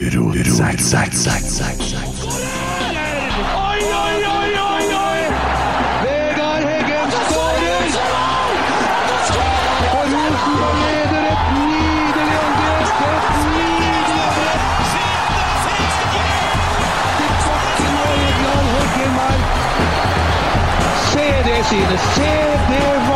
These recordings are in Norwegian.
Oi, oi, oi, oi. Se det! Se det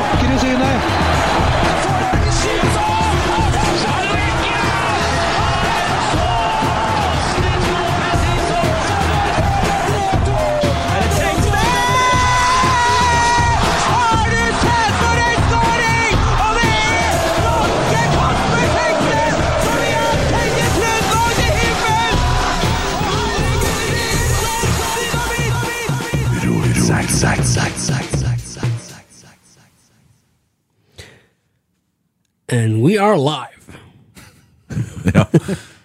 And we are live. Ja.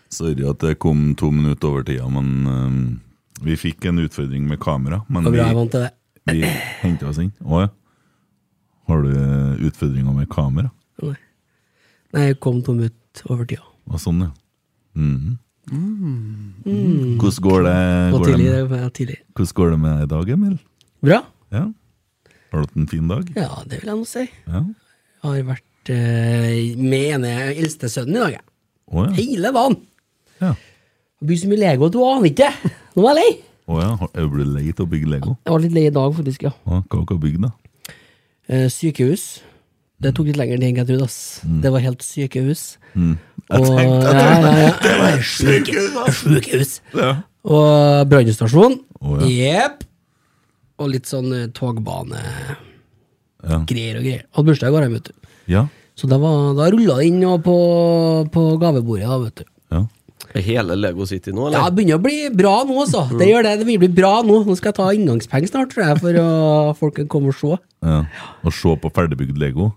Sorry at det kom to minutter over tida, men um, vi fikk en utfordring med kamera. Men vi, vi henta oss inn. Å ja. Har du utfordringer med kamera? Nei, jeg kom to minutter over tida. Og sånn, ja. Mhm. Hvordan går det, går det tidlig, det med, hvordan går det med deg i dag, Emil? Bra. Ja. Har du hatt en fin dag? Ja, det vil jeg nå si. Ja. Jeg har vært eh, med ene eldste sønnen i dag, Oh, ja. Hele dagen. Ja. Bygd så mye Lego at du aner ikke. Nå er jeg lei. Oh, ja. Er du lei av å bygge Lego? Jeg var litt lei i dag, faktisk, ja. Å, Hva du bygd, da? Eh, sykehus. Det tok litt lengre tid enn jeg trodde, ass. Det var helt sykehus. Mm. Og, ja, ja, ja. Det var sykehus. sykehus. Ja. Og brannstasjon. Oh, ja. Jepp. Og litt sånn eh, togbane-greier og greier. Hadde bursdag i går, vet du. Ja. Så da, var, da rulla det inn på, på gavebordet, da, vet du. ja. Er hele Lego City nå, eller? Ja, det begynner å bli bra nå, altså. Det gjør det. Det begynner å bli bra nå. Nå skal jeg ta inngangspenger snart, tror jeg, for å folk kan komme og se. ja. Og se på ferdigbygd Lego?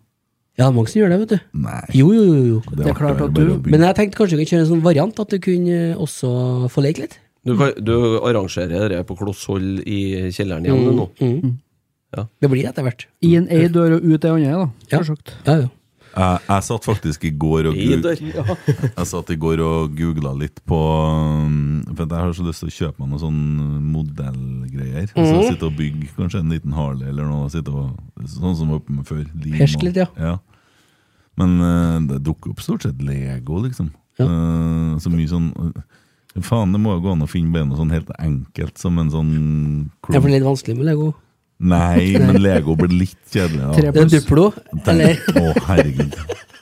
Ja, det er mange som gjør det, vet du. Nei. Jo, jo, jo. jo. Det Det er klart at du. Men jeg tenkte kanskje vi kunne kjøre en sånn variant, at du kunne også få leke litt. Du, kan- du arrangerer det på kloss hold i kjelleren igjen Mm. nå? Det blir etter hvert. Inn ei dør og ut ei andre, da. Ja. Selvsagt. Ja, ja. Jeg, jeg satt faktisk i går og. Jeg satt i går og googla litt på um, For jeg har så lyst til å kjøpe meg noen sånne modellgreier. Så sitte og bygge kanskje en liten Harley eller noe. Sitte og, sånn som var oppe med før. Hersk litt, ja. Men eh, det dukker opp stort sett Lego, liksom. Ja. Eh, så mye sånn eh, Faen, det må jo gå an å finne bare noe sånn helt enkelt som en sånn Det er for litt vanskelig med Lego. Nei, men Lego blir litt kjedelig. Tre Ja. Det er Duplo, eller Å, herregud.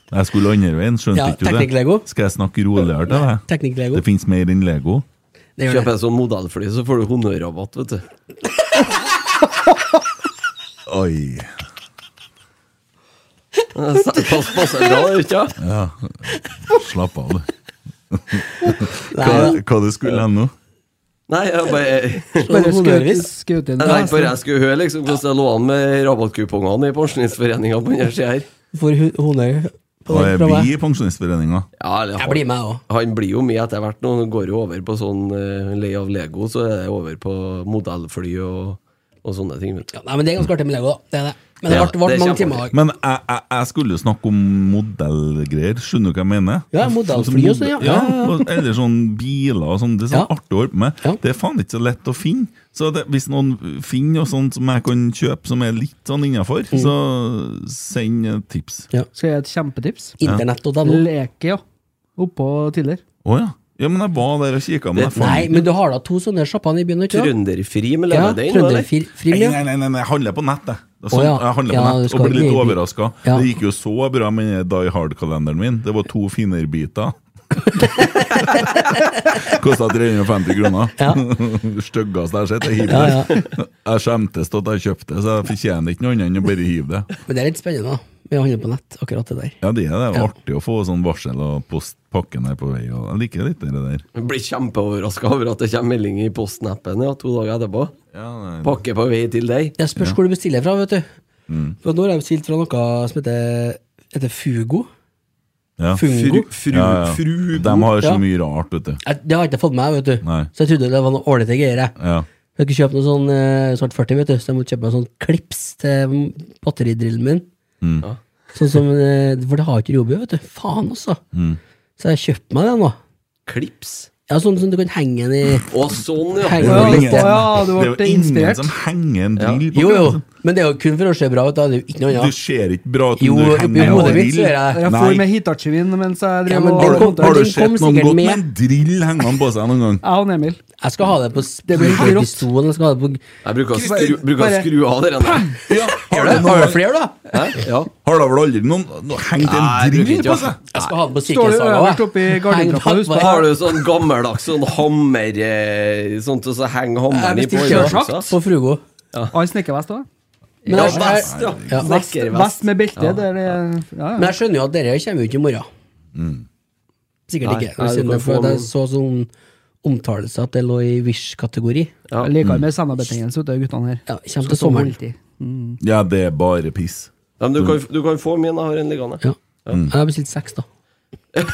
Jeg skulle andre veien, skjønte Ja, ikke du det? Teknikk-Lego. Skal jeg snakke roligere til deg? Teknikk-Lego. Det fins mer enn Lego. Det gjør Kjøper det. en sånn modellfly, så får du honnørrabatt, vet du. Oi. Pass passer bra, det, ikke sant? Ja. Slapp av, du. Hva, Nei, hva du skulle hen nå? Nei, jeg bare Bare Honnørvis. inn Jeg bare jeg skulle høre liksom hvordan det lå an med rabattkupongene i Pensjonistforeninga på den sida her. For honnør på Og er vi i Pensjonistforeninga? Ja, eller, Jeg blir med òg. Han blir jo med etter hvert nå. Han går jo over på sånn uh, lei av Lego, så er det over på modellfly og, og sånne ting. Ja, nei, men det er ganske artig med Lego, da. Det er det. Men det Ja, ble, ble det mange timer. Men jeg, jeg, jeg skulle jo snakke om modellgreier, skjønner du hva jeg mener? Ja, modellfly og sånn, ja. ja. Ja. Eller sånn biler og sånn. Det er sånn Ja. artig å holde på med. Ja. Det er faen ikke så lett å finne. Så det, hvis noen finner noe sånt som jeg kan kjøpe som er litt sånn innafor, Mm. så send et tips. Skal jeg gi et kjempetips? Internett.no. Leke, ja. Oppå tidligere. Å ja. Ja. Men jeg var der og kikka, men jeg fant Nei, men du har da to sånne sjapper i byen, ikke sant? Trønderfri med Ja, leverdeig nå, eller? Trønderfri, Nei, ja. nei, nei, nei, nei, jeg handler på nett, jeg. Sånn, ja. Jeg handler på ja, nett og blir litt overraska. Ja. Det gikk jo så bra med den Die Hard-kalenderen min. Det var to finnerbiter. Kosta 350 kroner. Ja. Styggeste jeg har sett. Jeg hiver Ja, det. Jeg skjemtes til at jeg kjøpte det, så jeg fortjener ikke noe annet enn å bare hive det. Men det er litt spennende, da. Med å handle på nett, akkurat det der. Ja, det er det. Er Ja. artig å få sånn varsel og postpakken her på vei. Og jeg liker litt det der. Jeg blir kjempeoverraska over at det kommer melding i posten-appen ja, to dager etterpå. Ja, nei. Pakke på vei til deg. Det spørs hvor du bestiller fra, vet du. Mm. For nå har jeg bestilt fra noe som heter, heter Fugo. Ja. Fungo. Fru, Ja, ja. frugo. De har så Ja. mye rart, vet du. Jeg, det har jeg ikke fått med meg, vet du. Nei. Så jeg trodde det var noe ålreite greier. jeg. Ja. Jeg skulle kjøpe noe sånn eh, svart 40, vet du, så jeg måtte kjøpe meg sånn klips til batteridrillen min. Mm. Sånn som, eh, For det har ikke Robio, vet du. Faen, altså. Mm. Så jeg kjøpte meg det nå. Klips. Ja, sånn som du kan henge den i Å, sånn, ja. Henge i ingen. Ja, du det er ble jo ingen inspirert. som henger en drill på Jo, jo. kroppen. Men det er jo kun for å se bra ut, da. Det er jo ikke noe Du annet. ser ikke bra ut om Jo, du oppi henger hodet en mitt så drill. gjør jeg det. Jeg Nei. for med Hitachi-vin mens jeg Ja, drev men og Har, du- har du den kom sett noen sikkert gått med. med en drill hengende på seg noen gang? Jeg og Emil. Jeg skal ha det på blir rått. Jeg skal ha det på Jeg bruker å skru, bruker å skru av det der. Ja, har, du Har du flere, da? Ja. har da vel aldri noen, noen hengt en drill på seg? Jeg skal ha det på Står sikkerhetssaga. øverst oppe gardintrappa. Har du sånn gammeldags sånn hammer Sånn Sånt og så henger hammeren i på på Frugo. Har en snekkervest òg. Ja, vest, ja. Ja. Vest, vest med belte. Det er det ja, men jeg skjønner jo at dere kommer jo ikke i morgen. Sikkert Nei, ikke. nei, jeg, for få at så sånn omtalelse at det lå i Wish-kategori. Ja. Jeg liker med sennabetennelse, vet guttene her. Ja, kommer til sommeren. Mm. Ja, det er bare piss. Ja, men du, kan, du kan få min, jeg har en liggende. Ja. Jeg har bestilt seks, da.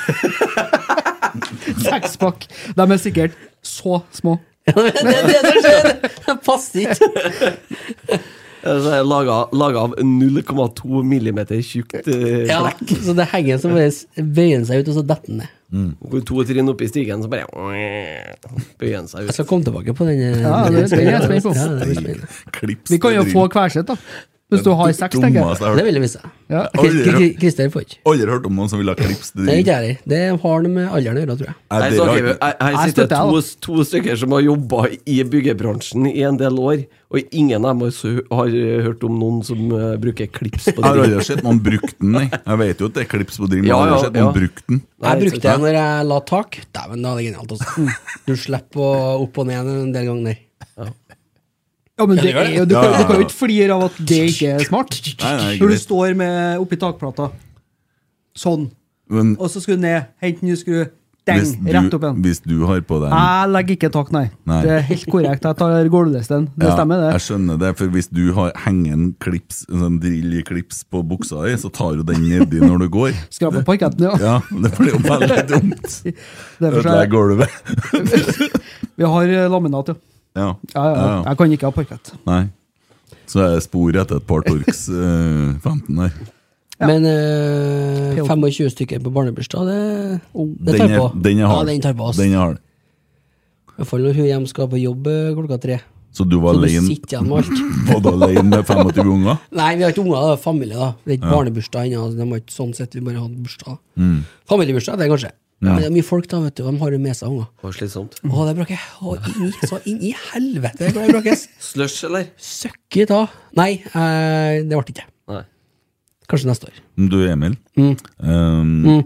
Sekspakk. De er sikkert så små. det er det som skjer! Det passer ikke. Så er laga, laga av 0,2 millimeter tjukt eh, Ja, flekk. så det henger som bøyer seg ut, og så detter den ned. Går to trinn opp i stigen, så bare bøyer den seg Jeg skal komme tilbake på den. eh, Ja, det er jeg spent på. Ja, det blir spennende. Vi kan jo få hver sitt, da. Hvis du har seks, tenker jeg. Det vil jeg vise. Ja. Christer får ikke. Aldri hørt om noen som vil ha klips til Det er ikke jeg. Det har noe med alderen å gjøre, tror jeg. Her, Jeg sitter to, to stykker som har jobba i byggebransjen i en del år, og ingen av dem har hørt om noen som eh, bruker klips på Jeg har aldri sett noen brukt den, nei. Jeg vet jo at det er klips på drill, men jeg Ja, har aldri ja, sett noen ja. brukt den. Jeg brukte den når jeg la tak. Dæven, da er det genialt. Også. Du slipper opp og ned en del ganger. Ja, men det det er jo, du, kan, du kan jo ikke flire av at det ikke er smart. Nei, nei, Når du står med oppi takplata sånn, Men og så skulle du ned, hente ny skru, deng, du, rett opp igjen. hvis du har på deg Jeg legger ikke tak, nei. Nei. Det er helt korrekt. Jeg tar gulvlisten. Det Ja, stemmer, Jeg skjønner det, for hvis du har henger en klips, en sånn drill i klips på buksa di, så tar du den nedi når du går. Skraper parketten, ja. Ja, det blir jo veldig dumt. Ødelegger er, gulvet. vi har laminat, ja. Ja. Ja, ja. Ja, ja. Jeg kan ikke ha parkett. Nei. Så er det spor etter et par Torx eh, 15 der. Men eh, 25 stykker på barnebursdag, det, det Den tar er, på. den er Ja, hard. den tar på oss. Den er hard. I hvert fall når hun hjem skal på jobb eh, klokka tre. Så du var Så du alene sitter igjen med alt. Var du alene med 25 unger? Nei, vi har ikke unger, det er familie. da Det er ikke barnebursdag ennå. De har ikke sånn sett, vi bare hadde bursdag. Mm. Familiebursdag, det er kanskje. Men det er mye folk, da, vet du. De har jo med seg unger. Det slitsomt. Å, det brakker jeg. Så inn i helvete det. Slush, eller? Søkket da. Nei, eh, det ble ikke. Nei. Kanskje neste år. Du, Emil. Mm. Um, Mm.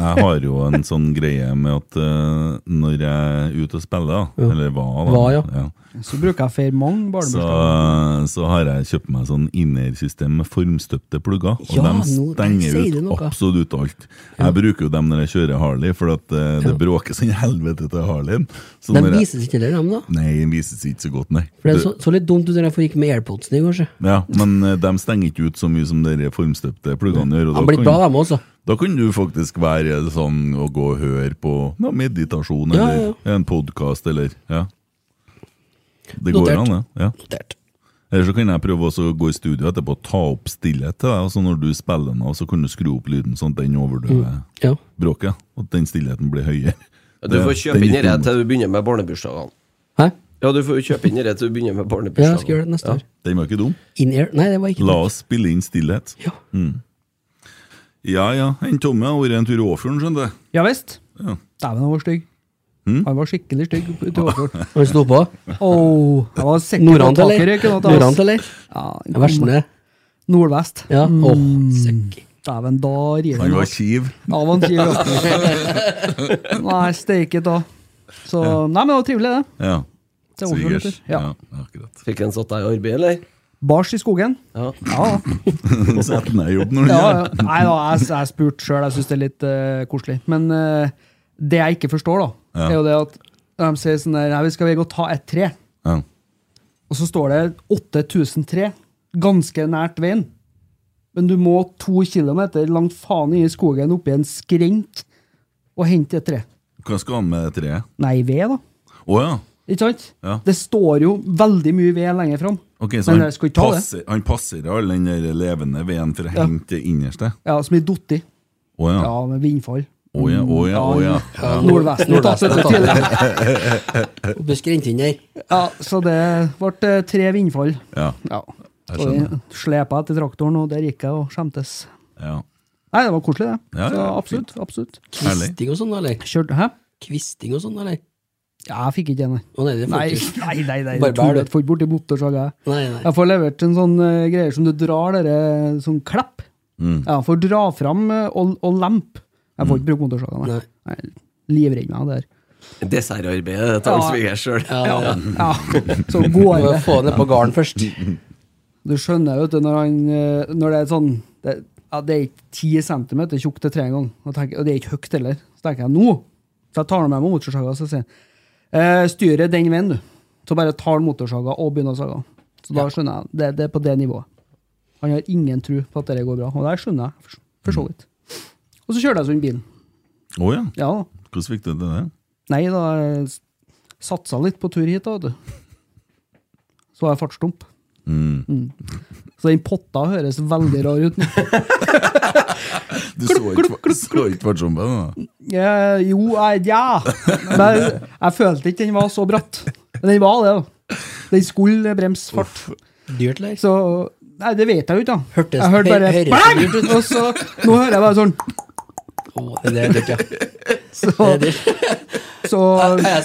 Jeg har jo en sånn greie med at uh, når jeg er ute og spiller, da, eller var, da, Var, ja. Så bruker jeg feire mange så, barnebursdager. så har jeg kjøpt meg sånn innersystem med formstøpte plugger. Og Ja, de stenger ut absolutt alt. Jeg bruker jo dem når jeg kjører Harley, for at uh, det bråker sånn helvete til Harleyen. Så De vises ikke heller, dem, da. Nei, de vises ikke så godt, nei. For det så, så litt dumt ut når jeg ikke med AirPodsene i går, så. Ja, men uh, de stenger ikke ut så mye som de formstøpte pluggene gjør. og da kan- bra, dem også. Da kan du faktisk være sånn å gå og høre på ja, meditasjon Ja, eller ja, en podkast eller Ja. Det går Notert. an, det. Ja. Notert. Eller så kan jeg prøve også å gå i studio etterpå og ta opp stillhet til deg. Og så når du spiller den av, så kan du skru opp lyden sånn at den overdøver Ja. bråket. Og at den stillheten blir høyere. Du får kjøpe den inn litt dette til du begynner med barnebursdagene. Hæ? Ja, du får jo kjøpe inn dette til du begynner med Ja, jeg skal gjøre det neste år. Den var ikke dum. In-air? Nei, det var ikke La det. oss spille inn stillhet. Ja. Ja ja, en Tomme har vært en tur i Åfjorden, skjønner du. Ja visst. Ja. Dæven, han var stygg. Mm. Han var skikkelig stygg ute i Åfjord. Han sto på. Oh, jeg var sikker Nordant, eller? Nordant, eller? Ja, Versene? Nordvest. Ja. Mm. oh, søkk. Dæven, da river Han var kiv. Ja, han var en kiv, ja. Nei, steike da. Så, nei, men det var trivelig, det. Ja. Sikkert. Ja. Ja, akkurat. Fikk han satt deg i arbeid, eller? Bars i skogen. Ja. Og setter i jobb når du gjør det. Nei da, jeg, jeg spurte sjøl, jeg syns det er litt uh, koselig. Men uh, det jeg ikke forstår, da, Ja. er jo det at de sier sånn der Nei, vi skal vi gå og ta et tre. Ja. Og så står det 8000 tre, ganske nært veien. Men du må to kilometer langt faen i skogen oppi en skrent og hente et tre. Hva skal han med treet? Nei, ved, da. Å ja. Ikke sant? Ja. Det står jo veldig mye ved lenger fram. Ok, så Men han jeg skal ikke ta det. passer, han passer all den der levende veden for å Ja. hente det innerste? Ja, som er datt i. Å ja. Ja, med vindfall. Å ja, å ja, å ja. Ja, Nordvesten har tatt tidligere. Ble skrent der. Ja, så det ble eh, tre vindfall. Ja, Ja. jeg Så skjønner. jeg slepa etter traktoren, og der gikk jeg og skjemtes. Ja. Nei, det var koselig, det. Ja, så ja, absolutt. absolutt. Herlig. Kvisting og sånn, eller? Kjørte Hæ? Kvisting og sånn, eller? Ja, jeg fikk ikke det, nei. Å nei, det Nei, nei, nei, nei. Bare bær, du. Jeg får ikke borti motorsaga. jeg. Nei, nei. Jeg får levert en sånn uh, greie som du drar dere sånn klepp. Mm. Ja, for å dra fram uh, og, og lempe. Jeg får ikke bruke motorsaga, nei. Nei. nei. Livredd meg der. Dessertarbeidet til Ja. han svigers sjøl. Ja, ja. Ja, så går det. få det på gården først. Du skjønner, vet du, når, han, eh, når det er sånn det, ja, det er ikke ti centimeter tjukt til tre en gang, og, og det er ikke høyt heller. Så tenker jeg nå Så jeg tar med meg motorsaga og så sier jeg, eh, styret den veien, du. Så bare tar han motorsaga og begynner å sage. Så da skjønner jeg. Det, det er på det nivået. Han har ingen tro på at det går bra, og det skjønner jeg for, for så vidt. Og så kjørte jeg sånn bilen. Å ja. Ja, Hvordan fikk du til det? Nei, da satsa litt på tur hit, da, vet du. Så var jeg fartsdump. Mm. Så den potta høres veldig rar ut. Du så ikke, så ikke fartsommet, da? Ja, jo, jeg, ja. Men jeg følte ikke den var så bratt. Men den var det, da. Den skulle bremse fart. Dyrt, eller? Så Nei, det vet jeg jo ikke, da. Hørtes- jeg hørte bare bang! Og så Nå hører jeg bare sånn Å, det er dyrt, ja. Så, Det er dyrt. så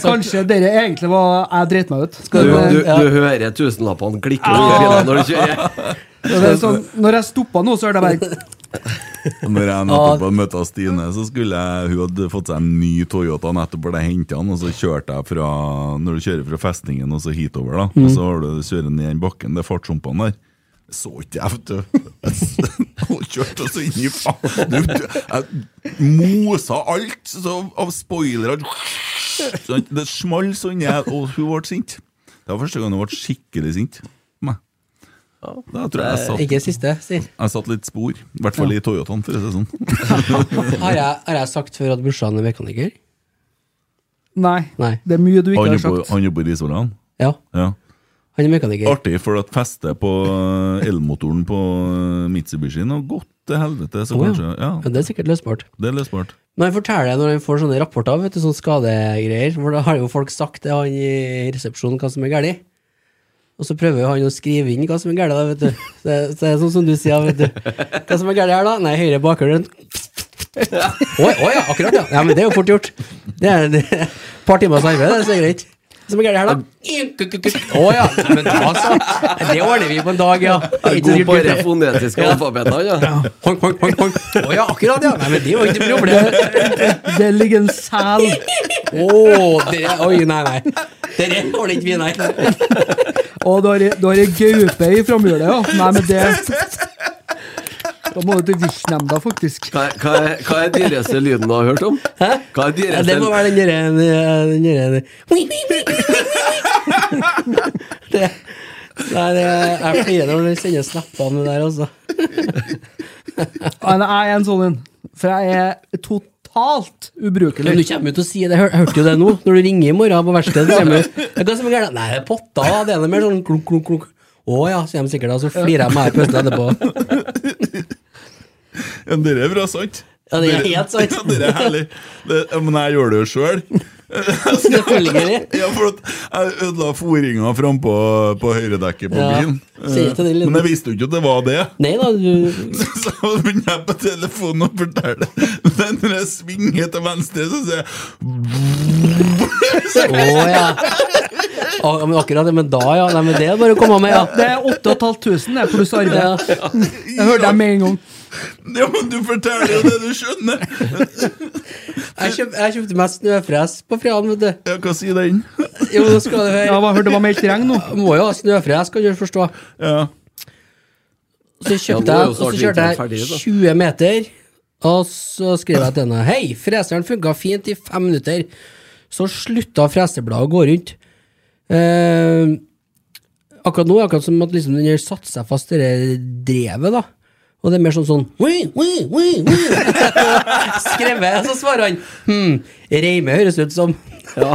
kanskje dere egentlig var Jeg dreit meg ut. Du, du, Ja. du hører tusenlappene klikke ah. når du kjører. så er sånn, når jeg stoppa nå, så hørte jeg bare når jeg nettopp hadde møtt Stine, så skulle jeg, hun hadde fått seg en ny Toyota nettopp ble jeg den, og så kjørte jeg fra Når du kjører fra festningen og så hitover, da, og så har du kjører ned den bakken, det er fartshumpene der. Så ikke jeg, vet du. Hun kjørte oss inn i faen. Jeg mosa alt så, av spoilere. Det small sånn, jeg, og hun ble sint. Det var første gang hun ble skikkelig sint. Da tror jeg jeg satt Ikke siste, si. jeg satt litt spor, i hvert fall i Toyotaen, for å si det sånn. Har jeg, har jeg sagt før at brorsan er mekaniker? Nei. Nei. Det er mye du ikke Han har sagt. han jobber i Risolan. Ja, Ja. Han er mekaniker. Artig, for at festet på eh, elmotoren på Mitsubishi Mitsubishien har gått til helvete. Så oh, kanskje, ja, Ja, det er sikkert løsbart. det er løsbart. Når han forteller når han får sånne rapporter, vet du, sånne skadegreier, for da har jo folk sagt til han i resepsjonen hva som er galt. Og så prøver han å skrive inn hva som er galt, vet du. Så, så det er sånn som du sier, vet du. Hva som er galt her, da? Nei, høyre bakhjul. Å å ja, akkurat, ja. ja. Men det er jo fort gjort. Det er er et par timers arbeid, det er så greit. Som er gærent her, da? Å ja. Men da så. Det ordner vi på en dag, ja. Er god på det fonetiske Ja. alfabetet, ja. Honk, honk, honk, honk. Å ja, akkurat, ja. Nei, men det var ikke noe problem. Det ligger en sel Å, Oi, nei, nei. Dere ordner ikke vi, nei. Og du har ei- du har ei gaupe i framhjulet, ja. Nei, men det Da må du til viltnemnda, faktisk. Hva, er- hva, er, hva er dyreste lyden du har hørt om? Hæ? Hva er Ja, det må være den derre Det Nei, det jeg flirer når du sender snappene der, altså. Nei, Jeg er en sånn en. For jeg er totalt ubrukelig. Men du kommer jo til å si det. Jeg hørte jo det nå. Når du ringer i morgen på verkstedet, kommer du «Ja, Hva som er gærent? Nei, det er potta. Det er noe mer sånn klunk, klunk, klunk. Å ja, sier de sikkert og Så flirer jeg meg i plutselig etterpå. Ja, det er bra sant. Ja, det er helt sant. Ja, det er herlig. Det, men jeg gjør det jo sjøl. Selvfølgelig. Ja, for at jeg ødela fòringa frampå på høyredekket på Ja, bilen. lille- Men jeg visste jo ikke at det var det. Nei da, du Så begynner jeg på telefonen og forteller. Men når jeg svinger til venstre, så sier jeg oh, ja. Ah, men akkurat det, men da, ja. Nei, men det er bare å komme med, ja. Det er 8500 pluss arbeid. ja. Jeg hørte dem med en gang. Ja, men du forteller jo det du skjønner! Jeg, kjøp, jeg kjøpte meg snøfres på fredag, vet du. Ja, hva sier den? Jo, nå skal du Ja, høre. hva hørte det var meldt regn nå? Må jo ha snøfres, kan du forstå. Ja. Så kjøpte jeg, og så kjørte jeg 20 meter, og så skrev jeg til henne Hei, freseren funka fint i fem minutter. Så slutta fresebladet å gå rundt. Eh, akkurat nå er det akkurat som at liksom den har satt seg fast i det drevet, da. Og det er mer sånn sånn «Ui, ui, ui, ui». Skrevet, så svarer han Hm, reime høres ut som ja.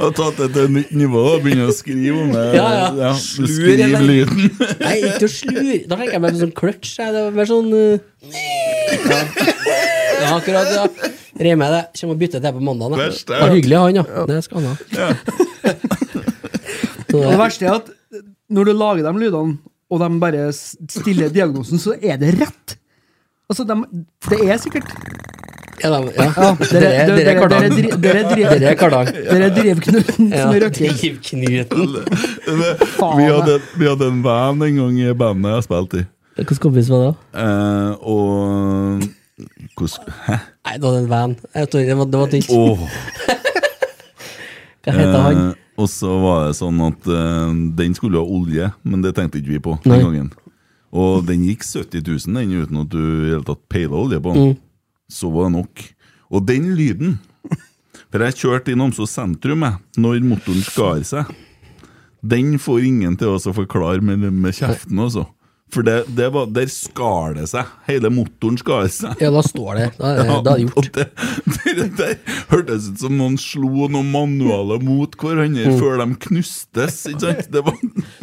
Har tatt det til et nytt nivå og begynner å skrive om det. Ja, ja. ja skriver lyden. Nei, ikke å slure. Da tenker jeg meg på sånn clutch. Det var mer sånn uh, ja. ja, akkurat, ja. Reime det. Kommer og bytter til på mandag. da. Verst, ja. Det hyggelig, han, ja. Det skal han ha. Det det- verste er at når du lager de lydene, og de bare stiller diagnosen, så er det rett. Altså, de, det er sikkert Ja, da, ja. Ja, Dere er Kardang. dere er Kardang. Det er drivknuten som er røkker. Drivknuten. Vi hadde, vi hadde en venn en gang i bandet jeg spilte i. Hvilken kompis var det? Eh, og hvordan Hæ? Nei, det var en van. Jeg tror det var, det var tynt. Åh. Hva heter han? Eh, og så var det sånn at eh, den skulle ha olje, men det tenkte ikke vi på den Nei. gangen. Og den gikk 70 000 den uten at du i hele tatt peila olje på den. Mm. Så var det nok. Og den lyden For jeg kjørte i Namsos sentrum jeg, når motoren skar seg. Den får ingen til å forklare med, med kjeften, altså. For det, det var, der skar det seg. Hele motoren skar seg. Ja, da står det. Da ja, det, da er det gjort. det, det det hørtes ut som noen slo noen manualer mot hverandre Mm. før de knustes. Ikke sant? Det var,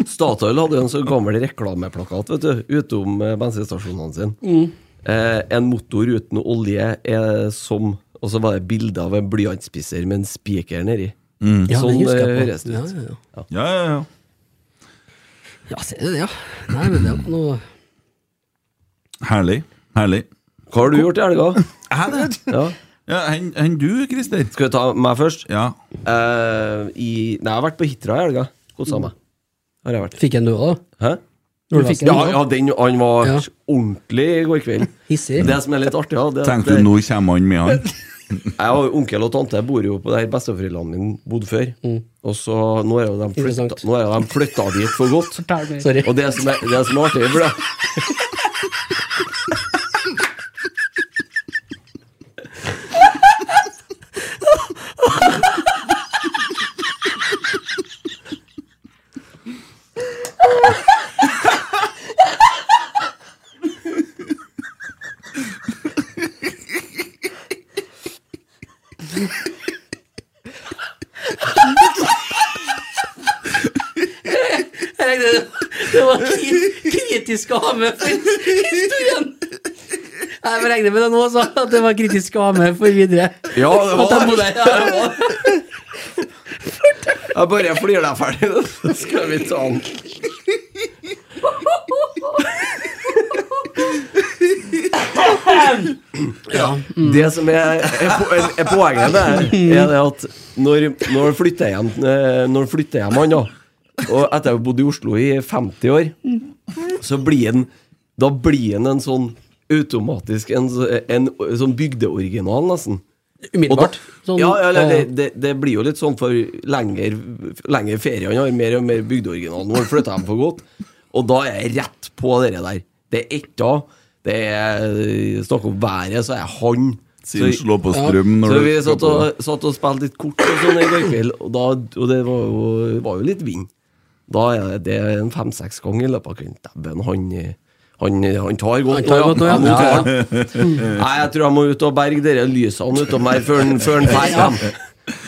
Statoil hadde jo en så gammel reklameplakat vet du, utom eh, bensinstasjonene sine. Mm. Eh, en motor uten olje er som Og så var det bilde av en blyantspisser med en spiker nedi. Ja, sånn eh, høres det Ja, ut. ja, ja. ja, ja, ja. Ja, ser du det, ja. Nei, men det var noe Herlig. Herlig. Hva har du gjort i helga? Er det? Ja. Ja, Enn hen du, Christer? Skal vi ta meg først? Ja. Eh, i, nei, jeg har vært på Hitra i helga. Kosa meg. Har jeg vært. Fikk en du òg, da? Hæ? Når du fikk en, Ja, ja den, han var Ja. ordentlig i går kveld. Hissig? Det som er litt artig, ja, det at Tenkte du nå kommer han med han? Jeg har onkel og tante bor jo på der besteforeldrene mine bodde før. Og så nå er jo de flytta, nå er jo de flytta dit for godt. Sorry. Og det som er, det som er artig for det Jeg regner det, det var kri- kritisk å ha med for historien. Jeg regner med det nå, så at det var kritisk å ha med for videre. Ja, det At jeg var her. Ja, det var- Jeg bare flirer deg ferdig, så skal vi ta den. Ja. Det som er, er, er, er poenget det, er det at når, når flytter hjem eh, Når flytter flytter hjem, han da og etter å ha bodd i Oslo i 50 år, så blir den Da blir den en sånn automatisk En, en, en, sånn bygdeoriginal, nesten. Umiddelbart. Da- Sånn, ja, ja, det, det, det blir jo litt sånn for lenger, lenger ferie han har, mer og mer bygdeoriginal Nå flytter hjem for godt. Og da er jeg rett på det der. Det er etta, det er snakk om været, så er jeg han Siden Så- slå på strøm når så vi satt og, satt og spilte litt kort og sånn i går kveld, og, da, og det var jo, var jo litt vind. Da er det, en fem-seks ganger i løpet av kvelden. Dæven, han, han, han tar godt. Nå, ja. Ja. Nei, jeg tror jeg må ut og berge dere lysene utom her før han- drar hjem.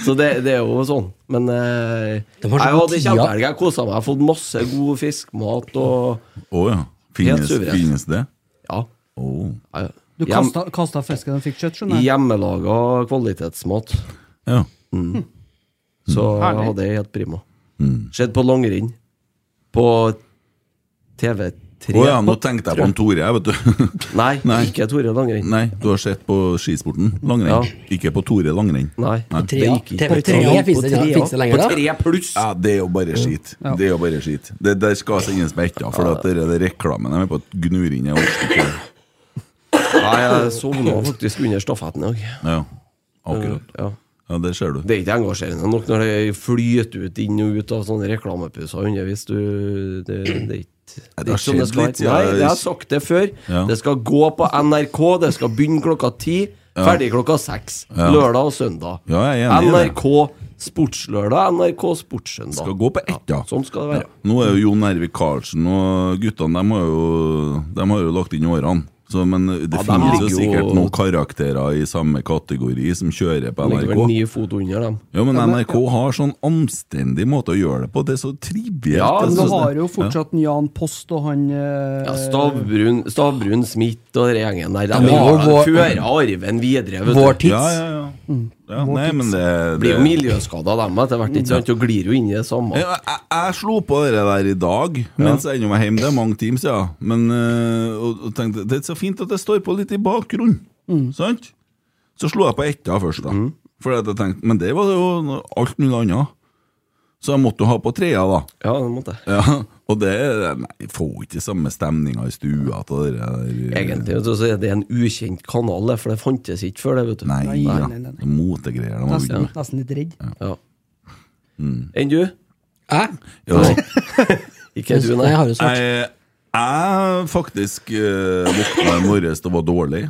Så det, det er jo sånn. Men eh, jeg hadde kjempehelg. Jeg kosa meg. Jeg har fått masse god fiskmat og oh, ja. Finnes, finnes det? Ja. Oh. ja. Du kasta, kasta fisken og fikk kjøtt, skjønner jeg. Hjemmelaga kvalitetsmat. Ja. Så Herlig. hadde jeg helt prima. Mm. Skjedd på langrenn. På TV3. Å ja, nå tenkte jeg på en Tore, jeg, vet du. Nei, Nei. ikke Tore Langrenn. Nei, du har sett på skisporten. Langrenn. Ikke på Tore langrenn. Nei. Nei. Trea. Ikke. TV3 finnes det, På det lenger, da? På tre pluss! Ja, det er jo bare skit. Det er jo bare skit. Det der skal sendes med etter, for at det er reklamen de er på at gnur inn. i. Nei, jeg sovna faktisk under stafetten i dag. Ja, akkurat. Ja. Ja, det ser du. Det er ikke engasjerende nok når det flyter ut inn og ut av sånne reklamepauser underveis. Det, det det det er ikke sånn det skal litt, Nei, jeg har sagt det før. Ja. Det skal gå på NRK, det skal begynne klokka ti, ferdig klokka seks. Ja. Lørdag og søndag. Ja. NRK Sportslørdag, NRK Sportssøndag. Skal gå på ett, ja. Sånn skal det være. Nå er jo Jon Ervik Karlsen og guttene de har jo, de har jo lagt inn årene. Så, men det Ja, finnes jo sikkert noen karakterer i samme kategori som kjører på Det ligger vel nye ni fot under dem. Ja, men NRK har sånn anstendig måte å gjøre det på. Det er så trivielt. Ja, Men jeg du har jo fortsatt en Jan Post og han eh, Ja, Stavbrun, Stavbrun Smith og den gjengen der. De har- vår- fører arven videre. Vet Vår du. tids. Ja, ja, ja. Ja nei, men det, Blir jo det miljøskada dem etter hvert, ikke sant? Og glir jo inn i det samme. jeg, jeg, jeg slo på det der i dag mens jeg ennå var hjemme. Det er mange timer siden. Men øh, og, og tenkte, det er så fint at det står på litt i bakgrunnen. Sant? Så slo jeg på etta først, da. For at jeg tenkte, Men det var jo alt mulig annet. Så jeg måtte jo ha på trea, da. Ja, det måtte jeg. Ja, Og det Nei, får ikke samme stemninga i stua til det der. Egentlig vet du, så er det en ukjent kanal, det, for det fantes ikke før det. vet du Nei, Nei, ja. nei, nei, nei. Det er Motegreier. nesten, nesten litt redd. Ja. Enn du? Jeg? Ja. Ikke du, Nei, nei. jeg har jo svart. Jeg, jeg faktisk uh, våkna i morges og var dårlig.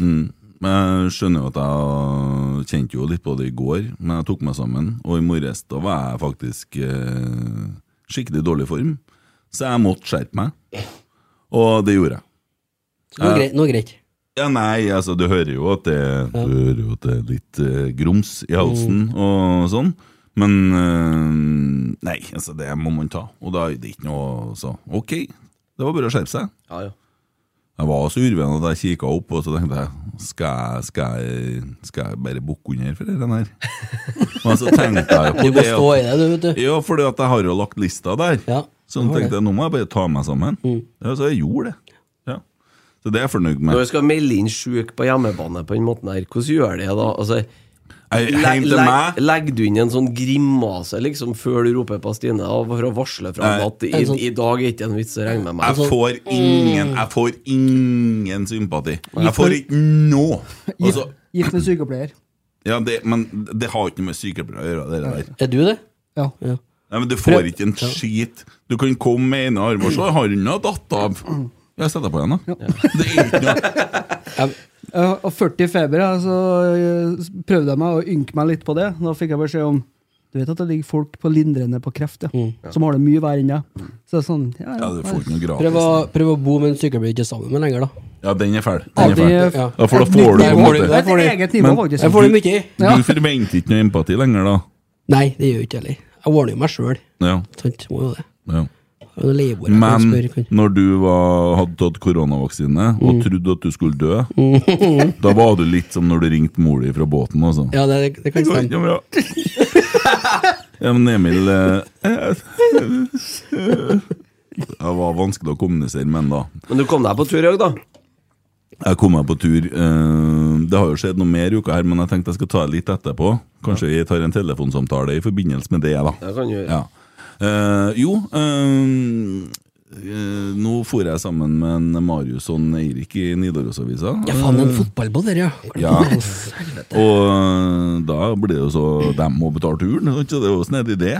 Mm. Men jeg skjønner jo at jeg kjente jo litt på det i går, men jeg tok meg sammen. Og i morges da var jeg faktisk eh, skikkelig dårlig form, så jeg måtte skjerpe meg. Og det gjorde jeg. Nå greit. Greit. Ja, nei, altså du hører jo at det, du hører jo at det er litt eh, grums i halsen og sånn. Men eh, nei, altså det må man ta. Og da er det ikke noe så Ok, det var bare å skjerpe seg. Ja, ja. Jeg var så urven at jeg kikka opp, og så tenkte jeg skal jeg, skal jeg, skal jeg bare bukke under for den her? Men så tenkte jeg Du på må stå i det, du, vet du. Ja, fordi at jeg har jo lagt lista der. Ja, så jeg tenkte jeg nå må jeg bare ta meg sammen. Ja, Så jeg gjorde det. Ja. Så det er jeg fornøyd med. Når du skal melde inn sjuk på hjemmebane på den måten her, hvordan gjør det da? Altså, Jeg, leg, Hjem leg, legger du inn en sånn grimase liksom før du roper på Stine da, for å varsle fra Nei. at i, sånn- i dag er ikke en vits å regne med meg? Jeg får ingen Jeg får ingen sympati. Jeg får ikke noe. Altså, Gift med sykepleier. ja, det, men det har ikke noe med sykepleier å gjøre. Det der. Er du det? Ja. Ja. Nei, men Du får ikke en skit. Du kan komme med ene armen, så har hun datt av. Jeg setter på igjen, da. Det er ikke noe Har 40 i feber, så eh, prøvde jeg meg å ynke meg litt på det. Da fikk jeg beskjed om Du vet at det ligger folk på lindrende på kreft, ja. Som har det mye verre enn deg. Så det er sånn ja, Ja, du får ikke noe Prøv å, prøv å bo med en sykepleier ikke sammen med lenger, da. Ja, den er fæl. Ja, Den er fæl. er- Ja. Ja, for da får du på en måte Det er et eget nivå, faktisk. Jeg får det mye i. Ja. Du forventer ikke noe empati lenger, da? Nei, det gjør jeg ikke heller. Jeg ordner jo meg sjøl. Ja. Sant, må jo det. ja. Men når du var, hadde tatt koronavaksine og Mm. trodde at du skulle dø, da var du litt som når du ringte mor di fra båten. Altså. Ja, det, det kan stemme. Ja. Ja, men Emil eh, Det var vanskelig å kommunisere med ham da. Men du kom deg på tur i dag, da? Jeg kom meg på tur. eh, det har jo skjedd noe mer i uka her, men jeg tenkte jeg skal ta det litt etterpå. Kanskje vi tar en telefonsamtale i forbindelse med det, da. Det kan du gjøre. Ja. Eh, jo, eh, nå for jeg sammen med en Marius og en Eirik i Nidarosavisa. Ja, faen, en fotballball der, ja. Ja. Og da blir det jo så De må betale turen, så det er jo snedig det.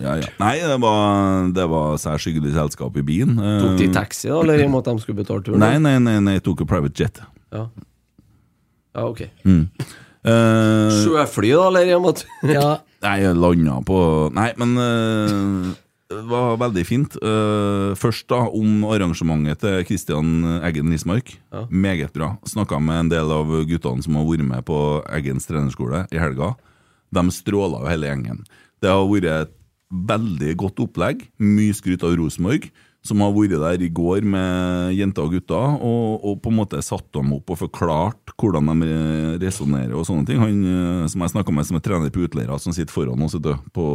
Ja, ja. Nei, det var, det var særs hyggelig selskap i bilen. Uh, Tok de taxi, da, eller i og med at de skulle betale turen? Nei, nei, nei, nei, jeg tok jo private jet. Ja, ja ok. Mm. Sjøfly, da, eller i og med at Ja, Nei, jeg landa på Nei, men øh, det var veldig fint. Uh, først da om arrangementet til Kristian Eggen Rismark. Ja. Meget bra. Snakka med en del av guttene som har vært med på Eggens trenerskole i helga. De stråla jo hele gjengen. Det har vært et veldig godt opplegg. Mye skryt av Rosenborg, som har vært der i går med jenter og gutter, og, og på en måte satt dem opp og forklart hvordan de resonnerer og sånne ting. Han eh, som jeg snakka med som er trener på Utleira, som sitter foran oss du, på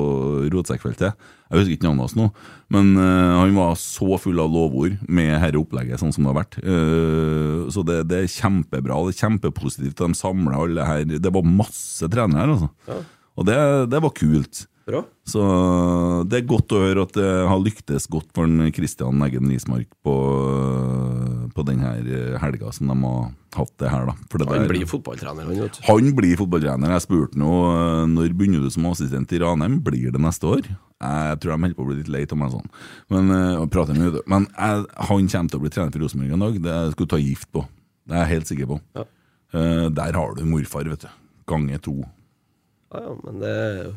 rotsekkfeltet. Jeg husker ikke navnet hans nå, men uh, han var så full av lovord med dette opplegget sånn som det har vært. Uh, så det, det er kjempebra. Det er kjempepositivt. De samler alle her. Det var masse trenere her, altså. Og det, det var kult. Bra. Så det er godt å høre at det har lyktes godt for Kristian Eggen Rismark på, på denne helga som de har hatt det her. da For det Han der- blir fotballtrener, han, vet han blir fotballtrener. Jeg spurte nå når begynner du som assistent i Ranheim. Blir det neste år? Jeg tror de holder på å bli litt lei av meg sånn. Men, eh, mye, Men jeg, han kommer til å bli trener for Rosenborg en dag. Det skulle ta gift på. Det er jeg helt sikker på. Ja. Eh, der har du morfar, vet du. Gange to. Ja, men det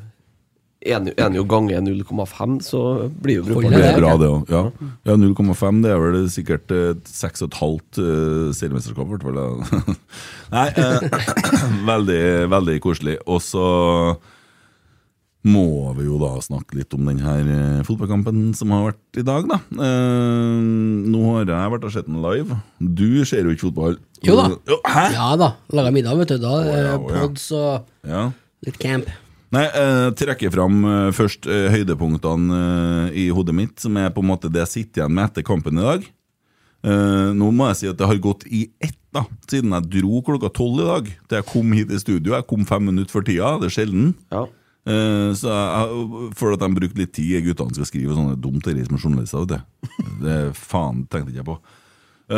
en, en jo ganger 0,5, så blir jo brukbart. Det er bra, det òg. Ja. ja 0,5 det er vel sikkert eh, 6,5 uh, seriemesterskap, i hvert fall. Nei, eh, veldig, veldig koselig. Og så må vi jo da snakke litt om den her eh, fotballkampen som har vært i dag, da. Eh, nå har jeg vært og sett den live. Du ser jo ikke fotball. Jo da. Hæ? ja da. Laga middag, vet du. Da Oh, ja, oh, ja. pods og Ja. litt camp. Nei, jeg trekker fram eh, først eh, høydepunktene eh, i hodet mitt, som er på en måte det jeg sitter igjen med etter kampen i dag. Nå må jeg si at det har gått i ett, da, siden jeg dro klokka tolv i dag. Til jeg kom hit i studio. Jeg kom fem minutter for tida, det er sjelden. Ja. Så jeg, føler at de brukte litt tid, guttene skal skrive sånne dumt det er de som er journalister. Det. Det faen tenkte ikke jeg på.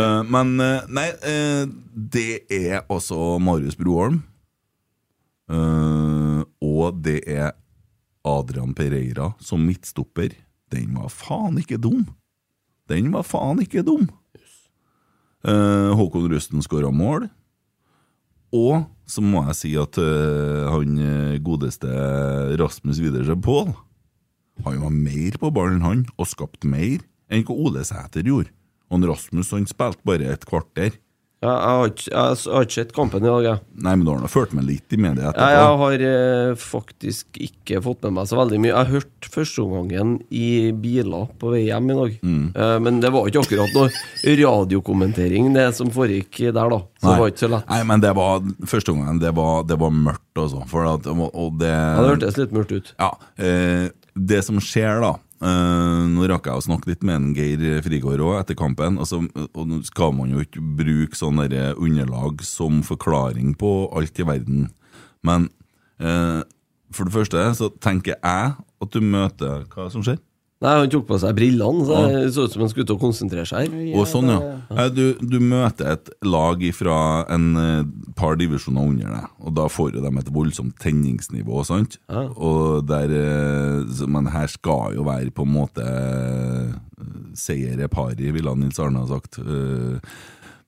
Eh, men nei, det er altså Marius Broholm. Eh, og det er Adrian Pereira som midtstopper. Den var faen ikke dum! Den var faen ikke dum! Uh, Håkon Rusten skåra mål. Og så må jeg si at uh, han godeste Rasmus Widersen Pål Han var mer på ballen, han, og skapte mer enn hva Ole Sæter gjorde. Og Rasmus han spilte bare et kvarter. Ja, jeg har ikke, sett kampen i dag, jeg. Nei, men du har nå fulgt med litt i media etterpå. jeg har eh, faktisk ikke fått med meg så veldig mye. Jeg har hørt førsteomgangen i biler på vei hjem i dag. Mm. Eh, men det var ikke akkurat noe radiokommentering, det som foregikk der, da. Så det var ikke så lett. Nei, men det var første gangen det var, det var mørkt, altså. For at, og det, Ja, det hørtes litt mørkt ut. Ja, eh, Det som skjer, da eh, Nå rakk jeg å snakke litt med en Geir Frigård òg etter kampen. Altså, og Nå skal man jo ikke bruke sånne underlag som forklaring på alt i verden. Men uh, for det første så tenker jeg at du møter Hva som skjer? Nei, Han tok på seg brillene, så det så ut som han skulle til å konsentrere seg. her. Og sånn, ja. Eh, Du, du møter et lag fra en eh, par divisjoner under deg, og da får de et voldsomt tenningsnivå, sant? Ja. Og der eh, Men her skal jo være på en måte eh, seier er pari, ville Nils Arne ha sagt. Eh,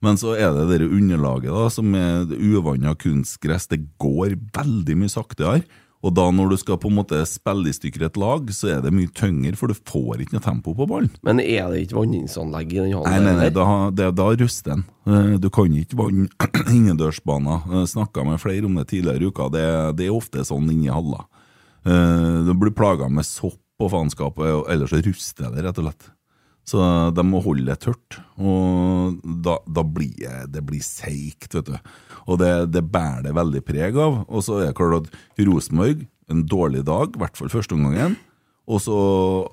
Men så er det det underlaget, da, som er uvanna kunstgress. Det går veldig mye saktere. Og da når du skal på en måte spille i stykker et lag, så er det mye tyngre, for du får ikke noe tempo på ballen. Men er det ikke vanningsanlegg i den hallen? Nei, nei, nei, da, det, da ruster den. Eh, Du kan ikke vanne innendørsbaner. Snakka med flere om det tidligere i uka. Det, det er ofte sånn inni haller. Eh, Du blir plaga med sopp og faenskap, ellers så ruster det, rett og slett. Så de må holde det tørt, og da, da blir det blir seigt, vet du. Og det, det bærer det veldig preg av. Og så er det klart at Rosenborg, en dårlig dag, i hvert fall første omgangen. Og så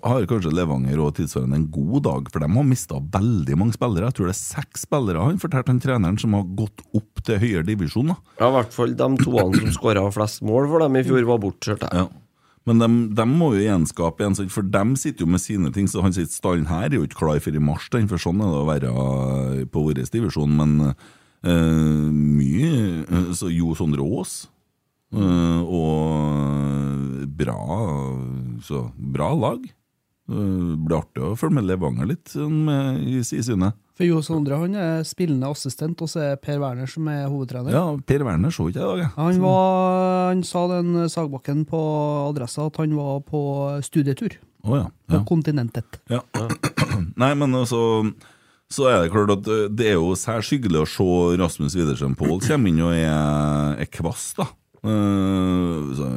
har kanskje Levanger og tilsvarende en god dag, for de har mista veldig mange spillere. Jeg tror det er seks spillere, han fortalte han treneren, som har gått opp til høyere divisjon. da. Ja, I hvert fall de toene som skåra flest mål for dem i fjor, var bortskjørt. Ja. Men de, de må jo gjenskape igjen, for de sitter jo med sine ting. Så han sitter stallen her er jo ikke klar for i mars, den, for sånn er det å være på vår divisjon. Men eh, mye eh, Så Jo Sondre Aas. Uh, og bra Så bra lag. Det blir artig å følge med Levanger litt sånn, med, i, i synet. For Jo Sondre han er spillende assistent, og så er Per Werner som er hovedtrener. Ja, Per Werner så ikke jeg i dag. Han, var, han sa den Sagbakken på adressa at han var på studietur Oh, ja. på ja. kontinentet. Ja. Nei, men altså Så er det klart at eh, det er jo særs hyggelig å se Rasmus Widersen Pål komme inn og er, er kvass, da. Eh, så,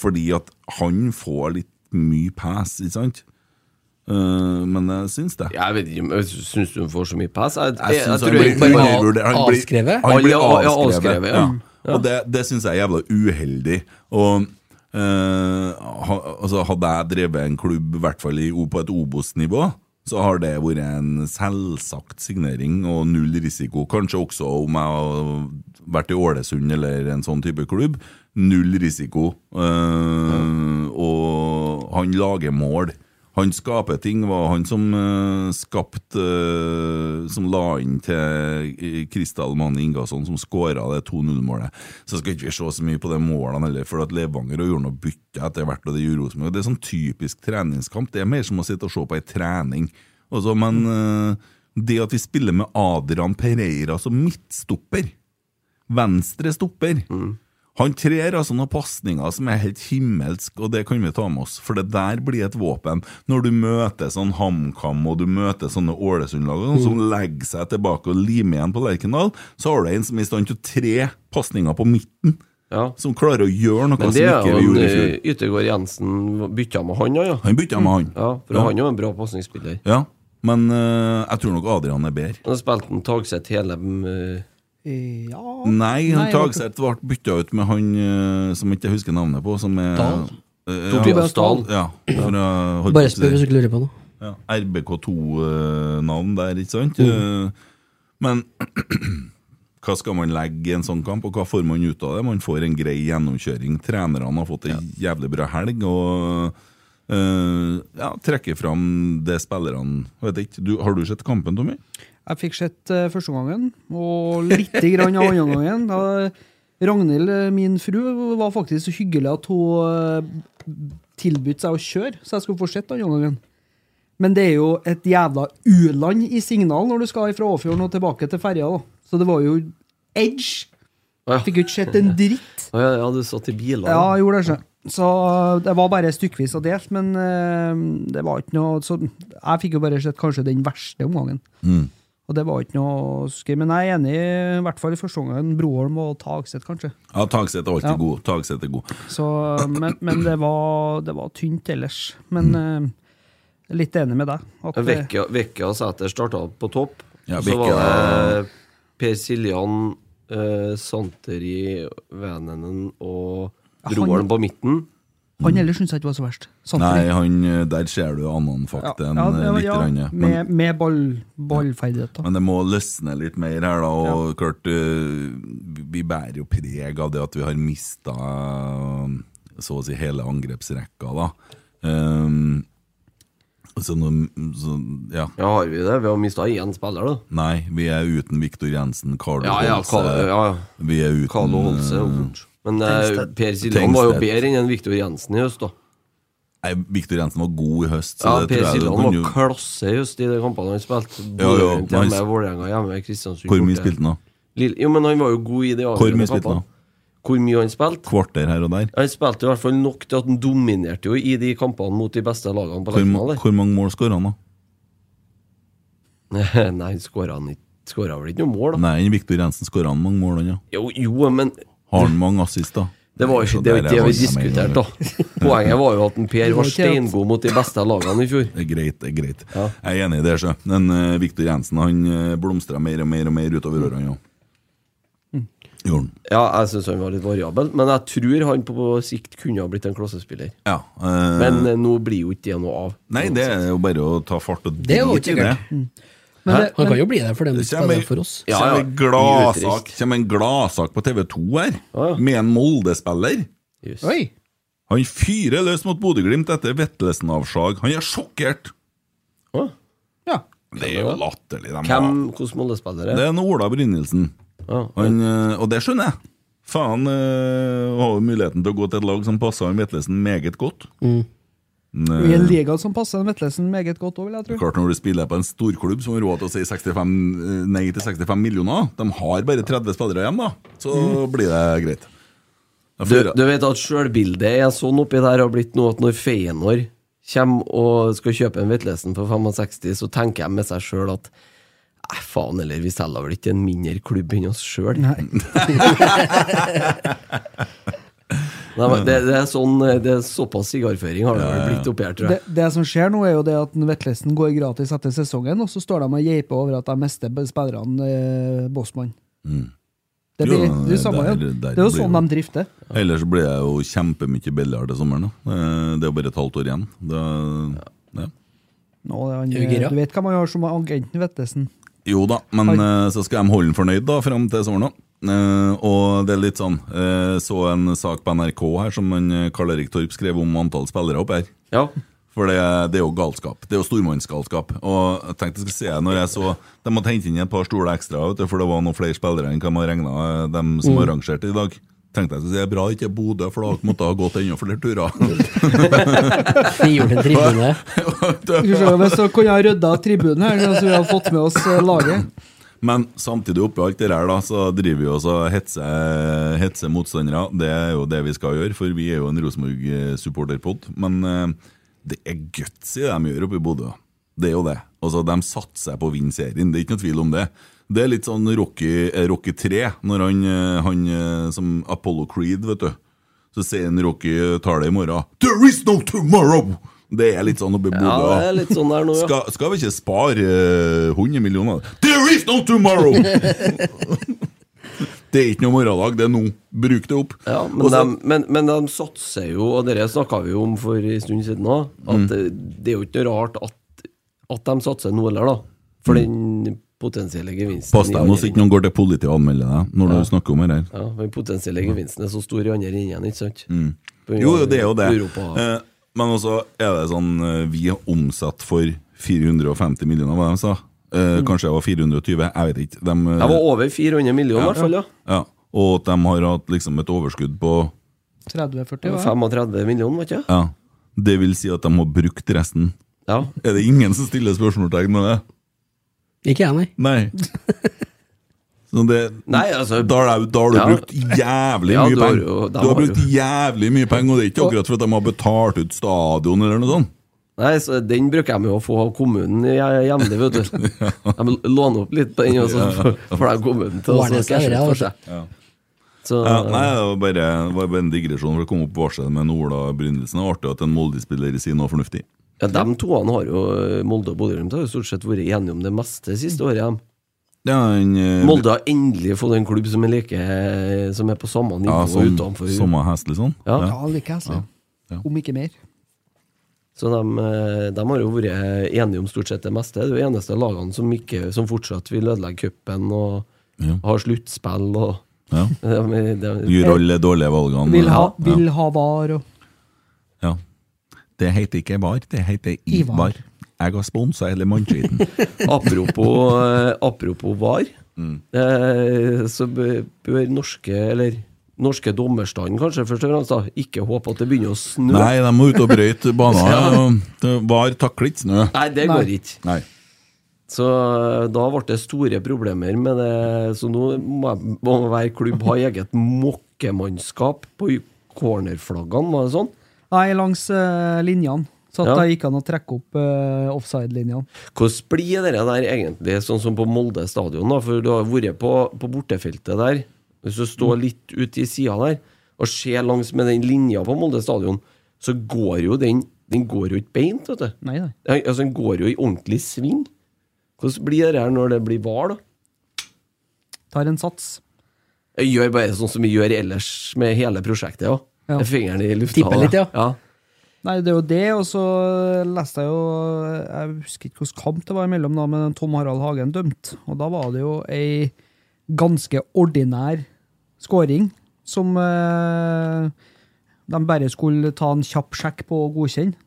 fordi at han får litt mye pass, ikke sant? Eh, men jeg syns det. Jeg vet ikke, men Syns du han får så mye pass? Jeg, Jeg jeg, tror han blir bare- avskrevet? Han blir avskrevet, avskrevet, ja. ja. Og det, det syns jeg er jævla uheldig. Og uh, ha, altså Hadde jeg drevet en klubb, i hvert fall på et Obos-nivå, så har det vært en selvsagt signering og null risiko. Kanskje også om jeg har vært i Ålesund eller en sånn type klubb. Null risiko. Eh, Og han lager mål. Han skaper ting. var han som uh, skapte uh, Som la inn til uh, Kristal Mane Ingasson, som skåra det 2-0-målet. Så skal ikke vi se så mye på de målene heller, for at Levanger gjorde noe bytte etter hvert. og Det gjorde Rosenborg. Det er sånn typisk treningskamp. Det er mer som å sitte og se på ei trening. Også, men uh, det at vi spiller med Adrian Pereira som midtstopper, venstre stopper Han trer altså noen pasninger som er helt himmelsk, og det kan vi ta med oss. For det der blir et våpen. Når du møter sånn HamKam og du møter sånne Ålesund-lag mm. som legger seg tilbake og limer igjen på Lerkendal, så har du en som er i stand til tre pasninger på midten. Ja. Som klarer å gjøre noe som det ikke vi gjorde i fjor. eh, Yttergård Jensen bytta med han òg, ja. Han bytta med han. ja. For Ja. han er jo en bra pasningsspiller. Ja, men uh, jeg tror nok Adrian er bedre. Han har spilt en Tagset hele eh, Ja Nei, han Tagseth ble bytta ut med han eh, som ikke jeg husker navnet på, som er Dahl? Eh, Tobias Dahl. Ja, fra, holdt Bare spør hvis du lurer på noe. ja, RBK2-navn der, ikke sant? Mm. Eh, Men hva skal man legge i en sånn kamp, og hva får man ut av det? Man får en grei gjennomkjøring. Trenerne har fått ei jævlig bra helg, og eh, ja, trekker fram det spillerne Vet ikke, du, Har du sett kampen, Tommy? Jeg fikk sett uh, første gangen, og lite grann av andre gangen. Da, Ragnhild, eh, min fru, var faktisk så hyggelig at hun uh, tilbød seg å kjøre, så jeg skulle få sett andre gangen. Men det er jo et jævla u-land i Signal når du skal fra Åfjorden og tilbake til ferja. Så det var jo edge. Jeg. Fikk jo ikke sett en dritt. Å ja, ja, du satt i biler. Ja, jeg gjorde det. ikke. Så det var bare stykkevis og delt, men eh, det var ikke noe så Jeg fikk jo bare sett kanskje den verste omgangen. Mm. Og det var ikke noe skøy. Men jeg er enig, i hvert fall i første omgang, Broholm og Tagseth, kanskje. Ja, Tagseth er alltid Ja. god. Tagseth er god. Så, men men det, var, det var tynt ellers. Men Mm. eh, er litt enig med deg. At, eh, Vekka, Vekka og Sæter starta på topp. Ja, så Vekka- var det Per Siljan, uh, Santeri, Vänenen og Broholm på midten. Han ellers syns jeg ikke var så verst. Samtidig. Nei, han, eh, der ser du annen fakta enn ja, eh, litt. ja, grann, Men, med, med ball, ballferdigheter. men det må løsne litt mer her, da. Og klart, eh, vi bærer jo preg av det at vi har mista så å si hele angrepsrekka, da. Um, så nå, så, ja. Ja, har vi det? Vi har mista én spiller, da. Nei, vi er uten Viktor Jensen, Carlo Ja, ja, Holse. Ja, ja. Vi er uten Carlo Holse Men eh, Per Siljan var jo bedre enn Viktor Jensen i høst, da. Nei, Viktor Jensen var god i høst. Så Ja, det Per tror Siljan var jo- klasse i høst i de kampene han spilte. Han- hjemme, Vålerenga hjemme, Kristiansund Hvor mye spilte han da? Lille- Jo, men han var jo god i de Hvor avgjørende mye spilte han? kampene. Hvor mye han spilte? Kvarter her og der? Han spilte i hvert fall nok til at han dominerte jo i de kampene mot de beste lagene på Hvor, hvor mange mål skåra han, da? Nei, han skåra vel ikke noe mål, da. Nei, Viktor Jensen skåra mange mål, han, ja. Jo, jo, men Har han mange assist, da? det var ikke det, var der ikke det vi diskuterte, da. Poenget var jo at en Per var steingod mot de beste lagene i fjor. Det er greit, det er greit. Ja. Jeg er enig i det, sjø. Men uh, Viktor Jensen han uh, blomstra mer og mer og mer utover årene, ja. Gjorde. Ja, jeg syns han var litt variabel, men jeg tror han på sikt kunne ha blitt en klassespiller. Ja, eh, Men eh, nå blir jo ikke det noe av. Nei, det er jo bare å ta fart og Det er jo drite i ikke det. Men det, Han kan jo bli det for dem Det for oss. Ja, ja. kommer en gladsak, på TV2 her, Ja, ja. med en Molde-spiller. Han fyrer løs mot Bodø-Glimt etter Vetlesen-avslag. Han er sjokkert! Å, Ja. Det er jo latterlig. de Hvem, hvordan Molde-spiller Det er er en Ola Brynildsen. Ja. Han, eh, og det skjønner jeg. Faen øh, har jo muligheten til å gå til et lag som passer han Vetlesen meget godt. Mm. Men, I en eh, liga som passer Vetlesen meget godt òg, vil jeg tro. Klart Når du spiller på en storklubb som har råd til å si 65, eh, nei til 65 millioner, de har bare 30 spillere igjen, da, så Mm. blir det greit. Du, du vet at sjølbildet er sånn oppi der har blitt nå at når Feyenoord kommer og skal kjøpe en Vetlesen for 65, så tenker jeg med seg sjøl at Nei, faen heller, vi selger vel ikke en mindre klubb enn oss sjøl? Nei. Det, det er sånn Det er såpass sigarføring har det blitt oppi her, tror jeg. det som skjer nå, er jo det at Vetlesen går gratis etter sesongen, og så står de og geiper over at de mister spillerne eh, Bossmann. Det, blir, Jo, det, er samme, der- der det er jo sånn jo- de drifter. Ellers blir det jo kjempemye billigere til sommeren. Da. Eh, Det er jo bare et halvt år igjen. Det, ja. Nå, er han, Er du vet hva man gjør som agenten Vetlesen? Jo da, men eh, så skal de holde den fornøyd da fram til sommeren. da. Eh, og det er litt sånn uh, Så en sak på NRK her som eh, Karl Erik Torp skrev om antall spillere opp her. Ja. For det, det er jo galskap. Det er jo stormannsgalskap. Og jeg tenkte jeg skulle se når jeg så De måtte hente inn et par stoler ekstra, vet du, for det var noen flere spillere enn hva man regna dem som arrangerte i dag. Tenkte jeg skulle si det er bra ikke er Bodø, for da måtte jeg ha gått enda flere turer. Frigjort en tribune. Jeg Hvis vi kunne ha rydda tribunen her, så vi hadde fått med oss laget. Men samtidig oppi alt det der, da, så driver vi oss og hetser, hetser motstandere. Det er jo det vi skal gjøre, for vi er jo en Rosenborg-supporterpod. Men eh, det er gutsy det de gjør oppe i Bodø. Det er jo det. Altså, De satser på å vinne serien, det er ikke noe tvil om det. Det er litt sånn Rocky, eh, Rocky 3, når han, eh, han som Apollo Creed, vet du. Så sier Rocky tar det i morgen. There is no tomorrow! Det er litt sånn oppe i Bodø. ja, sånn ja. Skal, skal vi ikke spare uh, 100 millioner? There is no tomorrow! det er ikke noe morgendag, det er nå. Bruk det opp. Ja, men, Også, de, men, men de satser jo, og det snakka vi jo om for en stund siden òg, at Mm. det, det er jo ikke rart at, at de satser nå heller, da. For den potensielle gevinsten Mm. Pass deg nå så ikke noen går til politiet og anmelder deg når du snakker om det her. Ja, Den potensielle gevinsten er så stor i andre enden, ikke sant? Mm. Jo, det er jo det. Europa. Eh, men også er det sånn eh, Vi har omsatt for 450 millioner, hva de sa. Eh, Kanskje det var 420, jeg vet ikke. De, eh, Det var over 400 millioner, i hvert fall. ja ja. Og at de har hatt liksom et overskudd på 30-40, 35 millioner, var ikke? Ja. Det vil si at de har brukt resten. Ja. Er det ingen som stiller spørsmålstegn med det? Ikke jeg, nei. Nei. Så det, Nei, altså da har du, da har du Ja. brukt jævlig Ja, mye du penger. Du har brukt jævlig mye penger, og det er ikke akkurat for at de har betalt ut stadion eller noe sånt. Nei, så Den bruker de jo å få av kommunen i- jevnlig, vet du. De låner opp litt på den, og så får de kommunen til å cashe ut for altså. seg. Ja. Så Ja, nei, det var bare, det var bare en digresjon, for å komme opp varselet med Ola Brynildsen. Det er artig at en Molde-spiller sier noe fornuftig. ja, De to har jo Molde og Bodø-Glimt har jo stort sett vært enige om det meste siste året. Ja, en, eh, Molde har endelig fått en klubb som er like Som er på samme nivå ja, som, utenfor. Samme hest, liksom? Ja. Ja, like hest. Ja. Om ikke mer. Så de, eh, de har jo vært enige om stort sett det meste. Det er jo eneste lagene som, ikke, som fortsatt vil ødelegge cupen og Ja. har sluttspill og Ja. de, de, Gjør alle dårlige valgene. Vil ha, ja. vil ha var og Ja. Det heter ikke VAR, det heter Ivar. IVAR. Jeg har sponsa hele mannskiten. Apropos, eh, apropos VAR, Mm. eh, så bør, norske Eller norske dommerstanden kanskje først og fremst da ikke håpe at det begynner å snø. Nei, de må ut og brøyte banen. ja. VAR takler ikke snø. Nei, det Nei. går ikke. Nei. Så eh, da ble det store problemer med det. Så nå må, må hver klubb ha eget mokkemannskap på cornerflaggene, var det sånn? Nei, langs uh, linjene. Så Ja. da gikk han å trekke opp uh, offside-linjene. Hvordan blir det der egentlig, sånn som på Molde stadion? da? For du har vært på, på bortefeltet der. Hvis du står Mm. litt ute i sida der og ser langs med den linja på Molde stadion, så går jo den Den går jo ikke beint, vet du. Nei, nei. Altså, den går jo i ordentlig sving. Hvordan blir det her når det blir var, da? Tar en sats. Jeg gjør bare sånn som vi gjør ellers med hele prosjektet. Ja. Ja. Fingeren i lufta. Tipper litt, ja. ja. Nei, det er jo det, og så leste jeg jo Jeg husker ikke hvilken kamp det var imellom, da, men Tom Harald Hagen dømt. Og da var det jo ei ganske ordinær scoring som eh, de bare skulle ta en kjapp sjekk på og godkjenne.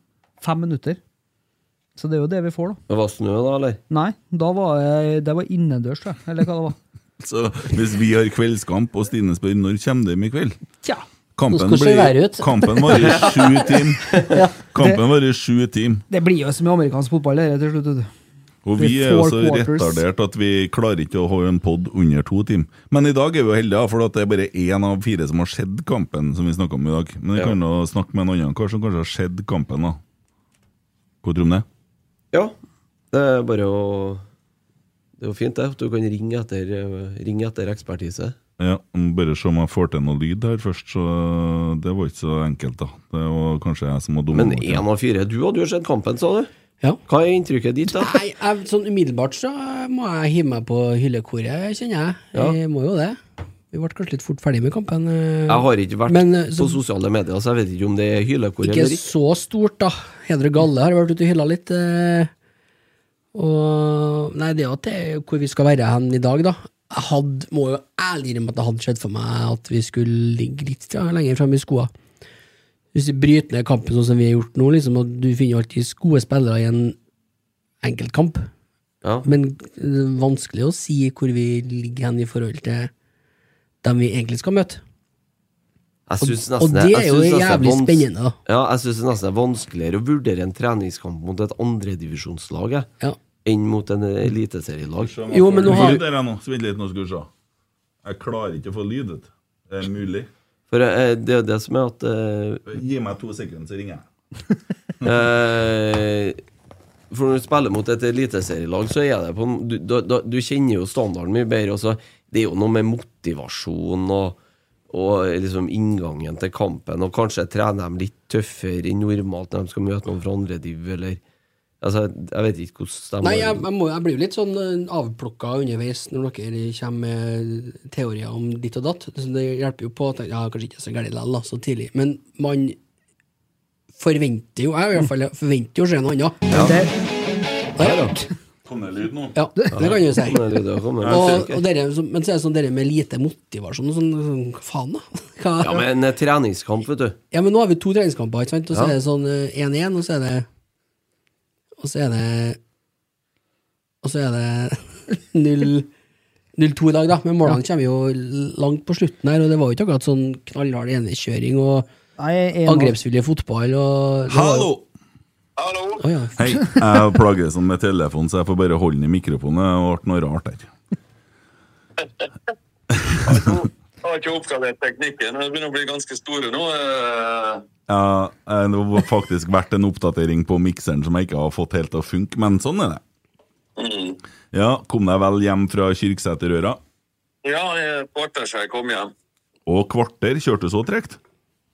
Fem minutter. Så det er jo det vi får, da. Det var snø, da, eller? Nei, da var jeg, det var innendørs, tror jeg. Eller hva det var. Så hvis vi har kveldskamp, og Stine spør når kommer de i kveld Tja. Kampen, Nå skal vi være blir, kampen varer sju timer. Kampen varer sju timer. Det blir jo som i amerikansk fotball, det til slutt. du. Og vi er jo så retardert at vi klarer ikke å ha en pod under to timer. Men i dag er vi jo heldige, for det er bare én av fire som har sett kampen. som vi snakket om i dag. Men vi Ja. kan jo snakke med en annen kar som kanskje har sett kampen. da. Hva tror du om det? Ja. Det er bare å Det er jo fint, det. At du kan ringe etter, eh, ringe etter ekspertise. Ja, Bare se om jeg får til noe lyd her først. så Det var ikke så enkelt, da. Det var kanskje jeg som var dum. Men én av fire. Du hadde jo sett kampen, sa du. Ja. Hva er inntrykket ditt, da? Nei, jeg, sånn umiddelbart så må jeg hive meg på hyllekoret, kjenner jeg. Ja. Jeg må jo det. Vi ble kanskje litt fort ferdig med kampen. eh, Jeg har ikke vært Men, så, på sosiale medier, så jeg vet ikke om det er hylekor Ikke eller ikke. så stort, da. Hedre Galle har vært ute og hylla litt. eh, Og Nei, det er jo til hvor vi skal være hen i dag, da. Jeg hadde, må jo ærlig innrømme at det hadde skjedd for meg at vi skulle ligge litt ja, lenger fremme i skoa. Hvis vi bryter ned kampen sånn som vi har gjort nå, liksom, og du finner alltid gode spillere i en enkeltkamp, Ja. men det er vanskelig å si hvor vi ligger hen i forhold til dem vi egentlig skal møte. Synes og nesten, det er jo jævlig er spennende. Ja, jeg syns det nesten er vanskeligere å vurdere en treningskamp mot et andredivisjonslag Ja. Enn mot en eliteserielag. Jo, men nå har-. Vent litt, nå skal vi se. Jeg klarer ikke å få lyd. ut. Det er mulig. For eh, det er jo det som er at eh, Gi meg to sekunder, så ringer jeg. Eh, for når du spiller mot et eliteserielag, så er det på en- du, da, du kjenner jo standarden mye bedre. Også. Det er jo noe med motivasjon og, og liksom inngangen til kampen. Og kanskje trener de litt tøffere enn normalt når de skal møte noen fra andre div, eller Altså, jeg vet ikke hvordan de Nei, jeg, jeg, må, jeg blir jo litt sånn eh, avplukka underveis når dere kommer med teorier om ditt og datt. Det hjelper jo på at ja, kanskje ikke så gærent likevel, så tidlig. Men man forventer jo Jeg i hvert fall forventer jo å se noe annet. Ja. Der, ja. Kom det lyd nå? ja, det kan du si. Det- det Og, og dere, men så er det sånn dere med lite motivasjon og sånn, sånn faen, da? Hva? Ja, men en treningskamp, vet du. Ja, men nå har vi to treningskamper, ikke sant? Og så Ja. er det sånn eh, 1-1, og så er det Og så er det Og så er det 0 0-2 i dag, da. Men målene kommer jo langt på slutten her, og det var jo ikke akkurat sånn knallhard enekjøring og angrepsvillig fotball og Hallo! Hallo? Oh, ja. Hei, jeg plager sånn med telefonen, så jeg får bare holde den i mikrofonen. Det ble noe rart der. Har ikke oppgradert teknikken. Det begynner å bli ganske store nå. Eh, Ja, eh, det har faktisk vært en oppdatering på mikseren som jeg ikke har fått helt til å funke, men sånn er det. mm. Ja, Kom deg vel hjem fra Kyrksæterøra? Ja, kvarter siden jeg kom hjem. Og kvarter kjørte du så tregt?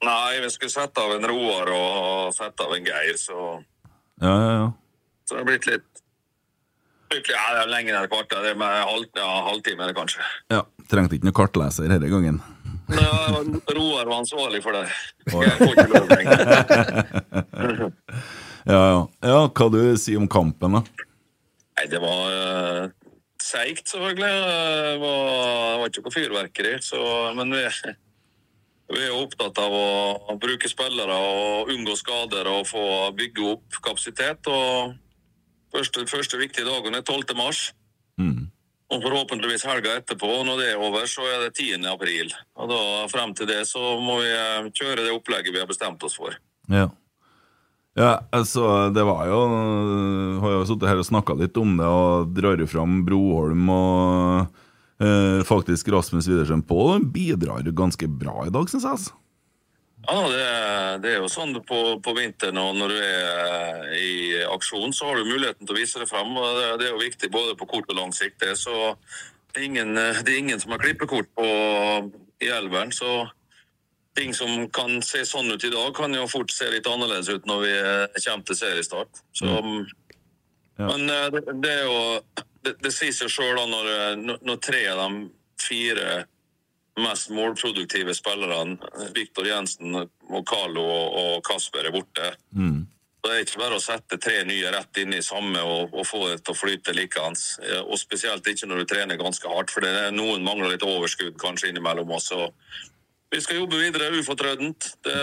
Nei, vi skulle sette av en Roar og sette av en Geir, så, Ja, ja, ja. så det har blitt litt litt- Ja, det er lenger enn et kvarter. Det er med halv, ja, halvtime, kanskje. ja. Trengte ikke noen kartleser denne gangen. Ja, Roar var ansvarlig for det. Jeg får ikke lov lenger. Ja, ja. ja, Hva du sier om kampen, da? Nei, det var uh, seigt, selvfølgelig. Det var, det var ikke noe fyrverkeri. Så, men vi, vi er opptatt av å bruke spillere og unngå skader og få bygge opp kapasitet. Og første, første viktige dagen er 12. mars. Mm. Og forhåpentligvis helga etterpå. Når det er over, så er det 10. april. Og da, frem til det så må vi eh, kjøre det opplegget vi har bestemt oss for. Ja. Ja, altså, det var jo Har jo sittet her og snakka litt om det, og drar jo fram Broholm og eh, faktisk Rasmus Widersen på, bidrar jo ganske bra i dag, syns jeg. altså. Ja, det, det er jo sånn på, på vinteren og når du er eh, i aksjon, så har du muligheten til å vise det frem. og Det, det er jo viktig både på kort og lang sikt. Det, så det er ingen, eh, det er ingen som har klippekort på, i elveren. Så ting som kan se sånn ut i dag, kan jo fort se litt annerledes ut når vi eh, kommer til seriestart. Så, Ja. Men det, det er jo Det, det sier seg sjøl når, når tre av de fire mest målproduktive spillerne, Viktor Jensen og Carlo og, Kasper, er borte. Mm. Det er ikke bare å sette tre nye rett inn i samme og, og få det til å flyte likeens. Eh, Og spesielt ikke når du trener ganske hardt, for det er noen mangler litt overskudd kanskje innimellom oss. Vi skal jobbe videre ufortrødent. Det,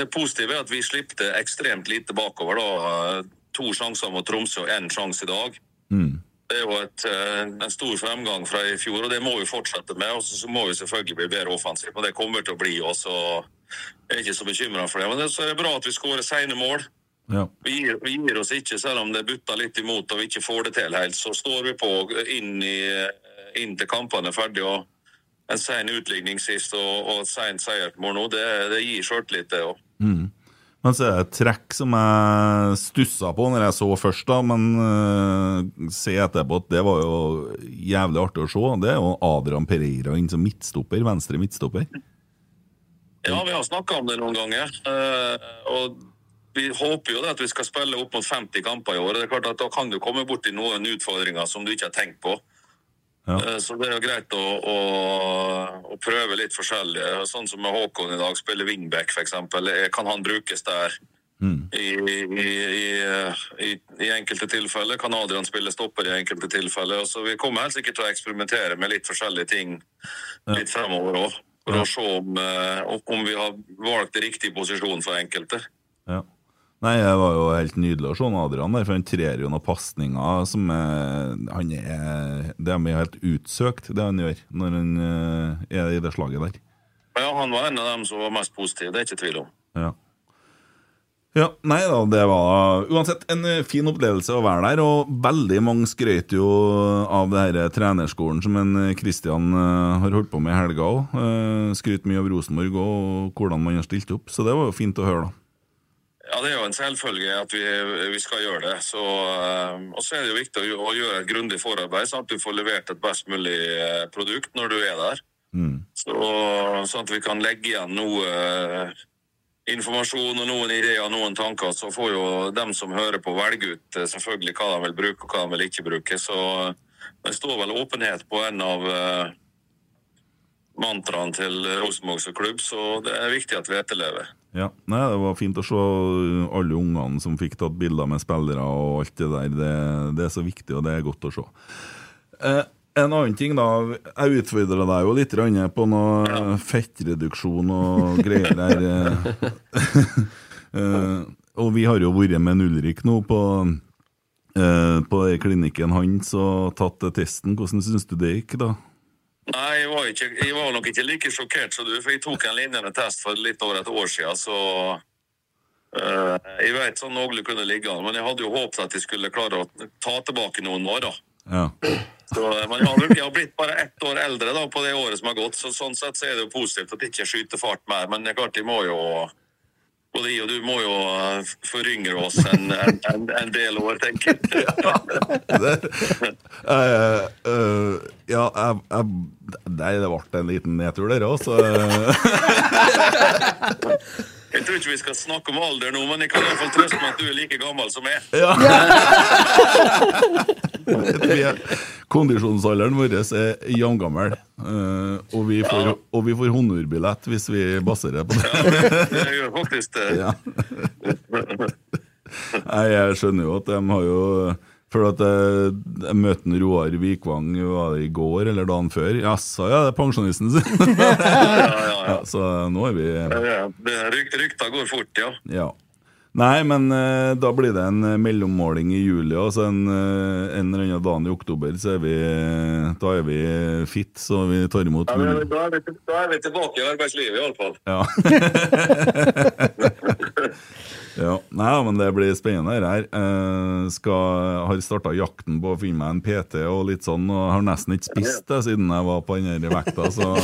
det positive er at vi slippte ekstremt lite bakover. da. To sjanser mot Tromsø og én sjanse i dag. Mm. Det er jo et, eh, en stor fremgang fra i fjor, og det må vi fortsette med. Og så må vi selvfølgelig bli bedre offensivt, og det kommer til å bli oss. Jeg er ikke så bekymra for det. Men det, så er det bra at vi skårer sene mål. Ja. Vi gir, vi gir oss ikke, selv om det butter litt imot og vi ikke får det til helt. Så står vi på inn, i, inn til kampene er ferdig. og En sen utligning sist og, og et sent seiersmål nå, det, det gir sjøltillit, det òg. Mm. Men så er det et trekk som jeg stussa på når jeg så først, da, men uh, se etterpå at det var jo jævlig artig å se. Det er jo Adrian Pereira inn som midtstopper, venstre midtstopper. Ja, vi har snakka om det noen ganger. Uh, og vi håper jo at vi skal spille opp mot 50 kamper i år. Det er klart at Da kan du komme borti noen utfordringer som du ikke har tenkt på. Ja. Eh, Så det er jo greit å, å, å prøve litt forskjellig. Sånn som med Håkon i dag, spiller wingback f.eks. Kan han brukes der? Mm. I, i, i, i, I enkelte tilfeller kan Adrian spille stopper i enkelte tilfeller. Så vi kommer helt sikkert til å eksperimentere med litt forskjellige ting litt fremover òg. For å se om, eh, om vi har valgt riktig posisjon for enkelte. Ja. Nei, det var jo helt nydelig å se Adrian der, for han trer jo noen pasninger som er Han er Det er helt utsøkt, det han gjør, når han eh, er i det slaget der. Ja, Han var en av dem som var mest positiv, det er ikke tvil om. Ja. Ja, nei da, det var uansett en eh, fin opplevelse å være der, og veldig mange skrøt jo av det her trenerskolen som en Kristian eh, har holdt på med i helga òg. Skryt mye av Rosenborg og hvordan man har stilt opp, så det var jo fint å høre, da. Ja, Det er jo en selvfølge at vi, vi skal gjøre det. Så, eh, og så er det jo viktig å, å gjøre et grundig forarbeid, sånn at du får levert et best mulig eh, produkt når du er der. Mm. Så, sånn at vi kan legge igjen noe eh, informasjon og noen ideer og noen tanker. Så får jo dem som hører på, velge ut selvfølgelig hva de vil bruke og hva de vil ikke bruke. Så det står vel åpenhet på en av mantraene til Rosenborg som klubb, så det er viktig at vi etterlever. Ja, nei, Det var fint å se alle ungene som fikk tatt bilder med spillere og alt det der. Det, det er så viktig, og det er godt å se. Eh, en annen ting, da. Jeg utfordra deg jo litt på noe fettreduksjon og greier der. eh. Eh, og vi har jo vært med en Ulrik nå på, eh, på klinikken hans og tatt testen. Hvordan syns du det gikk, da? Nei, jeg var, ikke, jeg var nok ikke like sjokkert som du, for jeg tok en lignende test for litt over et år siden, så uh, Jeg vet sånn noenlunde kunne ligge an, men jeg hadde jo håpet at jeg skulle klare å ta tilbake noen år, da. Ja. Så, eh, men jeg har, jeg har blitt bare ett år eldre da, på det året som har gått, så sånn sett så er det jo positivt at jeg ikke skyter fart mer, men det er klart jeg må jo både jeg og du må jo eh, foryngre oss en, en, en, en del år, tenker jeg. det, eh, eh, ja, jeg, jeg, Nei, det ble en liten nedtur der òg, så Jeg tror ikke vi skal snakke om alder nå, men jeg kan i hvert fall trøste med at du er like gammel som jeg. Ja. Er- Kondisjonsalderen vår er jevngammel, eh, og, vi får- og vi får honnørbillett hvis vi baserer på det. Ja, Jeg gjør faktisk det. Ja. Nei, jeg skjønner jo at de har jo For at jeg, jeg møtte Roar Vikvang var det i går eller dagen før. Jaså, ja, det er pensjonisten sin! ja, så nå er vi Ja, ja. Rykta går fort, ja. Ja. Nei, men eh, da blir det en eh, mellommåling i juli, og så en, eh, en eller annen dag i oktober, så er vi Da er vi fit, så vi tar imot Ja, men da, er vi, da er vi tilbake i arbeidslivet, iallfall. Ja. ja. Nei, men det blir spennende det her. Eh, skal, har starta jakten på å finne meg en PT og litt sånn, og har nesten ikke spist det siden jeg var på den vekta, så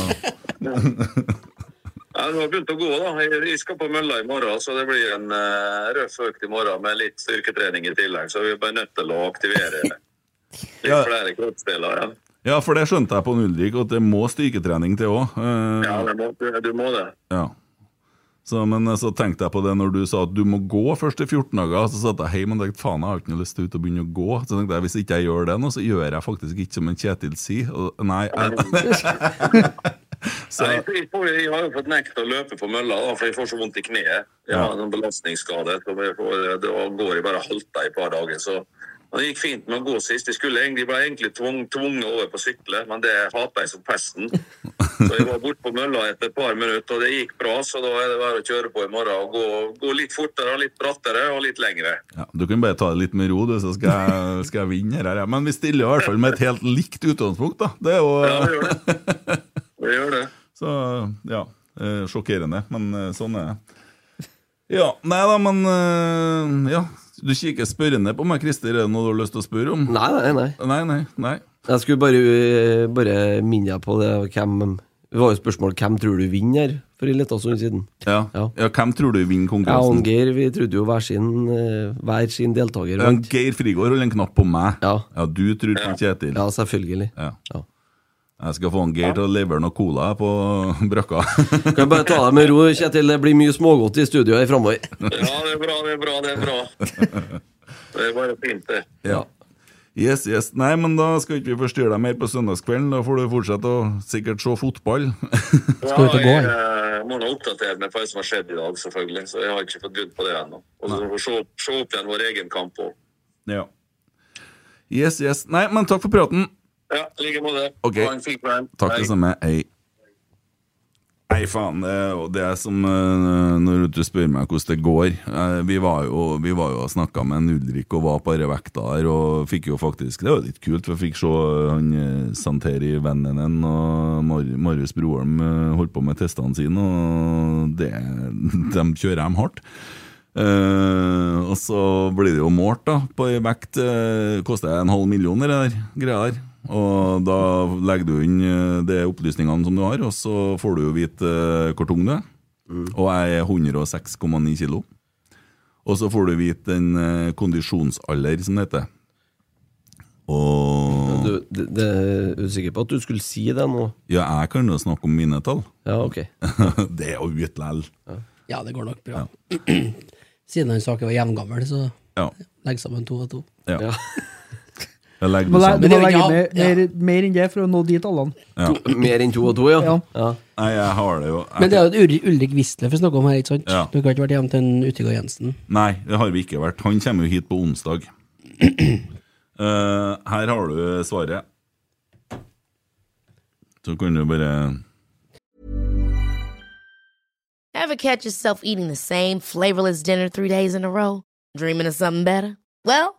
Ja, det har begynt å gå, da. Jeg, jeg skal på mølla i morgen, så det blir en uh, røff økt i morgen med litt styrketrening i tillegg. Så vi er bare nødt til å aktivere litt Ja. flere kroppsdeler igjen. Ja, for det skjønte jeg på Ulrik, at det må styrketrening til òg. Ja, må, du, du må det. Ja. Så, men eh, så tenkte jeg på det når du sa at du må gå først i 14 dager. Så satt jeg hjemme og tenkte faen, jeg har ikke noe lyst til å begynne å gå. Så tenkte jeg hvis ikke jeg gjør det nå, så gjør jeg faktisk ikke som en Kjetil sier. Og, nei, jeg, Så, jeg, jeg har jo fått nekt å løpe på mølla, da, for jeg får så vondt i kneet. Jeg har en belastningsskade. så jeg får- Da går jeg bare halta i et par dager. så men Det gikk fint med å gå sist. Jeg skulle egentlig, ble egentlig tvunget over på sykle, men det hater jeg som pesten. Så jeg var borte på mølla etter et par minutter, og det gikk bra. Så da er det bare å kjøre på i morgen og gå, gå litt fortere, litt brattere og litt lengre. ja, du kan bare ta det litt med ro, du, så skal jeg, skal jeg vinne her. ja. Men vi stiller i hvert fall med et helt likt utgangspunkt, da. Det er jo Ja, vi gjør det. Vi gjør det. Så ja, eh, sjokkerende, men eh, sånn er det. Ja, nei da, men eh, Ja, du kikker spørrende på meg, Christer. Er det noe du har lyst til å spørre om? Nei, nei, nei. Nei, nei, nei. Jeg skulle bare, bare minne deg på det. Hvem, det var jo spørsmål hvem tror du vinner her, for en liten stund siden. Ja. ja. hvem tror du vinner konkurransen? Geir vi trodde jo hver sin, eh, hver sin deltaker. Ja. Geir Frigård holder en knapp på meg. Ja. du tror på Kjetil. Ja, selvfølgelig. Ja. Jeg skal få en Geir til å levere noe cola på brakka. Kan bare ta deg med ro, Kjetil. Det blir mye smågodt i studio her framover. Ja, det er bra, det er bra, det er bra. Det er bare fint, det. Ja. Yes, yes. Nei, men da skal ikke vi forstyrre deg mer på søndagskvelden. Da får du fortsette å sikkert se fotball. Ja, jeg eh, må nå oppdatere meg på hva som har skjedd i dag, selvfølgelig. Så jeg har ikke fått begynt på det ennå. Og så får vi se, se opp igjen vår egen kamp òg. Ja. Yes, yes. Nei, men takk for praten. Ja, i like måte. Ok. Ha en fin kveld. Takk det samme. Hei. Nei, faen. Det er som eh, når du spør meg hvordan det går. Eh, Vi var jo, vi var jo og snakka med en Ulrik og var denne vekta der, og fikk jo faktisk Det var litt kult, for jeg fikk se han eh, Santeri, vennen din, og Mar Marius Broholm holdt på med testene sine, og det, de kjører dem hardt. Og så blir det jo målt da på ei vekt. Uh, koster en halv million, det greia der. Og da legger du inn eh, de opplysningene som du har, og så får du jo vite eh, hvor tung du er. Og jeg er 106,9 kilo. Og så får du vite den eh, kondisjonsalder, som det heter. Og Du, det, det, er du sikker på at du skulle si det nå? Ja, jeg kan jo snakke om mine tall. Ja, ok. det er jo utlell. Ja, det går nok bra. Siden han sa ikke var jevngammel, så Ja. legg sammen to og to. Ja. Jeg legger det sammen. du Men må det er legge mer, mer, mer enn det for å nå de tallene. Ja. To, mer enn to og to, ja? Ja. ja. Nei, jeg har det jo jeg, Men det er jo Ulrik, Wistle vi snakker om her, ikke sant? Ja. Du har ikke vært hjemme til en Utegård Jensen? Nei, det har vi ikke vært. Han kommer jo hit på onsdag. uh, her har du svaret. Så kan du bare Ever catch yourself eating the same flavorless dinner three days in a row? Dreaming of something better? Well,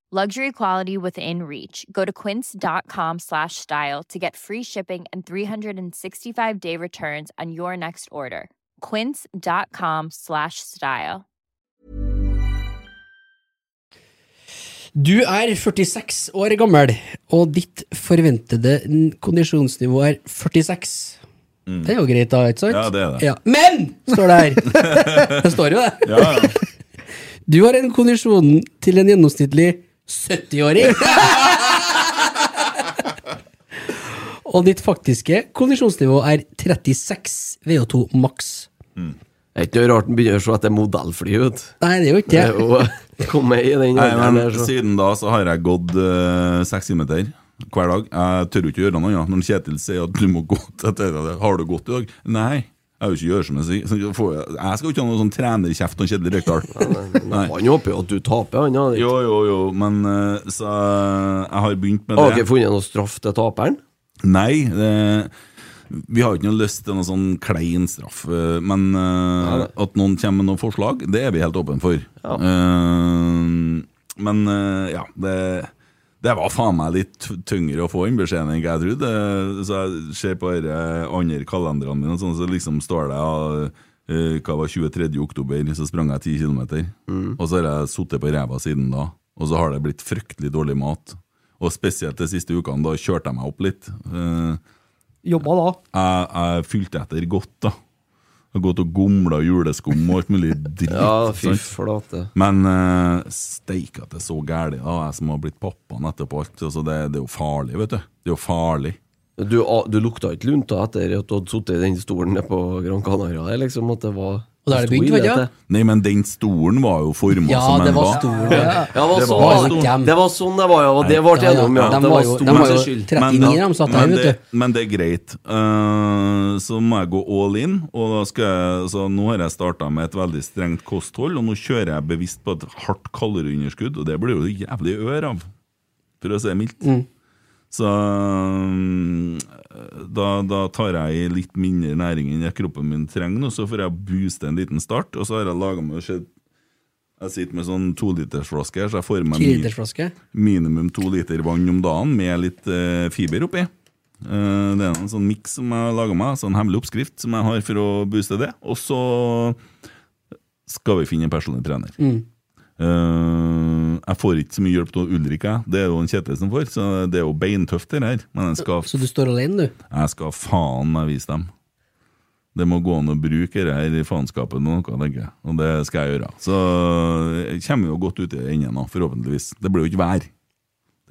Luxury quality within reach. Go to quince.com slash style to get free shipping and 365 day returns on your next order. Quince.com slash style. Du er 46 år gammel, og ditt forventede kondisjonsnivå er 46. Det er jo greit, da, ikke sant? Ja, det er det. Ja. Men! står det her. det står jo det. Ja, ja. Du har en kondisjon til en gjennomsnittlig 70-åring. og ditt faktiske kondisjonsnivå er 36 VO2 maks. Det er ikke rart den begynner å se etter modellfly ut. Nei, det er jo ikke Det er Nei, men der, så. Siden da så har jeg gått uh, meter hver dag. Jeg tør jo ikke gjøre noe annet. Når Kjetil sier at du må gå til det, Har du gått i dag? Nei. Jeg vil ikke gjøre som jeg sier. Jeg skal jo ikke ha noe sånn trenerkjeft og Kjedelig Rekdal. Han håper jo at du taper, han. Ja. Jo, jo, jo, men eh, så eh, jeg har begynt med det. Har dere funnet noe straff til taperen? Nei, det, vi har ikke noe lyst til noe sånn klein straff. eh, Men eh, at noen kommer med noen forslag, det er vi helt åpne for. Eh, men ja, det, det var faen meg litt tyngre å få inn beskjeden enn jeg trodde. Eh, Så jeg ser på de andre kalenderne mine, sånn, så liksom står det ja, eh, hva var 23. oktober, så sprang jeg 10 km. Og så har jeg sittet på ræva siden da, og så har det blitt fryktelig dårlig mat. Og spesielt de siste ukene, da kjørte jeg meg opp litt. Uh, Jobba da. jeg, jeg fylte etter godt, da. Har gått og gomla juleskum og alt mulig dritt. Ja, fy flate. Men uh, steik at det er så gæli da, Jeg som har blitt pappaen etterpå alt. Altså det, det er jo farlig, vet du. Det er jo farlig. Du, du lukta ikke lunta etter at du hadde sittet i den stolen nede på Gran Canaria? Liksom at det var Og da er det bygd, vet du. Nei, men den stolen var jo forma Ja, som en var var. stolen, ja. Ja, det var, Det sånn, var det, var sånn det var, ja. Det ble Ja, ja, enige om, ja. de Det var jo- stor de var jo 39 de satt der, men, vet det, du. men det er greit. Uh, så må jeg gå all in. Og da skal jeg, så nå har jeg starta med et veldig strengt kosthold, og nå kjører jeg bevisst på et hardt kaloriunderskudd, og det blir jo jævlig ør av, for å si det mildt. Mm. Så mm, da, da tar jeg i litt mindre næring enn jeg kroppen min trenger, og så får jeg booste en liten start. Og så har jeg laga meg Jeg sitter med sånn tolitersflaske, så jeg får meg mi- minimum to liter vann om dagen med litt eh, fiber oppi. Eh, det er en sånn miks som jeg har laga meg, sånn hemmelig oppskrift som jeg har for å booste det. Og så skal vi finne en personlig trener. Mm. Eh, jeg får ikke så mye hjelp av Ulrik, jeg. Det er jo en Kjetil som får, så det er jo beintøft det her. Men jeg skal, Så du står alene, du? jeg skal faen meg vise dem. Det må gå an å bruke det her i faenskapet med noe, tenker jeg. Og det skal jeg gjøre. Så jeg kommer jo godt ut i enden nå, forhåpentligvis. Det blir jo ikke vær.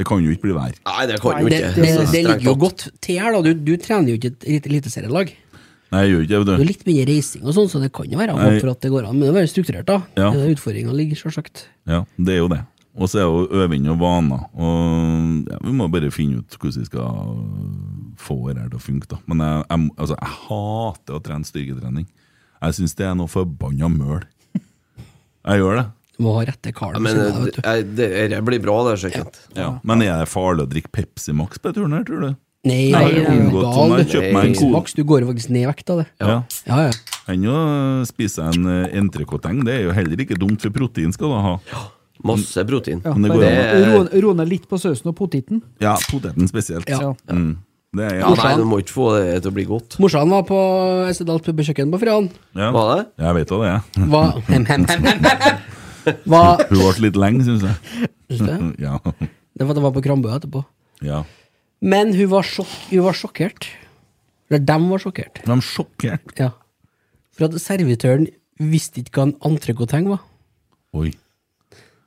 Det kan jo ikke bli vær. Nei, det kan jo ikke. det, det, det ligger jo godt til her, da. Du, du trener jo ikke et elite- eliteserielag. Nei, jeg gjør ikke Det det, er vet litt mye reising og sånn, så det kan jo være håp for at det går an. Men det må være strukturert, da. Ja. Det er Utfordringa ligger, selvsagt. Ja, det er jo det. Og så er det jo øving og vaner. Og ja, vi må bare finne ut hvordan vi skal få det her til å funke, da. Men jeg, jeg, altså, jeg hater å trene styrketrening. Jeg syns det er noe forbanna møl. Jeg gjør det. Du må ha rette karen. Ja, men jeg, det, det, det blir bra, det, sikkert. Ja. Men er det farlig å drikke Pepsi Max på turen her, tror du? Nei, Jeg har nei, nei, unngått sånn, jeg du. kjøper meg en kode. Max, du går jo faktisk ned i vekt av det. Ja. Ja, ja. Enn å spise en eh, entrecôteng. Det er jo heller ikke dumt, for protein skal du ha. Ja. Masse protein. Ja, det går ro, ned litt på sausen og poteten. Ja, poteten spesielt. Ja. Mm. Det er Ja, nei, du må ikke få det til å bli godt. Morsan var på Essedals pubbekjøkken på fredag. Ja. Var det? Jeg vet hva det er. Hva hem, hem, hem. Hva Hun ble litt lenge, syns jeg. Det? Ja. Det var, det var på Krambø etterpå. ja. Men hun var, sjok hun var sjokkert. Eller dem var sjokkert. De var sjokkert. Ja. For at servitøren visste ikke hva en entrecôteng var. Oi.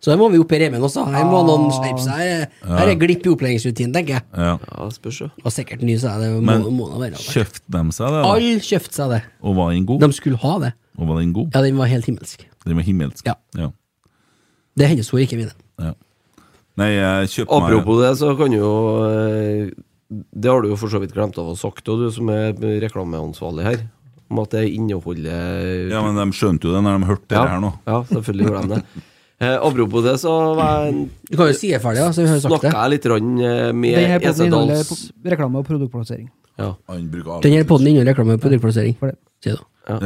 Så her må vi opp i remen også. Her må noen skjerpe seg. Her- Her er glipp i opplæringsrutinen, tenker jeg. Ja. Ja, spørs jo. Og sikkert ny, så det må, Men kjøpte de seg det? Alle kjøpte seg det. Og var den god? De skulle ha det. Og var den god? Ja, den var helt himmelsk. Den var himmelsk? Ja. ja. Det er hennes ord, ikke mine. ja. Nei, jeg meg Apropos det, så kan jo eh, Det har du jo for så vidt glemt av å ha sagt, og du som er reklameansvarlig her, om at det inneholder Ja, men de skjønte jo det når de hørte det her nå. Ja, selvfølgelig gjorde de det. Eh, apropos det, så var jeg- Du kan jo si det ferdig, da, så vi har jo sagt snakka det. jeg litt grann, eh, med Esedals reklame og produktplassering. ja. Denne poden inneholder reklame og produktplassering. For det. Sier du. Ja.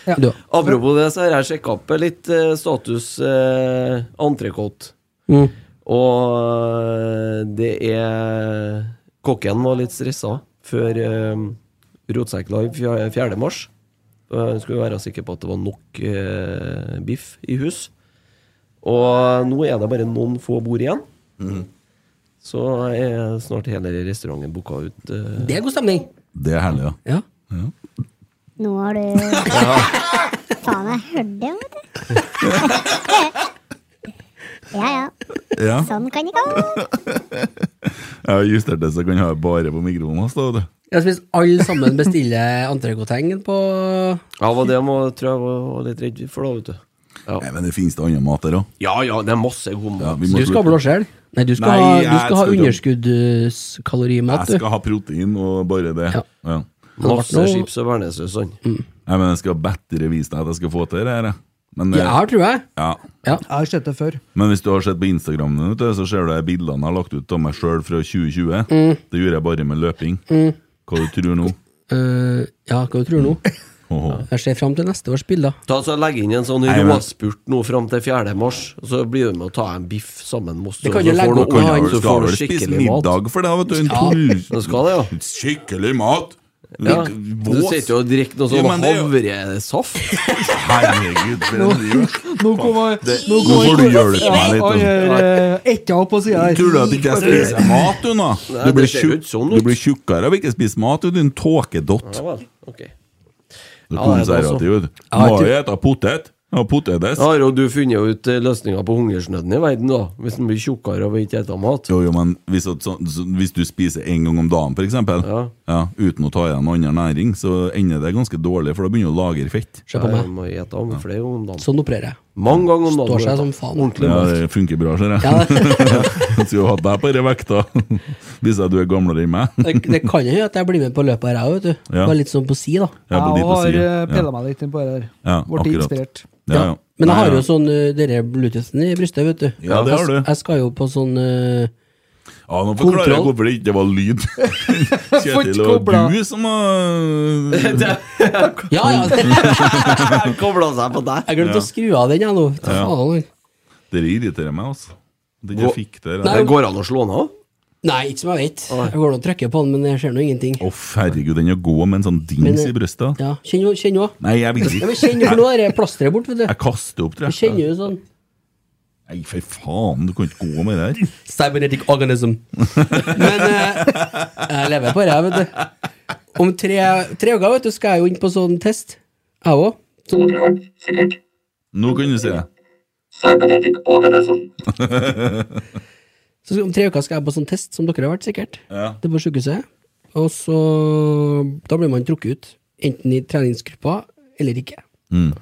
ja. Apropos det, så har jeg sjekka opp litt eh, status eh, entrecôte. Mm. Og det er Kokken var litt stressa før eh, Rotsekk Live fja- 4. mars. Han skulle være sikker på at det var nok eh, biff i hus. Og nå er det bare noen få bord igjen. Så er snart hele restauranten booka ut. eh. Det er god stemning. Det er herlig, ja. Ja. Nå har du Faen, jeg hørte det, vet du. Ja, ja. ja. Sånn kan det gå. Jeg har justert det så kan jeg kan ha bare på mikrofonen vet du. Jeg alle sammen bestiller entrecôteng på Ja, var det må, tror jeg var litt redd for, da, vet du. Nei, men det finnes det annen mat der òg. Ja ja, det er masse god mat. Du skal ha blåskjell? Nei, du skal Nei, ha, du skal ha underskuddskalorimat, Jeg skal ha protein og bare det. Ja. Ja. Masse chips og bearnéssaus sånn. Nei, men jeg skal bedre vise deg at jeg skal få til det her. jeg. Men, Ja, her tror jeg. ja. Jeg har sett det før. Men hvis du har sett på Instagram, så ser du de bildene jeg har lagt ut av meg sjøl fra 2020. Mm. Det gjorde jeg bare med løping. Mm. Hva du tror nå? Uh, ja, hva du tror nå? Oh. Jeg ser fram til neste års bilder. Ta så Legg inn en sånn råspurt nå fram til 4. mars, så blir du med å ta en biff sammen med oss. Det så- så får du- skal vel spise skikkelig mat. middag for det, vet du. En Ja. tull. Du skal det, ja. Skikkelig mat. Ja. Du sitter jo og drikker noe sånn havresaft. Herregud, for en driver. Nå kommer nå nå får du hjelpe meg litt, Han gjør etta opp på sida her. Tror du at ikke jeg spiser mat, du, nå? Du blir, det tjukk, sånn du blir tjukkere av ikke å spise mat, du din tåkedott. Ja vel, ok. Du er Ja, det er det konservativ, du. Må jo spise potet. Ja, potetes. Har jo du funnet ut eh, løsninga på hungersnøden i verden, da? Hvis den blir tjukkere og ikke spiser mat? Jo, jo, men hvis, at, så, så, hvis du spiser en gang om dagen, for eksempel, Ja. uten å ta igjen annen næring, så ender det ganske dårlig, for da begynner du å lagre fett. Se på Jeg må spise om flere ganger om dagen. Sånn opererer jeg. Mange ganger om dagen. Står seg som faen. Ordentlig Ja, det funker bra, ser jeg. Ja, Skulle hatt deg på disse vekta, hvis at du er gamlere enn meg. det, det kan jo hende at jeg blir med på løpet her, jeg vet du. Ja. Bare litt sånn på si, da. Jeg Jeg har uh, pilla meg litt inn på det der. Ja, Blitt inspirert. Ja, ja. Men jeg har jo sånn uh, dere bluetoothen i brystet, vet du. Ja, det har du. Jeg, jeg skal jo på sånn uh, Ja, nå forklarer jeg Kontroll. hvorfor det ikke var lyd. Kjetil, det var kobla. du som har Ja, ja! Kobla seg på deg. Jeg glemte å skru av den, jeg nå. Ja. Dere irriterer meg, altså. Den jeg fikk det. Nei, Det går an å slå den av? Nei, ikke som jeg vet. Jeg går og trykker på den, men jeg ser nå ingenting. Å, herregud, den er god med en sånn dings Men, eh, i brystet. Ja, Kjenn nå. Nei, jeg vil Ja, men ikke. kjenn for nå er det plasteret bort, vet du. Jeg kaster opp, tror Jeg kjenner du sånn Nei, for faen, du kan ikke gå med det der. Cybernetic organism. Men eh, jeg lever på det, jeg, vet du. Om tre, tre uker vet du, skal jeg jo inn på sånn test. Jeg òg. Nå kan du si det. Cybernetic organism. Så om tre uker skal jeg på sånn test, som dere har vært, sikkert. Ja. Det er på sykehuset. Og så Da blir man trukket ut. Enten i treningsgruppa eller ikke. Mm.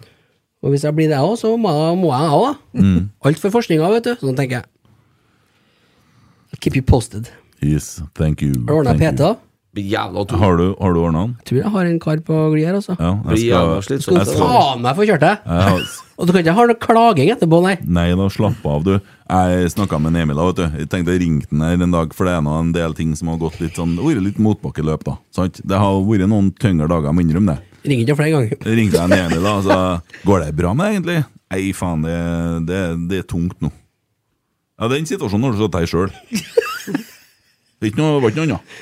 Og hvis jeg blir det òg, så må, må jeg òg, da. Mm. Alt for forskninga, vet du. Sånn tenker jeg. I'll keep you posted. Yes, thank you. Har du ordna. PT? jævla tung. Har du, har du ordna den? Jeg tror jeg har en kar på glid her, altså. Ja, jeg skal, jeg Skal skal faen meg få kjørt deg! har, Og du kan ikke ha noe klaging etterpå, nei. Nei da, slapp av, du. Jeg snakka med Emil, da, vet du. Jeg tenkte jeg ringte den her en dag, for det er nå en del ting som har gått litt sånn vært litt motbakkeløp, da. Sant? Det har vært noen tyngre dager, jeg må innrømme det. Ringer ikke flere ganger. Ringte jeg en da, så går det bra med deg, egentlig? Nei, faen, det, det, det er tungt nå. Ja, den situasjonen har du satt deg sjøl. Det var ikke noe annet.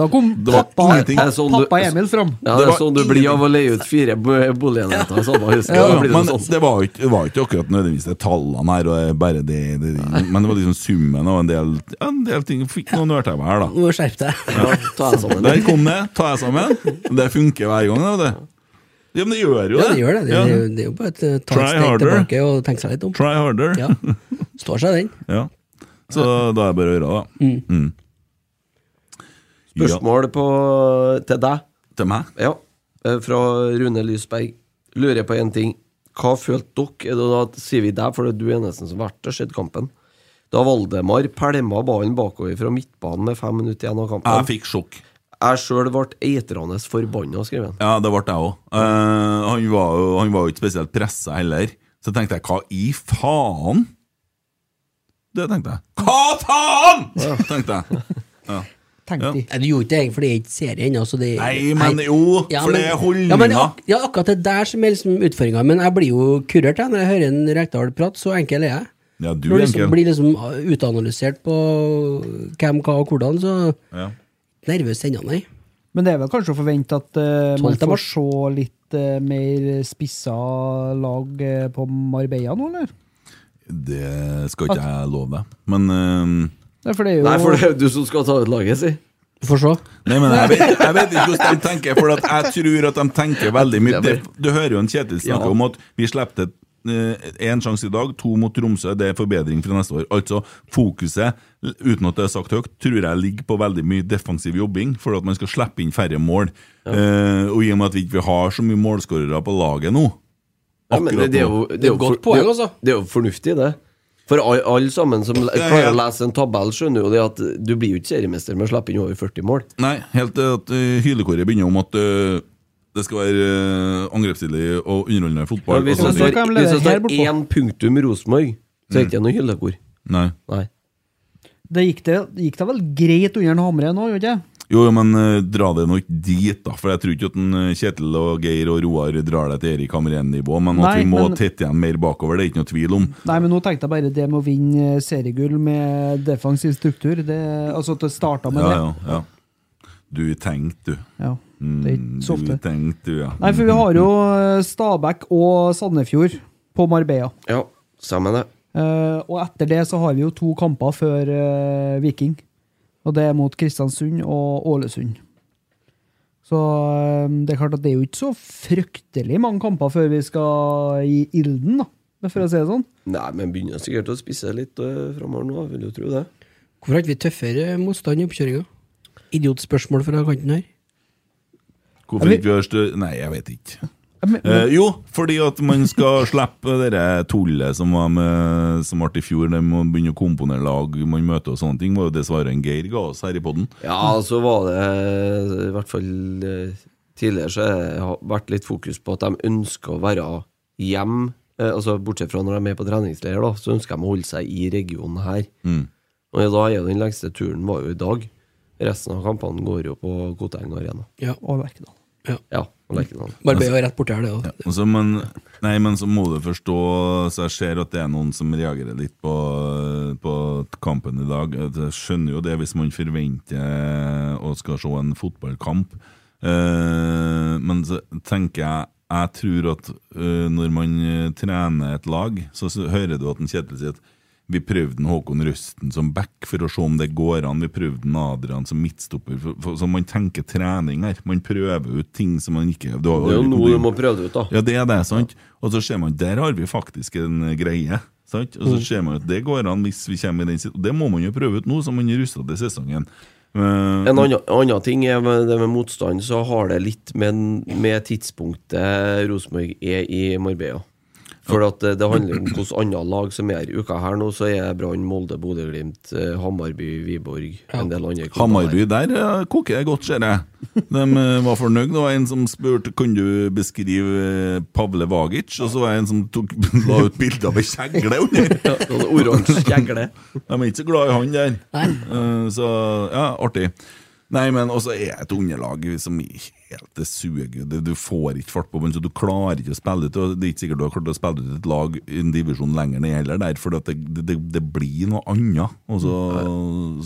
Da kom Det var pappa, ingenting. pappa, Det sånn du- pappa Emil fram. Ja, Det det er sånn du blir av å leie ut fire bo- boligenheter i samme hus. Ja, ja, men det sånn. det var, ikke, det var ikke akkurat nødvendigvis det tallene her, og det bare det, det Men det var liksom summen av en del, en del ting. Fikk noen ørtepper her, da. Nå skjerpe deg. Der kom det. Ta deg sammen. Det funker hver gang. da, vet du. Ja, men det gjør jo det. Ja, det. gjør det. Det, Ja. det, er jo- det er jo bare et eh, ta Try et steg harder. tilbake og tenke seg litt om. Try harder. Ja. Står seg den. Ja. Så da er det bare å gjøre det. Mm. Mm. Spørsmål på, til deg. til meg? Ja, eh, fra Rune Lysberg. Lurer på én ting. Hva følte dere? Er det da, sier vi deg, for det er du eneste som har vært og sett kampen. Da Valdemar pælma ballen bakover fra midtbanen med fem minutter igjen av kampen. Jeg fikk sjokk. Jeg sjøl ble eitrende forbanna, skriver han. Ja, det ble jeg òg. han, var jo- han var jo ikke spesielt pressa heller. Så tenkte jeg, hva i faen? Det tenkte jeg. Hva faen?! Ja. tenkte jeg. Ja. Tenkte Ja. Nei, du gjorde ikke det, egentlig, for det er ikke serie ennå. så det- Nei, men jo, Ja, for men- det er Ja, men holdninga. ak ja, akkurat det der som er liksom utfordringa. Men jeg blir jo kurert jeg, når jeg hører en Rekdal prate. Så enkel er jeg. Ja, du Når det du liksom blir liksom utanalysert på hvem, hva og hvordan, så Ja. nervøs ennå, nei. Men det er vel kanskje å forvente at uh, man får se litt uh, mer spissa lag uh, på Marbella nå, eller? Det skal ikke jeg love deg. Men ehm, Nei, for det er jo Nei, for det er jo du som skal ta ut laget, si. Du får se. Nei, men jeg vet, jeg vet ikke hvordan de tenker, for at jeg tror at de tenker veldig mye. Det, du hører jo en Kjetil snakke Ja. om at vi slipper én sjanse i dag, to mot Tromsø. Det er forbedring fra neste år. Altså, fokuset, uten at det er sagt høyt, tror jeg ligger på veldig mye defensiv jobbing, for at man skal slippe inn færre mål. Eh, og i og med at vi ikke har så mye målskårere på laget nå, Ja, men det, det er jo, det er jo, godt poeng, det altså. Det er jo fornuftig, det. For alle, sammen som klarer å lese en tabell, skjønner jo det at du blir jo ikke seriemester med å slippe inn over 40 mål. Nei, helt til at uh, hylekoret begynner om at uh, det skal være uh, angrepsstilig og underholdende Ja, fotball. hvis det så- står, hvis det står én punktum Rosenborg, så er det ikke noe hyllekor. Nei. Nei. Det gikk det, gikk det vel greit under Hamre nå, gjorde det ikke? Jo, jo, men uh, dra det nå ikke dit, da. For jeg tror ikke at en, uh, Kjetil og Geir og Roar drar deg til Erik Hamren-nivå. Men at vi må men- tette igjen mer bakover, det er ikke noe tvil om. Nei, men nå tenkte jeg bare det med å vinne eh, seriegull med defensiv struktur. Det, altså at det starta med Ja, det. ja, ja. Du tenkte, du. Ja, det er ikke så Mm, ofte. Du tenkte, du, ja. Nei, for vi har jo Stabæk og Sandefjord på Marbella. Ja, sammen det. Uh, og etter det så har vi jo to kamper før uh, Viking. Og det er mot Kristiansund og Ålesund. Så eh, det er klart at det er jo ikke så fryktelig mange kamper før vi skal i ilden, da. For å si det sånn. Nei, men begynner sikkert å spisse litt uh, framover nå, vil jo tro det. Hvorfor har ikke vi tøffere motstand i oppkjøringa? Idiotspørsmål fra kanten her. Hvorfor ikke vi har større Nei, jeg vet ikke. Eh, jo, fordi at man skal slippe det tullet som var med Som ble i fjor, De man begynner å komponere lag man møter og sånne ting, var jo det svaret en Geir ga oss her i poden. Ja, så var det i hvert fall eh, tidligere så har det vært litt fokus på at de ønsker å være hjem. eh, Altså Bortsett fra når de er med på treningsleir, da, så ønsker de å holde seg i regionen her. Mm. Og da er jo den lengste turen var jo i dag. Resten av kampene går jo på Koteng Arena. Ja. Og Lerkendal. Ja. Ja, Lerkendal. Marbella er rett borti her, det òg. Ja. så, men, nei, men så må du forstå Så jeg ser at det er noen som reagerer litt på, på kampen i dag. Jeg skjønner jo det hvis man forventer å skal se en fotballkamp. Eh, men så tenker jeg Jeg tror at eh, når man eh, trener et lag, så, så hører du at en Kjetil sier at vi prøvde Håkon Røsten som back for å se om det går an. Vi prøvde Adrian som midtstopper. For, for, så man tenker trening her. Man prøver ut ting som man ikke Det er jo nå du må prøve det ut, da. ja, det er det, sant? Og så ser man, der har vi faktisk en eh, greie. Sant? Og så Mm. ser man at det går an hvis vi kommer i den situasjonen. Det må man jo prøve ut nå, så man er rusta til sesongen. Eh, En annen, annen ting er med det med motstand, så har det litt med, med tidspunktet Rosenborg er i Marbella. For at det, det handler om hvilke andre lag som er i uka her nå, så er Brann, Molde, Bodø-Glimt, Hamarby, Hammarby, Viborg En del andre klubber Hamarby der. eh, koker det godt, ser jeg. De eh, var fornøyd. Det var en som spurte Kan du beskrive eh, Pavle Vagic, og så var det en som tok, la ut bilde av ei kjegle under. Ja, oransje kjegle. De er ikke så glad i han der. Eh, Så ja, artig. Nei, men også er et underlag som helt det suger. Du, du får ikke fart på den, så du klarer ikke å spille ut. og Det er ikke sikkert du har klart å spille ut et lag i en divisjon lenger ned heller, der, for det, det, det blir noe annet. Og så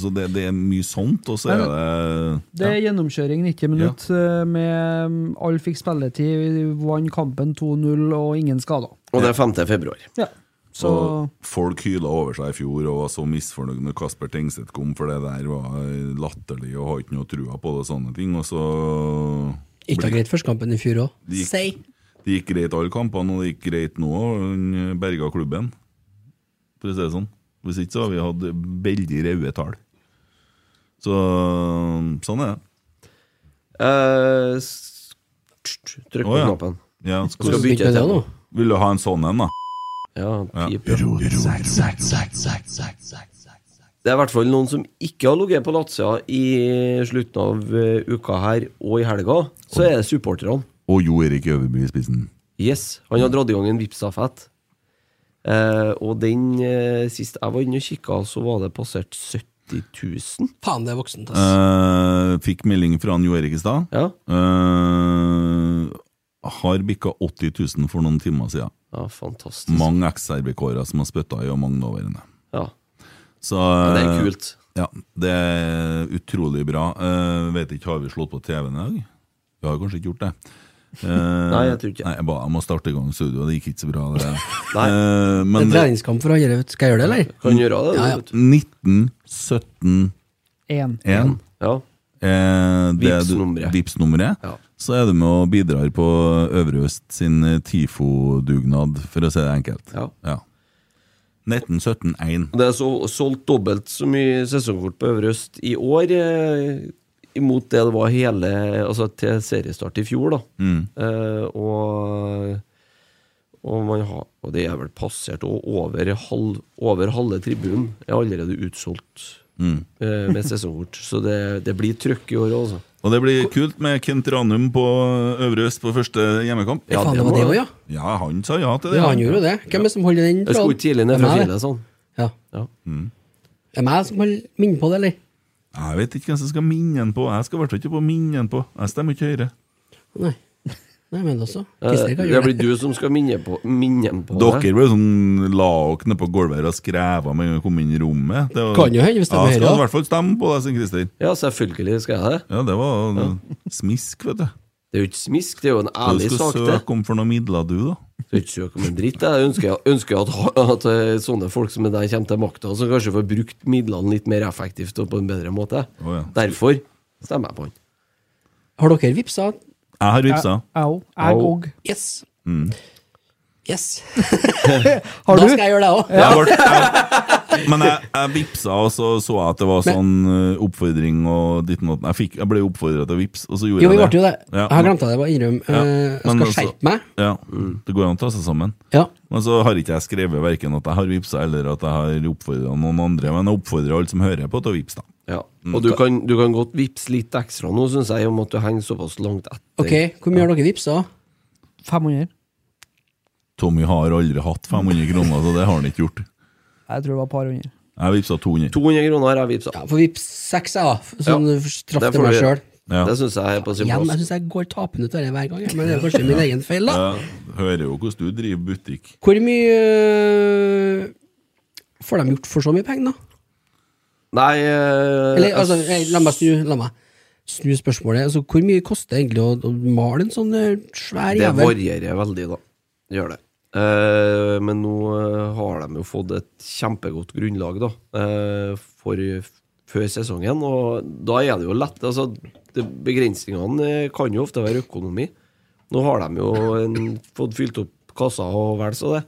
så det, det er mye sånt, og så er det Det er gjennomkjøring 90 minutter. ja. med mm, Alle fikk spilletid, vant kampen 2-0 og ingen skader. Og det er 5. februar. Ja. Så Og folk hyla over seg i fjor og var så misfornøyd når Kasper Tengstedt kom, for det der var latterlig og har ikke noe trua på det og sånne ting. Og så Ikke greit førstekampen i fjor òg. Det gikk- de gikk greit alle kampene, og det gikk greit nå. Han berga klubben, for å si det sånn. Hvis ikke så har vi hatt veldig røde tall. Så sånn er det. Uh, Trykk på oh, ja. knappen. Ja, Skal vi bytte til nå? Vil du ha en sånn en, da? Ja. Det er i hvert fall noen som ikke har ligget på latsida i slutten av eh, uka her og i helga. Så er det supporterne. Og Jo Erik Øverby i spissen. Yes, Han har dratt i gang en Vipps-stafett. Eh, og den eh, sist jeg var inne og kikka, så var det passert 70 000. Faen, det er voksent, ass. Eh, fikk melding fra han Jo Erik i stad. Ja. Eh, har bikka 80 000 for noen timer siden. Ja, fantastisk. Mange eks-RBK-ere som har spytta i, og mange nåværende. Ja. Så, Ja, det er eh, kult. Ja, det er utrolig bra. Uh, vet ikke, Har vi slått på TV-en i dag? Vi har kanskje ikke gjort det. Uh, Nei, jeg tror ikke. Nei, jeg ba jeg må starte i gang studio, det gikk ikke så bra. Det. Nei. Eh, Det er treningskamp for å gjøre det Skal jeg gjøre det, eller? Kan gjøre det. Ja, ja. vet du. 19 17 én. 1 Ja. Uh, det er. Vips-nummeret. Ja. Så er du med og bidrar på Øvre Øst sin eh, TIFO-dugnad, for å si det enkelt. Ja. Ja. 1917-1. Det er så, solgt dobbelt så mye sesongkort på Øvre Øst i år, eh, imot det det var hele Altså til seriestart i fjor, da. Mm. Eh, og Og, man har, og det er vel passert og over, halv, over halve tribunen er allerede utsolgt Mm. eh, med sesongkort. Så det, det blir trøkk i år også. Og det blir kult med Kent Ranum på Øvre Øst på første hjemmekamp. Ja, det var det også, ja. Ja, han sa ja til det. Ja, han gjorde jo det. Hvem er det som holder den Jeg skulle tidlig ned fra fjellet sånn. Ja. Ja. Mm. Er det meg som holder minne på det, eller? Jeg vet ikke hvem som skal minne den på. Jeg skal i hvert fall ikke på minne den på. Jeg stemmer ikke Høyre. Nei. Nei, mener også. Det blir du som skal minne på, minne på Dere det. ble sånn la dere ned på gulvet og skrev av med en gang jeg kom inn i rommet. Det var- Kan jo hende vi stemmer ja, Høyre, Skal i hvert fall stemme på deg, Sten Christer. Ja, selvfølgelig skal jeg det. Ja, det var smisk, vet du. Det er jo ikke smisk, det er jo en Du ærlig skal sak, det. søke om for noen midler, du, da. Skal ikke søke om en dritt. Jeg ønsker, ønsker at, at eh, sånne folk som deg kommer til makta, som kanskje får brukt midlene litt mer effektivt og på en bedre måte. Oh, ja. Derfor stemmer jeg på han. Har dere vippsa? Jeg har vipsa. Jeg òg. Yes. Mm. Yes. Har da du? skal jeg gjøre det òg. Ble, jeg, men jeg, jeg vippsa, og så så jeg at det var sånn eh, oppfordring og ditt og datt. Jeg, fikk- jeg ble oppfordra til å vippse, og så gjorde Jo, vi jeg ble jo det. Ja, Jeg har glemt det, bare innrøm. Ja, Eh, Jeg skal altså- skjerpe meg. Ja, Det går an å ta seg sammen. Ja. Men så har ikke jeg skrevet verken at jeg har vippsa eller at jeg har oppfordra noen andre. Men jeg oppfordrer alle som hører på, til å vippse. da. Ja. Og du kan, du kan godt vippse litt ekstra nå, syns jeg, om at du henger såpass langt etter. Ok, Hvor mye har dere vippsa? 500. Tommy har aldri hatt 500 kroner, så det har han ikke gjort. Jeg tror det var et par hundre. Jeg vippsa 200. 200 kroner har jeg vippsa. Ja, For vips seks, jeg, da. Sånn straff det meg sjøl. Ja. Det syns jeg er på sin plass. jeg syns jeg går tapende ut av det hver gang, men det er kanskje min egen feil, da. Jeg hører jo hvordan du driver butikk. Hvor mye øh, får de gjort for så mye penger, da? Nei eh, Eller, altså, jeg, la meg snu, la meg snu spørsmålet. Altså, hvor mye koster det egentlig å, å male en sånn svær jævel? Det varierer veldig, da. Gjør det. Eh, men nå eh, har de jo fått et kjempegodt grunnlag da eh, for før sesongen, og da er det jo lett. Altså, begrensningene kan jo ofte være økonomi. Nå har de jo en, fått fylt opp kassa og vel så det.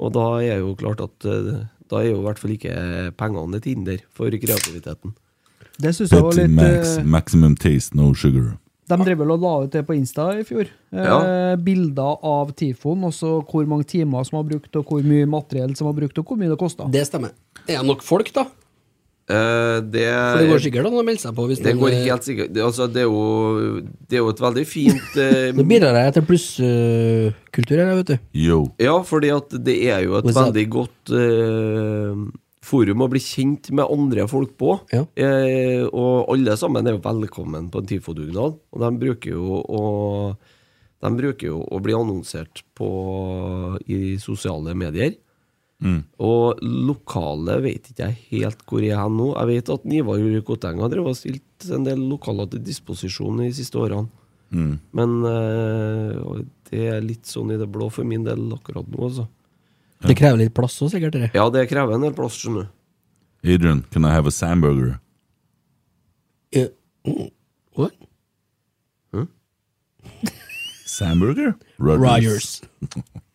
Og da er jo klart at da er jo i hvert fall ikke pengene et hinder for kreativiteten. Det syns jeg var litt Max, maximum taste, no sugar. De drev vel og la ut det på Insta i fjor. Eh, Ja. Bilder av Tifon, også hvor mange timer som var brukt, og hvor mye materiell som var brukt, og hvor mye det kosta. Det stemmer. Er det nok folk, da? Eh, det, For det går sikkert an å melde seg på. Hvis Det noen, går eh, helt sikkert det, altså, det, er jo, det er jo et veldig fint eh, Nå bidrar jeg til plusskultur her, vet du. Yo. Ja, fordi at det er jo et What's veldig godt eh, forum å bli kjent med andre folk på. Ja. Eh, og alle sammen er jo velkommen på en TIFO-dugnad. Og de bruker jo å de bruker jo å bli annonsert på, i sosiale medier. Mm. Og lokale vet ikke jeg helt hvor jeg er hen nå. Jeg vet at Nivar Koteng har og stilt en del lokaler til disposisjon de siste årene. Mm. Men eh, det er litt sånn i det blå for min del akkurat nå, altså. Det krever litt plass òg, sikkert. Det. Ja, det krever en del plass, skjønner du. Adrian, can I have a sandburger? Uh, what? Huh? Sandburger? Rogers.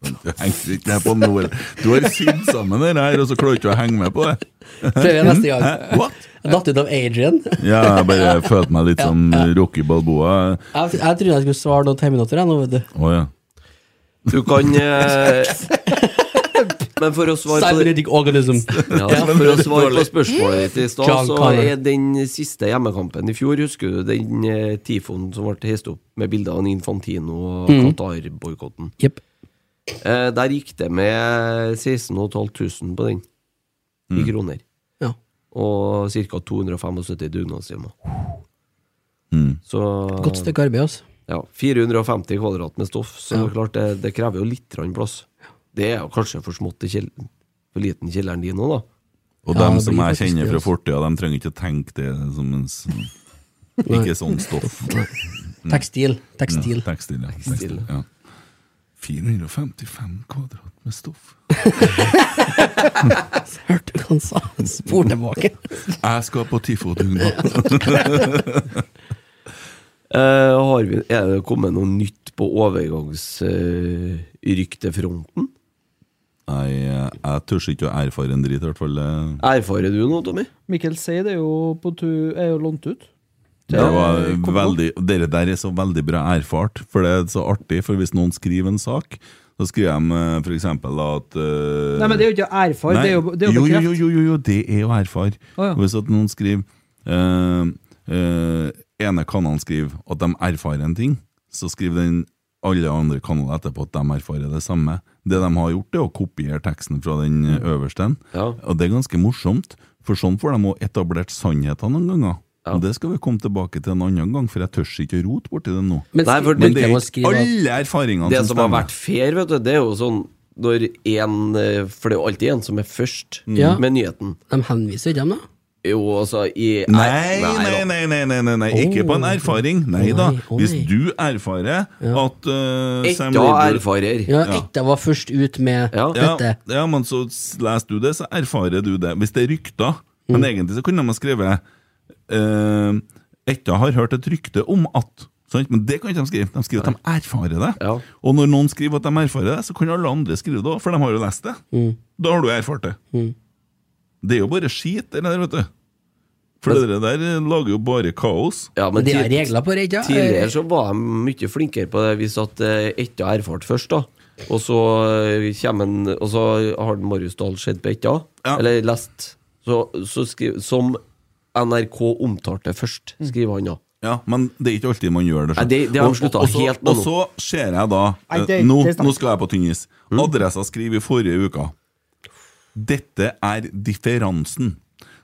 Du henger ikke med på noe. Du har sydd sammen det her, og så klarer du ikke å henge med på det. Prøver jeg neste gang. What? Jeg datt ut av Adrian. Ja, jeg bare følte meg litt som Rocky Balboa. Jeg, jeg trodde jeg skulle svare noen Terminator, jeg nå, vet du. Å ja. Du kan eh, Men for å svare på det organism. ja, For å svare på spørsmålet ditt i stad, så er den siste hjemmekampen i fjor Husker du den eh, tifoen som ble heist opp med bilder av Infantino og Mhm. Qatar-boikotten? Yep. Eh, der gikk det med 16 500 på den, i kroner. Ja. Og ca. 275 dugnadstimer. Mm. Så Godt stykke arbeid, altså. Ja, 450 kvadrat med stoff, så Ja. klart det, det krever jo litt plass. Det er kanskje for smått i kjelleren, for liten kjelleren din òg, da. Og Ja, dem som jeg kjenner fra altså. fortida, de trenger ikke å tenke det som en sånn Ikke sånn stoff. Tekstil. Tekstil. Ja, tekstil, ja. tekstil ja. 455 kvadrat med stoff. Hørte du hva han sa? Spor tilbake. Jeg skal på TIFO-dugnad. uh, har vi, er det kommet noe nytt på overgangsryktefronten? Nei, jeg tør ikke å erfare en drit, i hvert fall. Erfarer du noe, Tommy? Mikkel Seid er jo, på tu, er jo lånt ut. Det var veldig, Dere der er så veldig bra erfart, for det er så artig. For hvis noen skriver en sak, Så skriver de f.eks. for eksempel at uh, Nei, men det er jo ikke å erfare, det er jo, det er jo jo, jo, jo, jo, jo, det er å erfare. Å, ja. Hvis at noen skriver uh, uh, ene kanalen skriver at de erfarer en ting, så skriver den alle andre kanaler etterpå at de erfarer det samme. Det de har gjort, er å kopiere teksten fra den øverste. Ja. Og det er ganske morsomt, for sånn får de òg etablert sannheter noen ganger. Og Det skal vi komme tilbake til en annen gang, for jeg tør ikke å rote borti det nå. Men Nei, for Men det- er ikke alle erfaringene Det som som har vært fair, vet du, det er jo sånn når en eh, For det er jo alltid en som er først mm. med nyheten. De henviser ikke dem, da? Jo, altså i Nei, da. nei, nei, nei, nei, nei, nei. ikke på en erfaring. Nei da. Hvis du erfarer at uh, Etta erfarer. Ja, Etta var først ut med dette. Ja, ja, men så leser du det, så erfarer du det. Hvis det er rykter Men Mm. egentlig så kunne de ha skrevet uh, Etta har hørt et rykte om at sant? Men det kan ikke de skrive. De skriver at de erfarer det. Og når noen skriver at de erfarer det, så kan alle andre skrive det òg, for de har jo lest det. Mm. Da har du erfart det. Det er jo bare skit, det der, vet du. For det der lager jo bare kaos. Ja, men Det er regler på det, ikke? Tidligere så var de mye flinkere på det hvis at etter Etta erfart først, da. Og så en, kommer Og så har Marius Dahl sett på Etta, eller lest. Så, så skriv, som NRK omtalte først, skriver han da. Ja, men det er ikke alltid man gjør det. Nei, det- det Og- og så- helt Og så ser jeg da Nei, eh, det- nå, nå skal jeg på tynn is. Mm. Adressa skriver i forrige uke Dette er differansen.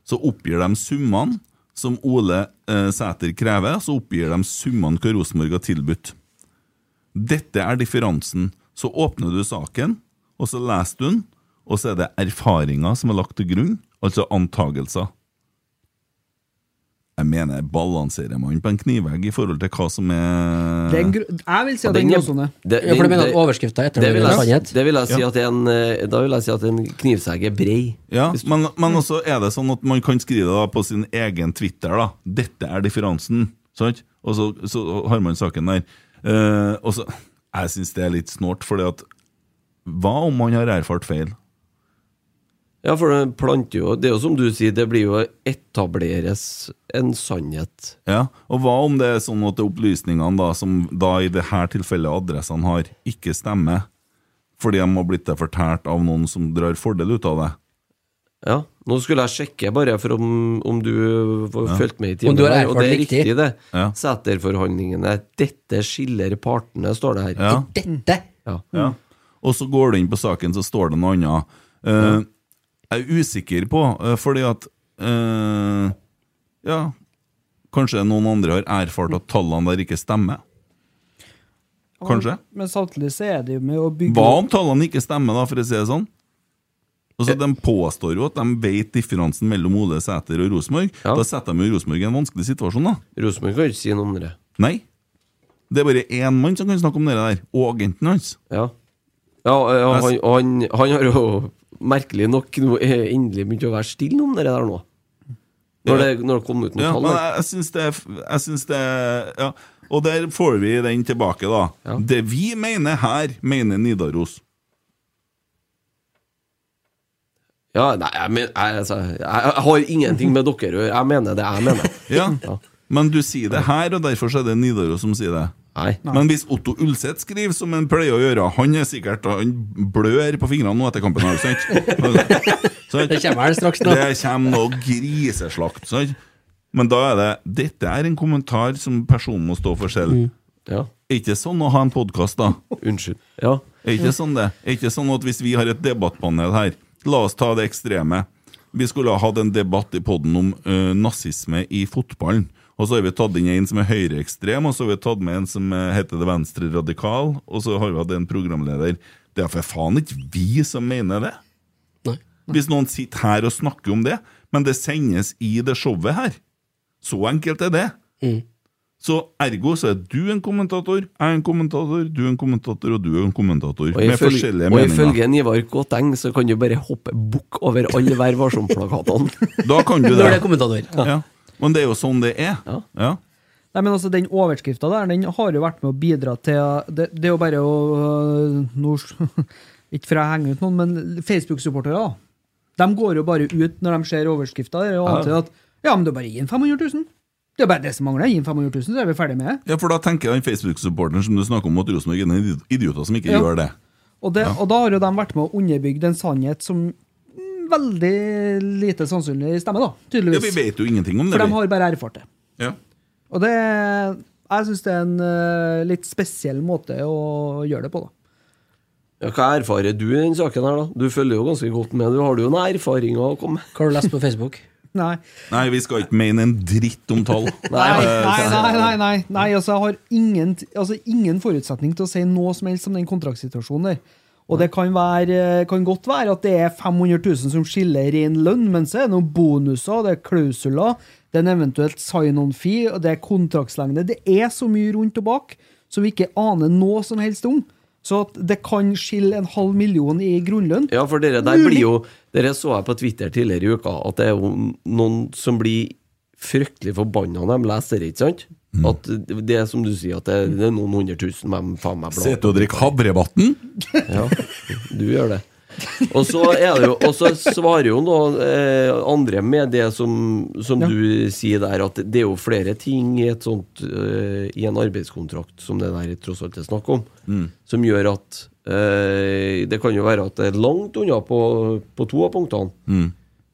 Så oppgir de summene som Ole eh, Sæter krever, så oppgir de summene hva Rosenborg har tilbudt. Dette er differansen. Så åpner du saken, og så leser du den, og så er det erfaringer som er lagt til grunn, altså antagelser. Jeg mener, balanserer man på en knivegg i forhold til hva som er Det er gru- jeg vil si at det er en gråsone. Det- Ja, for du mener at overskrifta etter det vil er jeg- sannhet? Det vil jeg si at en, eh, Da vil jeg si at en knivsegg er brei. Ja, men, men også er det sånn at man kan skrive det på sin egen Twitter. da Dette er differansen. Sant? Og så, så har man saken der. Uh, og så Jeg syns det er litt snålt, fordi at Hva om man har erfart feil? Ja, for det planter jo Det er jo som du sier, det blir jo etableres en sannhet. Ja, Og hva om det er sånn at opplysningene da som da i det her tilfellet adressene har, ikke stemmer? Fordi de har blitt det fortalt av noen som drar fordel ut av det? Ja, Nå skulle jeg sjekke bare for om, om du har Ja. fulgte med i timen. du har her, og det er riktig. riktig, det. Ja. Seterforhandlingene. Dette skiller partene, står det her. Ja. Dette? Ja. Ja. Og så går du inn på saken, så står det noe annet. Eh, Jeg er usikker på, eh, fordi at øh, Ja, kanskje noen andre har erfart at tallene der ikke stemmer? Kanskje? Men samtidig så er det jo med å bygge Hva om tallene ikke stemmer, da, for å si det sånn? Altså, De påstår jo at de vet differansen mellom Ole Sæter og Rosenborg. Da setter de jo Rosenborg i en vanskelig situasjon, da. Rosenborg kan ikke si noe om det. Nei. Det er bare én mann som kan snakke om det der, og agenten hans. Ja. Ja, ja han, han, han har jo merkelig nok nå eh, endelig begynt å være stille om det der nå. Når det, når det kom ut noen Ja, tall. men jeg, jeg syns det, jeg syns det ja. Og der får vi den tilbake, da. Det vi mener her, mener Nidaros. Ja, nei, jeg, men, jeg, altså, jeg, har ingenting med dere å gjøre. Jeg mener det jeg mener. Ja. Men du sier det her, og derfor så er det Nidaros som sier det. Nei. Men hvis Otto Ulseth skriver som han pleier å gjøre Han er sikkert Han blør på fingrene nå etter kampen. her, sant? Sant? Det kommer vel straks nå. Det kommer noe griseslakt. Sant? Men da er det Dette er en kommentar som personen må stå for selv. Ja. Er ikke sånn å ha en podkast, da? Unnskyld. Ja. Er ikke sånn det? Er ikke sånn at hvis vi har et debattpanel her La oss ta det ekstreme. Vi skulle ha hatt en debatt i podden om øh, nazisme i fotballen. Og så har vi tatt inn en som er høyreekstrem, og så har vi tatt med en som øh, heter det venstre radikal, og så har vi hatt en programleder. Det er for faen ikke vi som mener det. Nei. Hvis noen sitter her og snakker om det, men det sendes i det showet her. Så enkelt er det. Så ergo så er du en kommentator, jeg er en kommentator, du er en kommentator, og du er en kommentator. Med følge, forskjellige og meninger. ifølge Nivar Kåteng så kan du bare hoppe bukk over alle Vær varsom-plakatene. Da kan du det. Når det er kommentator. Ja. Men det er jo sånn det er. Ja. Nei, men altså Den overskrifta der Den har jo vært med å bidra til Det, det er jo bare å øh, nå, Ikke for å henge ut noen, men Facebook-supportere De går jo bare ut når de ser overskrifta og Ja. antyder at ja, men det er bare gi en 500 000. Det er bare det som mangler. Gi en 500 000, så er vi ferdig med det. ja, for da tenker den Facebook-supporteren som du snakker om, at Rosenborg er idioter som ikke Ja. gjør det. Og, det, og da har jo de vært med å underbygge en sannhet som veldig lite sannsynlig stemme, da, Ja, vi vet jo ingenting om det. For de har bare erfart det. Ja. Og det Jeg syns det er en uh, litt spesiell måte å gjøre det på, da. Ja, hva erfarer du i den saken her, da? Du følger jo ganske godt med. Du har jo noen erfaringer å komme med. Hva har du lest på Facebook? Nei. Nei, vi skal ikke mene en dritt om tall. Nei, nei, nei, nei, nei, nei altså, jeg har ingen, altså, ingen forutsetning til å si noe som helst om den kontraktsituasjonen der. Og det kan, være, kan godt være at det er 500 000 som skiller ren lønn, men så er det noen bonuser, det er klausuler, det er en eventuelt sign-on-fee, og det er kontraktslengde. Det er så mye rundt og bak som vi ikke aner noe som helst om. Så at det kan skille en halv million i grunnlønn. Ja, for dere der blir jo Dere så jeg på Twitter tidligere i uka at det er jo noen som blir fryktelig forbanna når de leser det, ikke sant? At det er som du sier, at det, det er noen hundre tusen med faen meg blad. Sitter og drikker Havrevatn? Ja, du gjør det. Og så er det jo Og så svarer jo nå eh, andre med det som, som du sier der, at det er jo flere ting i et sånt eh, I en arbeidskontrakt som det der tross alt er snakk om, Mm. som gjør at eh, Det kan jo være at det er langt unna på, på to av punktene. Mm.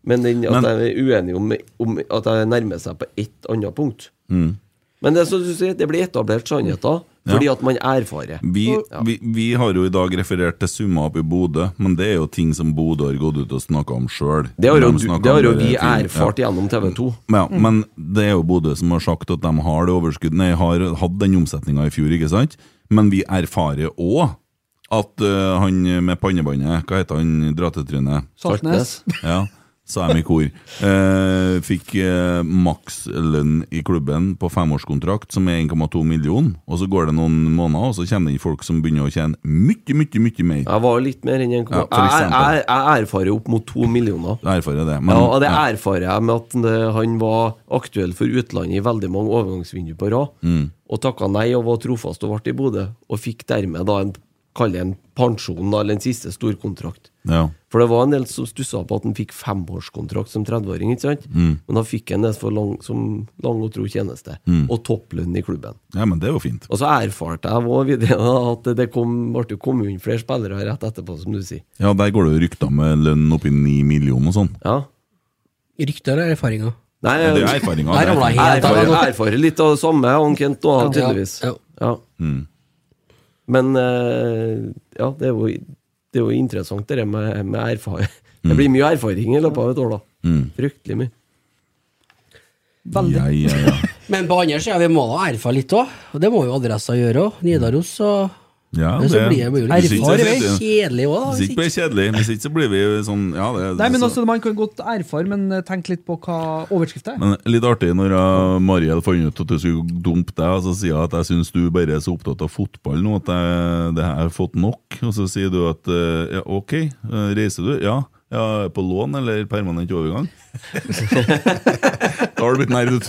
Men den, at Men- jeg er uenig om, om at jeg nærmer seg på ett annet punkt. Mm. Men det, du sier, det blir etablert sannheter fordi at man erfarer. Vi, Ja. vi, vi har jo i dag referert til summer opp i Bodø, men det er jo ting som Bodø har gått ut og snakka om sjøl. Det har jo de det har jo vi erfart gjennom TV 2. Ja, men det er jo Bodø som har sagt at de har det overskuddet Nei, har hatt den omsetninga i fjor, ikke sant? Men vi erfarer òg at uh, han med pannebåndet, hva heter han drattetrynet? Saltnes. Ja, sa de i kor. Eh, fikk eh, makslønn i klubben på femårskontrakt, som er 1,2 million. Og så går det noen måneder, og så kommer det inn folk som begynner å tjene mye, mye, mye mer. Jeg var litt mer enn 1,2 Ja, jeg, jeg, jeg erfarer opp mot to millioner. Jeg erfarer det. Men, ja, og det ja. erfarer jeg med at han var aktuell for utlandet i veldig mange overgangsvinduer på rad. Mm. Og takka nei og var trofast og ble i Bodø. Og fikk dermed da en Kall det en pensjon, eller en siste storkontrakt. Ja. For det var en del som stussa på at han fikk femårskontrakt som 30-åring, ikke sant? Mm. Men da fikk han det for lang, som lang og tro tjeneste. Mm. Og topplønn i klubben. ja, men det var fint. Og så erfarte jeg også videre at det kom, ble kommet inn flere spillere rett etterpå, som du sier. Ja, der går det jo rykter med lønn oppi ni millioner og sånn. Ja. Rykter eller erfaringer? Nei, Ja, det er erfaringer, er av. erfarer, erfarer litt av det samme, han Kent, Ja. tydeligvis. Ja, Ja. Mm. Men eh, ja, det er jo, det er jo interessant, det med, med erfaring. Mm. Det blir mye erfaring i løpet av et år, da. Mm. Fryktelig mye. Veldig. Ja, ja, ja. Men på andre sida, vi må da erfare litt òg. Og det må jo Adressa gjøre òg. Nidaros og ja Men så blir det jo litt kjedelig òg, da. Hvis ikke blir kjedelig. Hvis ikke så blir vi sånn Ja, det, Nei, men altså, Man kan godt erfare, men eh, tenk litt på hva overskriften er. Men litt artig når uh, Mariel fant ut at du skulle dumpe deg, og så sier jeg at jeg syns du bare er så opptatt av fotball nå at jeg, det har jeg fått nok. Og så sier du at uh, ja, ok, uh, reiser du? Ja. ja. På lån eller permanent overgang? da har du blitt nerd.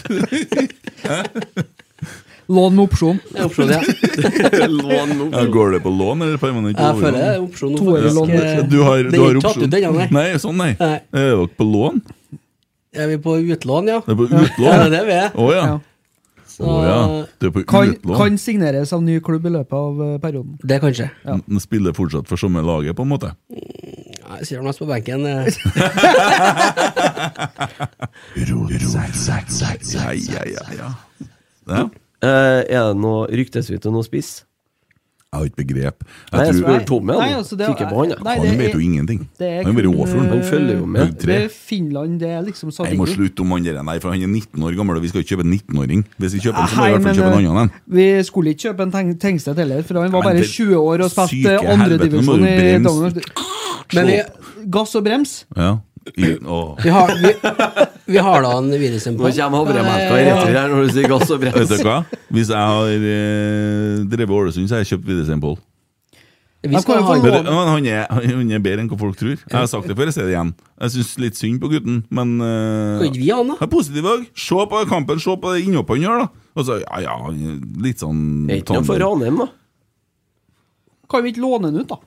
Lån med opsjon. Er opsjon, ja. Lån nå. Ja, går det på lån eller permanent Jeg føler det er opsjon nå, faktisk. Du har, Du har, Den du er ikke tatt ut ennå, nei. Nei, sånn nei. Nei. Er dere på lån? Er vi på utlån, ja? Det er på Ja, det er vi. Å ja. Ja. Så oh, ja. Det er på Kan, utlån? kan signeres av ny klubb i løpet av eh, perioden. det kan skje. Ja. N- Spiller fortsatt for samme laget, på en måte? Jeg sitter mest på benken. eh. Ja, ja, ja, ja. ja. Eh, er det noe ryktesvitt og noe spiss? Jeg har ikke begrep. Jeg nei, tror, spør Tommy, Nei, han. altså, det- Kikker på han. Nei, han det vet jo ingenting. Er Han er bare kun. Han følger jo med. Det er Finland, det er liksom Jeg må slutte om han der, nei, for han er 19 år gammel, og vi skal ikke kjøpe en 19-åring. Hvis vi kjøper en, så må vi i hvert fall kjøpe en eh, annen en. Vi skulle ikke kjøpe en Teng Tengstedt heller, for han var bare det- 20 år og spilte andredivisjon i. Danmark. Men vi, gass og brems. Ja. Vi har, vi, vi har da en Virisen Nå kommer havremelka i retur her når du sier gass og Vet du hva? Hvis jeg har eh, drevet Ålesund, så har jeg kjøpt Videsheim Pål. Vi skal ha få Men lov- det- men Han er, han er bedre enn hva folk tror. Jeg har sagt det før, jeg sier det igjen. Jeg syns litt synd på gutten, men uh, ikke vi ha han, da? Er positiv òg. Se på kampen, se på det innhoppet han gjør, da. Og så, ja, ja, han er litt sånn Det er ikke noe for Ranheim, da. Kan vi ikke låne den ut, da?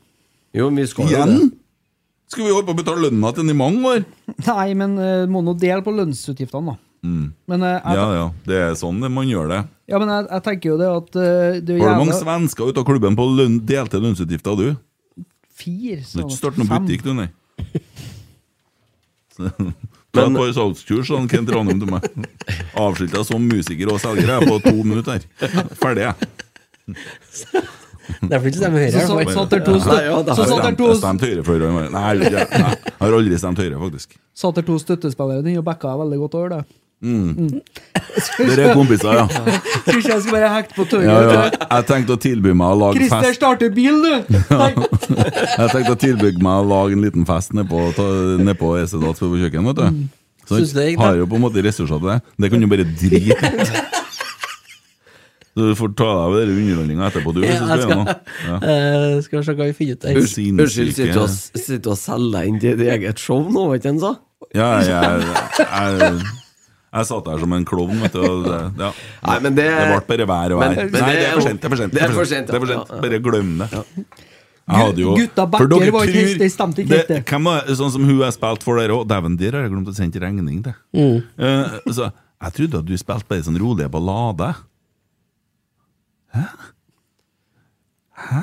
Jo, men vi skal jo det. Skal vi holde på å betale lønna til den i mange år? Nei, men uh, må nå dele på lønnsutgiftene, da. Mm. Men, uh, jeg, Ja, ja. Det er sånn man gjør det. Ja, men jeg, jeg tenker jo det at uh, det er Har du mange svensker ut av klubben på løn, delte lønnsutgifter, du? fire. Du Så har ikke startet noen fem. butikk, du, nei? Du Ta et par salgskurs, sa han Kent Ranum til meg. Avslutta som musiker og selger jeg på to minutter. Ferdig, jeg. Derfor ikke stemmer Høyre. i Så satt der to, stø ja, så satt der to, stemte Høyre før. Nei, jeg jeg har aldri stemt Høyre, faktisk. satt der to støttespillere og backa veldig godt over det. Dere er kompiser, ja. Tror ikke jeg skal bare hekte på tøyet. ja, ja. Jeg tenkte å tilby meg å lage Christer fest starter bil, du! Jeg tenkte å tilby meg å lage en liten fest nede på, Esedals på kjøkken, vet du. Så det gikk, da? har jo på en måte ressurser til det. Det kan du bare drite i. Du får ta deg av den underholdninga etterpå, du. Ja, Hvis ja, jeg skal. Ja. uh, skal vi se hva vi finner ut der. Unnskyld, sitter du og, sitter deg og selger inn ditt eget show nå, vet du det han sa? Ja, jeg, jeg, jeg satt der som en klovn, vet du. Og det, ja. Nei, men det- det ble bare vær og vær. men Nei, det er for sent. Det er for sent. det er for sent, er for ja. sent. Bare glem det. Jeg hadde jo Gutta for backer var ikke det stemte ikke. Hvem var sånn som hun jeg spilte for dere òg? Dæven, der har jeg glemt å sende regning til. Mm. Uh, så, jeg trodde at du spilte bare sånn rolige ballader. Hæ? Hæ?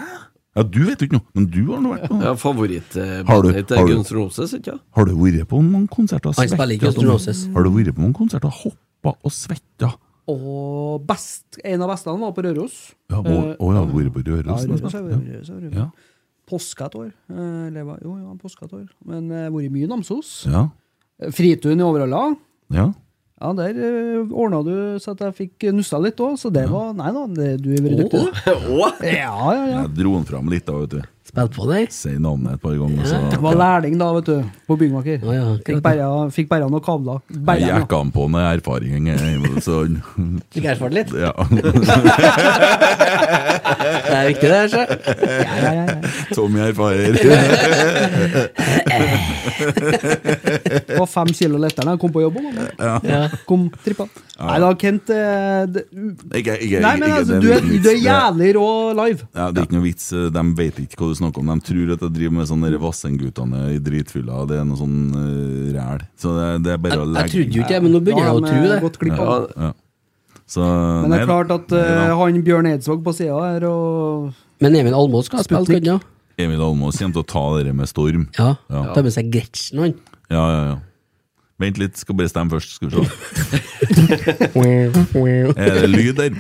Ja, du vet jo ikke noe, men du har nå vært noe. Ja, Favorittbandet ditt er Guns Roses, ikke sant? Har du vært på noen konserter og Han spiller ikke Guns? Roses. Har du vært på noen konserter og hoppa og svetta? Og best, en av bestene var på Røros. Ja, og, Eh, og jeg har vært på Ja, Røros. Røros nesten. Røros. Ja. Påska et år. Eh, Eller, jo, ja, påska et år. Men jeg har vært mye i Namsos. Ja. Eh, Fritun i Overhalla. ja. Ja, der uh, ordna du så at jeg fikk nussa litt òg, så det var Nei da, det, du er veldig dyktig, du. Åh. Ja, ja, ja. Jeg dro den fram litt, da, vet du. Spilt på deg? Si navnet et par ganger, så Jeg var lærling da, vet du, på byggmaker. Å ja, Fikk bare, fikk bare noen kabler. jeg Bare jekka han på med erfaring. jeg, Så Fikk erfart litt. ja. Det er viktig, det. Så. Ja, ja, ja, ja. Tommy erfarer. Var fem kilo lettere da jeg kom på jobb. mann. Ja. Kom trippa. Nei da, Kent eh, det, Ikke, ikke, Nei, men ikke- altså, du er, du er jævlig rå live. Ja, det er ikke noe vits. De vet ikke hva du snakker om. De tror at jeg driver med sånne Vassendgutane i dritfylla. Det er noe sånn uh, ræl. Så det, det er bare Jeg, å jeg trodde jo ikke det, men nå begynner jeg å tro det. Ja. Ja. Så, Men det er nei, klart at Nei eh, han Bjørn Eidsvåg på sida her og Men Emil Almås skal ha spilt, Sputnik. han? Emil Almås kommer til å ta det med storm. Ja. Ja. Ta med seg Gretchen, han. Ja, ja, ja. Vent litt, skal bare stemme først. Skal vi se. Er det lyd der?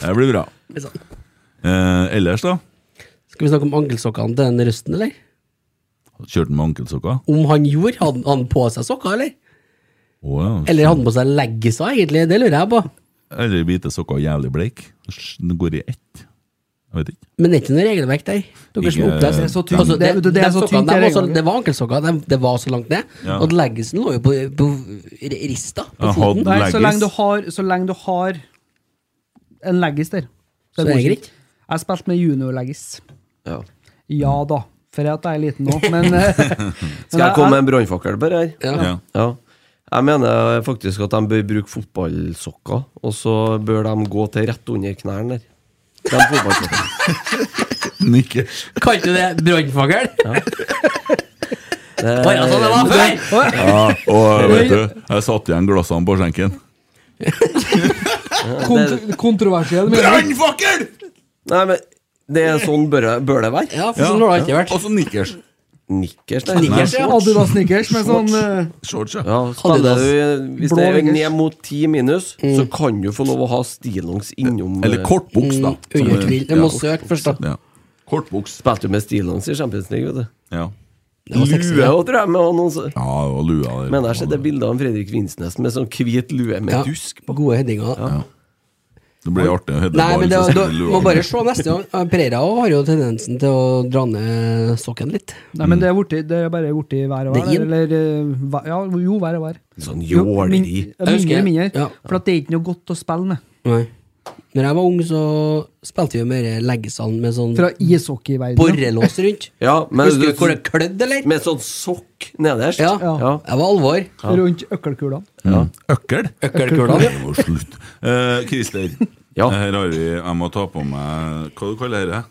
Det blir bra. Eh, ellers, da? Skal vi snakke om ankelsokkene til den Røsten, eller? Kjørte han med ankelsokker? Om han gjorde? Hadde han på seg sokker, eller? Ja. Eller hadde han på seg leggiser, egentlig? Det lurer jeg på. Eller hvite sokker jævlig bleik. Den går i ett. Jeg vet ikke. Men det er ikke noe regelverk der. Dere som er. Det er så tynt. Altså, Det- det, det er så tynt, det var så- Det var ankelsokker, de, det var så langt ned. Ja. Og leggisen lå jo på, på rista på foten. Nei, så lenge du har, så lenge du har en leggis der. Så er det greit. Jeg har spilt med junior-leggis. Ja. Ja da, for at jeg er liten nå, men eh, Skal jeg komme med en brannfakkel på det her? Ja. Ja. Ja. Jeg mener faktisk at de bør bruke fotballsokker, og så bør de gå til rett under knærne der. De fotballsokkene. Nikkers. Kalte du det brannfagl? Det- Å ja, sånn det var før! Ja, og vet du, jeg satte igjen glassene på skjenken. kont kontroversiell. Brannfakkel! Nei, men det er sånn bør, det- bør det være. Ja, for sånn har det ikke vært. Og så nikkers. Nikkers, nei. Nikkers, ja. Adidas Snickers med sånn eh, Shorts, ja. Ja, du, hvis det er nikkers. ned mot 10 minus, så kan du få lov å ha stillongs innom Eller eh, kortbuks, da. Mm. Jeg ja. må søke først, da. Ja. Kortbuks. Spilte du med stillongs i Champions League, vet du. Ja. Lue ja. òg, tror jeg, med noen så- ja, og lua det, Men jeg har sett det bildet av Fredrik Vinsnes med sånn hvit lue med Ja. dusk på. Gode headinger. Det blir artig å Nei, men det, da, må bare se neste gang. Pereira har jo tendensen til å dra ned sokken litt. Nei, men det er, borti, det er bare borti vær og hver. vær. er. Eller eh, Ja, jo, vær og vær. Sånn jåleri. ja, Jeg Mindre, mindre. ja. For at det er ikke noe godt å spille med. Nei. Når jeg var ung, så spilte vi mer leggesand med sånn Fra ishockeyverdenen. borrelås rundt. Ja, men Husker du hvor det klødde, eller? Med sånn sokk nederst. Ja. ja. Det var alvor. Rundt økkelkulene. Ja. Økkel? Økkelkula. Det var slutt. Eh, Christer, Ja. her har vi Jeg må ta på meg Hva du kaller du dette?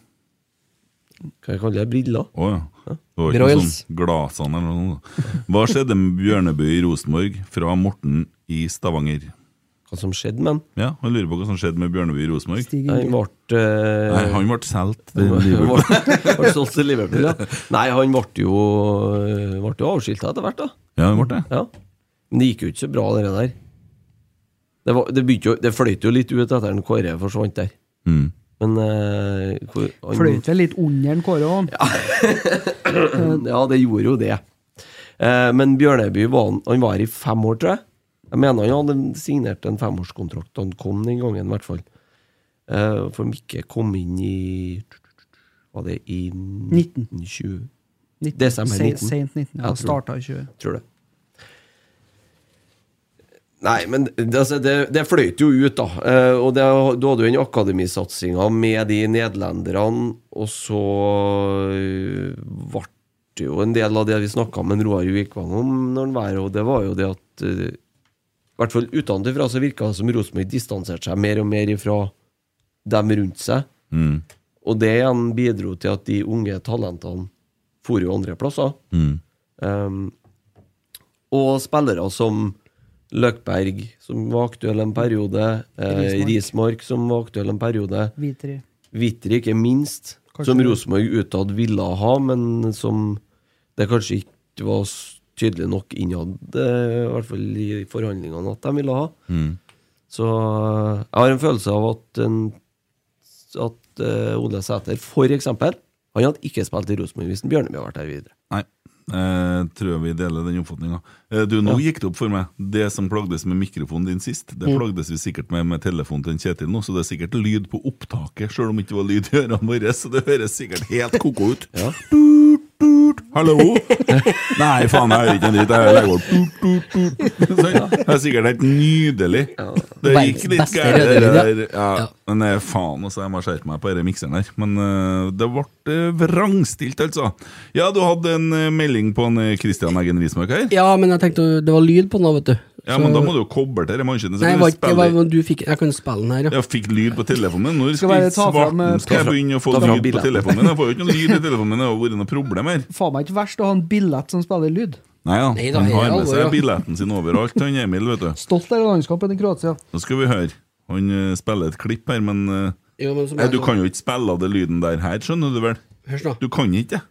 Hva jeg kaller det? Briller? Å ja. Det var ikke noe Broils. sånn glasene eller noe. Hva skjedde med Bjørnebø i Rosenborg fra Morten i Stavanger? Hva som skjedde med han. Ja, Han lurer på hva som skjedde med Bjørneby i Rosenborg. Han ble eh, Nei, han ble solgt til Han Liverpool. ble- ble solgt til Liverpool, ja. Nei, han ble jo, ble jo avskilta etter hvert, da. Ja, han ble det. Ja. Men det gikk jo ikke så bra, det der. Det, var, det, jo, det fløyt jo litt ut etter at Kåre forsvant der. Mm. Men uh, hvor- han- Fløyt vel litt under en Kåre òg. ja, det gjorde jo det. Uh, men Bjørneby var, han var her i fem år, tror jeg. Jeg mener han hadde signert en femårskontrakt da han kom den gangen, i hvert fall. Uh, for Mikke kom inn i Var det i 19. 20? 19. Desember Se- 19. sent 19. Ja, Starta i 20. Tror det. Nei, men det, altså, det, det fløyt jo ut, da. Eh, og det, du hadde jo den akademisatsinga med de nederlenderne, og så eh, ble det jo en del av det vi snakka med Roar Vikvang om når han var her, og det var jo det at eh, I hvert fall utenfra så virka det som Rosenborg distanserte seg mer og mer ifra dem rundt seg. Mm. Og det igjen bidro til at de unge talentene for jo andre plasser. Mm. Um, og spillere som Løkberg, som var aktuell en periode. Eh, Rismark. Som var aktuell en periode. Vitri. Vitri, ikke minst. Kanskje- Som Rosenborg utad ville ha, men som det kanskje ikke var tydelig nok innad, eh, i hvert fall i forhandlingene, at de ville ha. Mm. Så eh, jeg har en følelse av at, en, at uh, Ole Sæter, for eksempel, han hadde ikke spilt i Rosenborg hvis Bjørneby hadde vært her videre. Nei. Eh, tror jeg vi deler den oppfatninga. Eh, du, nå gikk det opp for meg. Det som plagdes med mikrofonen din sist, det Mm. plagdes vi sikkert med med telefonen til Kjetil nå, så det er sikkert lyd på opptaket, sjøl om det ikke var lyd i ørene våre, så det høres sikkert helt ko-ko ut. Tut, Hallo! Nei, faen, jeg hører ikke en dritt. Jeg legger bort. Det er sikkert helt nydelig. Det gikk litt gærent. Ja, men eh, faen, altså, jeg må skjerpe meg på denne mikseren her. Men eh, det ble eh, vrangstilt, altså. Ja, du hadde en melding på en Christian Eggen Rismark her? Ja, men jeg tenkte det var lyd på den, vet du. Ja, Så- men da må du jo koble til maskinen. Nei, du var ikke, var, du fikk, jeg kan spille den her, ja. Jeg fikk lyd på telefonen min. Når Skal eh, svarten skal jeg begynne å få lyd på telefonen min? Jeg får jo ikke noe lyd i telefonen min, det har vært noe problem her. Faen meg ikke verst å ha en billett som spiller lyd. Nei da, Nei da, han har med seg billetten sin overalt, han Emil, vet du. Stolt av landskampen i Kroatia. Nå skal vi høre. Han eh, spiller et klipp her, men, eh, Jo, men som nei, jeg Du kan jo ikke spille av det lyden der her, skjønner du vel? Hørs da. Du kan ikke det.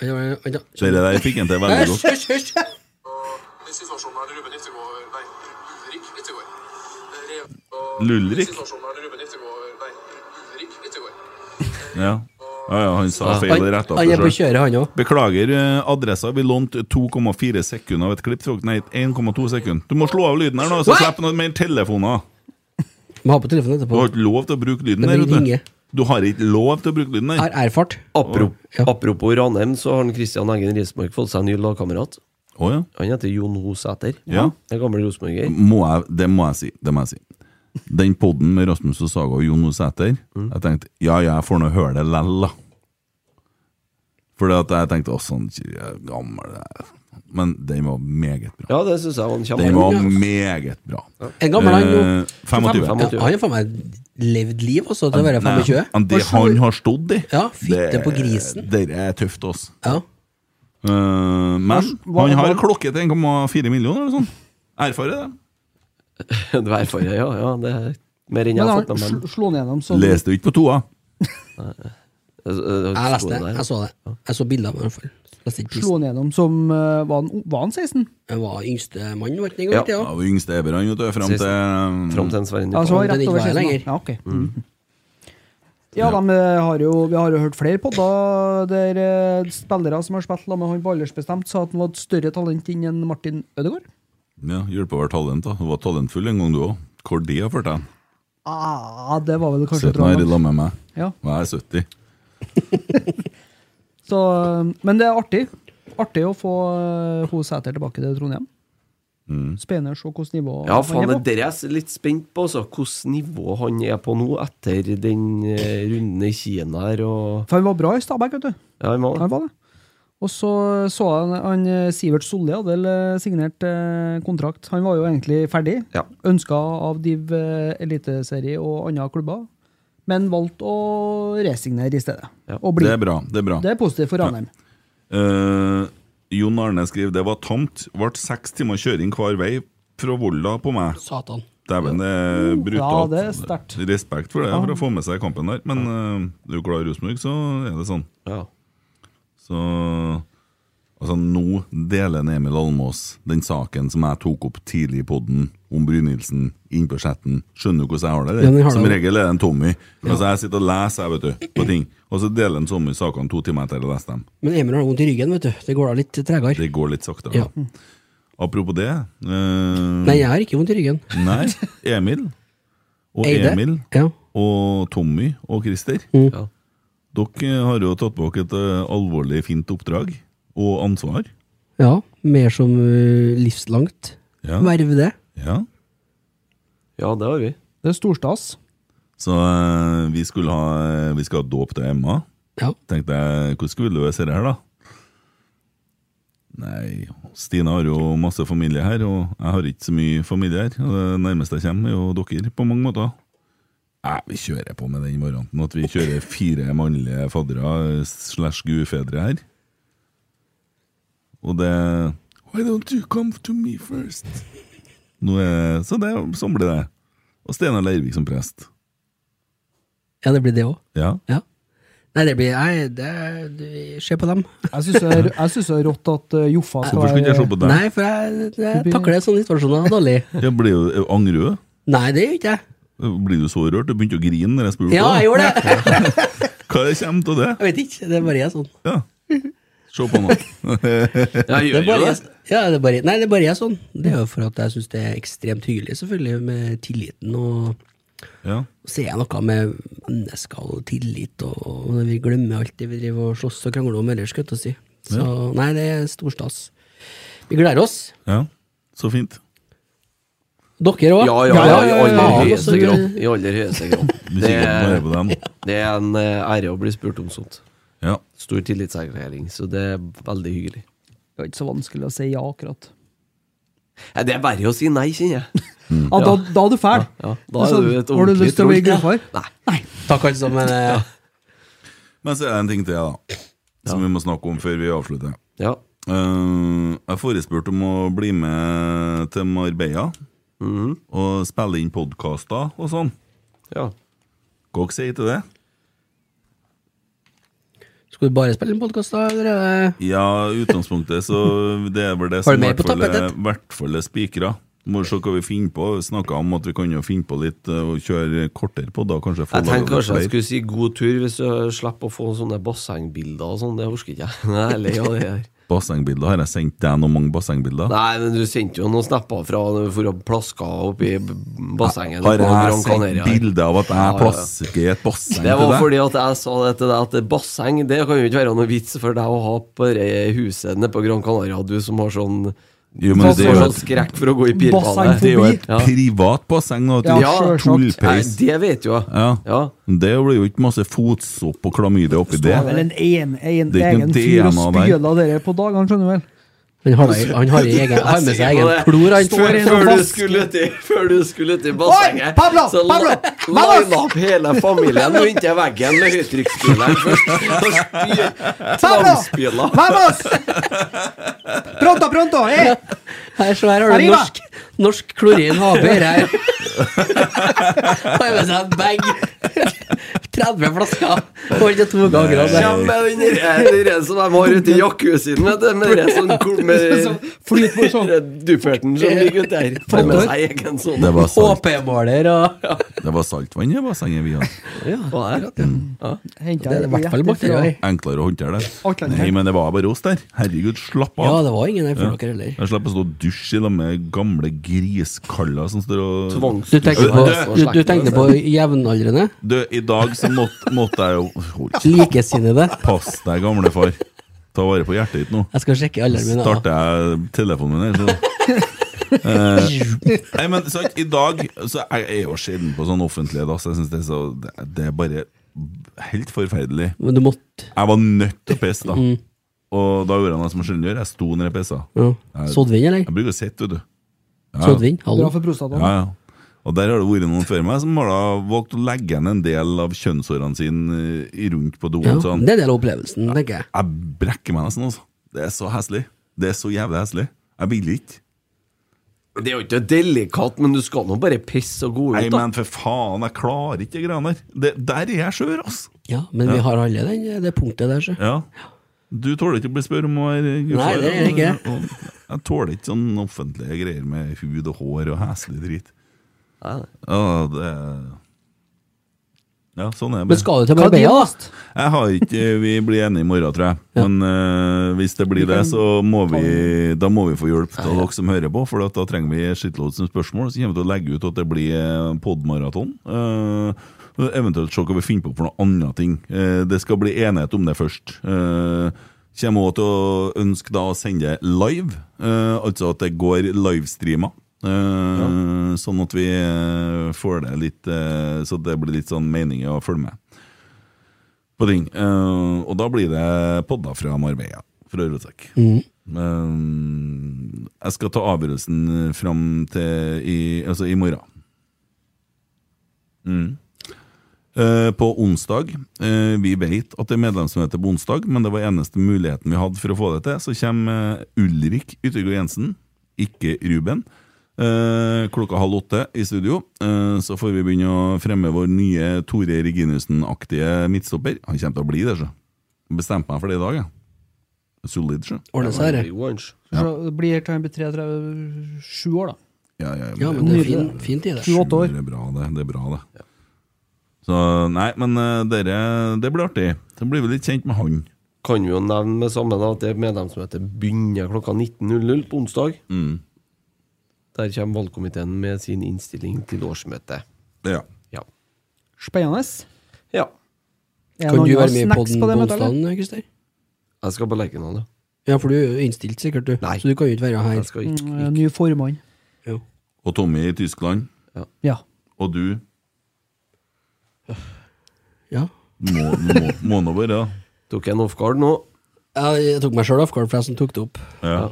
Det der fikk han til veldig godt. hysj, hysj! Situasjonen er Ruben Yttergård Nei, Ulrik Yttergård. Lulrik? Nei, Ulrik Yttergård. Ja. Ja, ja, han sa feil og Han- retta han er på kjøret, han. Beklager eh, adressa. Vi lånte 2,4 sekunder av et klipp. Nei, 1,2 sekunder. Du må slå av lyden her, nå, så slipper noe mer telefoner. Må ha på telefonen Du har ikke lov til å bruke lyden der. det vet du. har ikke lov til å bruke lyden der. Er erfart. Apropos, apropos Ranheim, så har han Christian Eggen Rismark fått seg en ny lagkamerat. Oh, ja. Han heter Jon Ho Sæter. Ja. En gammel rosenborger. Det må jeg si. Det må jeg si. Den podden med Rasmus og Saga og Jon O. Sæter, Mm. jeg tenkte ja, ja, jeg får nå høre det lell, da. Fordi at jeg tenkte å, sånn gammel det er. Men den var meget bra. Ja, det syns jeg var en Den var meget bra. En gammel han jo. Eh, 25. Ja, han har faen meg levd liv også, til å være 25. Men det han har stått i Ja, fytte det- på grisen. Det er tøft, altså. Ja. Eh, men Hva- han har klokke til 1,4 millioner eller sånn. Erfarer det. Du er erfaren, ja. ja. Det er mer enn jeg Men har han fått med meg. sl- slo han gjennom som Leste du ikke på toa? Jeg leste det. Jeg så det. Jeg så bilder av det, i hvert fall. Slo han gjennom som eh, Var han, var han 16? Han var yngste mann, var han? Ja, ja, og yngste eber han, vet du, fram til Fram til Sverre Ja, så var Den rett over 16. lenger. Ja, ok. Mm. Ja, de eh, har jo, vi har jo hørt flere podder der eh, spillere som har spilt med han på aldersbestemt, sa at han var et større talent enn Martin Ødegaard. Ja, Hjelper å være talent, da. Du var talentfull en gang, du òg. Hvor de har ført deg? Ah, det var vel kanskje Sitter nå her i lag med meg. Ja. Og jeg er 70. Så, eh, men det er artig. Artig å få uh, Ho Sæter tilbake til Trondheim. Mm. Spennende å se hvilket nivå Ja, han faen, på. det på. er jeg litt spent på, altså. Hvilket nivå han er på nå, etter den eh, runden i Kina her, og For han var bra i Stabæk, vet du. Ja, han var Han var det. Og så så han, han eh, Sivert Solli hadde eh, signert eh, kontrakt. Han var jo egentlig ferdig. Ja. Ønska av Div eh, Eliteserie og andre klubber, men valgte å resignere i stedet. Ja. bli. Det er bra. Det er bra. Det er positivt for Ranheim. Eh, Jon Arne skriver det var tamt. Ble seks timer kjøring hver vei fra Volda på meg. Satan. Dæven, det er brutalt. Ja, det er sterkt. Respekt for det, Ja. for å få med seg kampen der. Men uh, er du glad i Rosenborg, så er det sånn. Så Altså, nå deler Emil Almås den saken som jeg tok opp tidlig i podden om Brynildsen inn på chatten. Skjønner du hvordan jeg har det? Ja, der? Som regel er det en Tommy. Altså, jeg sitter og leser jeg, vet du, på ting, og så deler en Tommy sakene to timer etter å ha lest dem. Men Emil har vondt i ryggen, vet du. Det går da litt tregere. Det går litt saktere. Ja. Apropos det øh... Nei, jeg har ikke vondt i ryggen. Nei, Emil og Eide. Emil Ja. og Tommy og Christer. Mm. Ja. Dere har jo tatt bak et eh, alvorlig fint oppdrag og ansvar. Ja, mer som uh, livslangt Ja. verv, det. Ja. Ja, det har vi. Det er storstas. Så eh, vi skulle ha Vi skal ha dåp til Emma. Ja. Tenkte jeg, hvordan skulle vi det være her, da? Nei, Stine har jo masse familie her, og jeg har ikke så mye familie her. Og det nærmeste jeg kommer, er jo dere, på mange måter. Nei, vi kjører på med den varianten at vi kjører fire mannlige faddere slash gudfedre her. Og det Why don't you come to me first? Nå er, så det, sånn blir det. Og Steinar Leirvik som prest. Ja, det blir det òg. Ja. Ja. Nei, det blir Nei, det, det Se på dem. Jeg syns det, er- rått at uh, Joffa skal Hvorfor skulle jeg se på deg? Nei, for jeg, jeg takler sånne situasjoner dårlig. Jeg blir jo, angrer du? Nei, det gjør ikke jeg. Blir du så rørt? Du begynte å grine når jeg spurte. Ja, jeg gjorde det. Hva kommer av det? Jeg vet ikke. Det er bare jeg sånn. Ja. Se på nå. det er ja, det er bare, nei, det er bare jeg sånn. Det er jo for at jeg syns det er ekstremt hyggelig, selvfølgelig, med tilliten og Ja. Så er jeg noe med mennesker og tillit, og, og vi glemmer alt det vi driver og slåss og krangler om ellers, skal jeg si. Så Ja. nei, det er storstas. Vi gleder oss. Ja, så fint. Dere òg? Ja, ja, ja, i aller høyeste grad. I aller høyeste grad. Det, kikker bare på dem. det er en eh, ære å bli spurt om sånt. Ja. Stor tillitserklæring, så det er veldig hyggelig. Det er ikke så vanskelig å si ja, akkurat. Ja, det er verre å si nei, kjenner jeg. Ja, da, da er du fæl. Ja, da er du et Har du lyst til å bli gudfar? Nei. Takk, alle sammen. Men så er det en ting til, da. Som vi må snakke om før vi avslutter. Ja. Uh, jeg forespurte om å bli med til Marbella og spille inn podkaster og sånn. Ja. Hva dere sier til det? Skal du bare spille en podkast, da? Eller? er Ja, i utgangspunktet så det er vel det som i hvert fall er- spikra. Må se hva vi finner på. Snakka om at vi kan jo finne på litt eh, og kjøre kortere på da, kanskje. få Jeg tenker tenkte kanskje jeg skulle si god tur hvis du slipper å få sånne bassengbilder og sånn. Det orker ikke jeg. Jeg er lei av det her. Bassengbilder. Har jeg sendt deg noen mange bassengbilder? Nei, men du sendte jo noen snapper fra for å plaske oppi bassenget Har jeg sendt Canaria. bilde av at jeg plasker i et basseng Det var fordi at jeg sa det til deg at det basseng Det kan jo ikke være noe vits for deg å ha på det huset nede på Gran Canaria, du som har sånn Jo, men det er jo et- skrekk for å gå i pirbadet. Det er jo et privat basseng. Ja, Ja, Tullpeis. det vet jo jeg. Ja. Det blir jo ikke masse fotsopp og klamydia oppi det. Det er vel en, en, en Det er ikke egen fyr og spyler dere på dagene, skjønner du vel? Han har, han har, egen, har med seg egen klor. Han Før, før, du skulle uti, før du skulle til bassenget, Pablo! så Pablo! la- opp hele familien og inntil veggen med høytrykksspyleren først. Vamos! Pronto, pronto! Eh? Her, så her har du norsk, norsk klorin haber her. Har med seg en bag. 30 flasker. Holdt det to ganger. altså. Kjem med den der- som de har ute i jacuzzien, vet du. Med den sånn kol- med sånn. dufferten som ligger ute der. Får med seg egen sånn. Det var salt, HP-måler og det var saltvann i bassenget vi hadde. Hva er det? Ja. Det er i hvert fall. Enklere å håndtere det. Nei, men det var bare oss der. Herregud, slapp av. Ja, det var ingen der for dere heller. Jeg slapp å stå og dusje i lag med gamle griskaller som står og Du tenkte på, du tenkte på jevnaldrende? Du, i dag så måtte, måtte jeg jo Likesinnede? Pass deg, gamle far. Ta vare på hjertet ditt nå. Jeg skal sjekke alderen min. Så Starter jeg telefonen min her, så Eh, Nei, men sant, i dag Så jeg er jo sjelden på sånn offentlighet. Altså, jeg synes det, så, det, det er bare helt forferdelig. Men du måtte Jeg var nødt til å pisse, da. Mm. Og da gjorde jeg noe som jeg sjelden gjør. Jeg sto når jeg pissa. Ja. Jeg- Soddvin, eller? Jeg bruker å sitte, vet du. Ja, ja. Soddvin? Hallo? Bra for prostataen. Ja, ja. Og der har det vært noen før meg som har da valgt å legge igjen en del av kjønnshårene sine rundt på doen. Ja, sånn. det er del av opplevelsen, tenker jeg. Jeg brekker meg nesten, altså. Det er så heslig. Det er så jævlig heslig. Jeg vil ikke. Det er jo ikke delikat, men du skal nå bare pisse og gå ut, Nei, men for faen, jeg klarer ikke de greiene der. Det, der er jeg skjør, altså. Ja, men vi har alle den, det punktet der, så. Ja. Du tåler ikke å bli spurt om å være gudfar? Nei, det gjør jeg ikke. og- Jeg tåler ikke sånn offentlige greier med hud og hår og heslig drit. Ja, det Ja, sånn er det. Men skal du til Marbella, da? Jeg har ikke Vi blir enige i morgen, tror jeg. Men uh, hvis det blir det, så må vi Da må vi få hjelp av dere som hører på, for da trenger vi shitloads med spørsmål. Så kommer vi til å legge ut at det blir eh, podmaraton. Uh, eventuelt se hva vi finner på for noe andre ting. Uh, det skal bli enighet om det først. Uh, kommer også til å ønske da å sende live, eh, altså at det går livestreamer. Eh, Sånn at vi eh, får det litt eh, Så det blir litt sånn meninger å følge med på ting. Og da blir det podder fra Marbella, fra Rotsekk. det Men jeg skal ta avgjørelsen fram til i, altså i morgen. Mm. På onsdag Vi vet at det er medlemsmøte på onsdag, men det var eneste muligheten vi hadde for å få det til. Så kommer Ulrik Yttergård Jensen, ikke Ruben. Eh, klokka halv åtte i studio. Eh, så får vi begynne å fremme vår nye Tore Reginussen-aktige midtstopper. Han kommer til å bli det, så. Bestemte meg for det i dag, jeg. Solid, så. Ordner seg, det. Så det blir til han blir 33 år, da. Ja, ja, Ja, men det er fin, fint i det. 28 år. Det er bra, det. det, er bra, det. Så nei, men eh, dere, det blir artig. Så blir vi litt kjent med han. Kan vi jo nevne med sammen at det medlemsmøtet begynner klokka 19.00 på onsdag. Mm. Der kommer valgkomiteen med sin innstilling til årsmøtet. Ja. Ja. Spennende. Ja. Kan du være med på den på møtet, Christer? Jeg skal på Lerkendal, ja. Ja, for du er innstilt sikkert, du. Nei. Så du kan jo ikke være her. Jeg skal ikke, ikke. Ny formann. Og Tommy i Tyskland. Ja. Og du Ja. må, må, må nå være Tok jeg en offguard nå? Ja, jeg tok meg sjøl avkall, for jeg som tok det opp. Ja.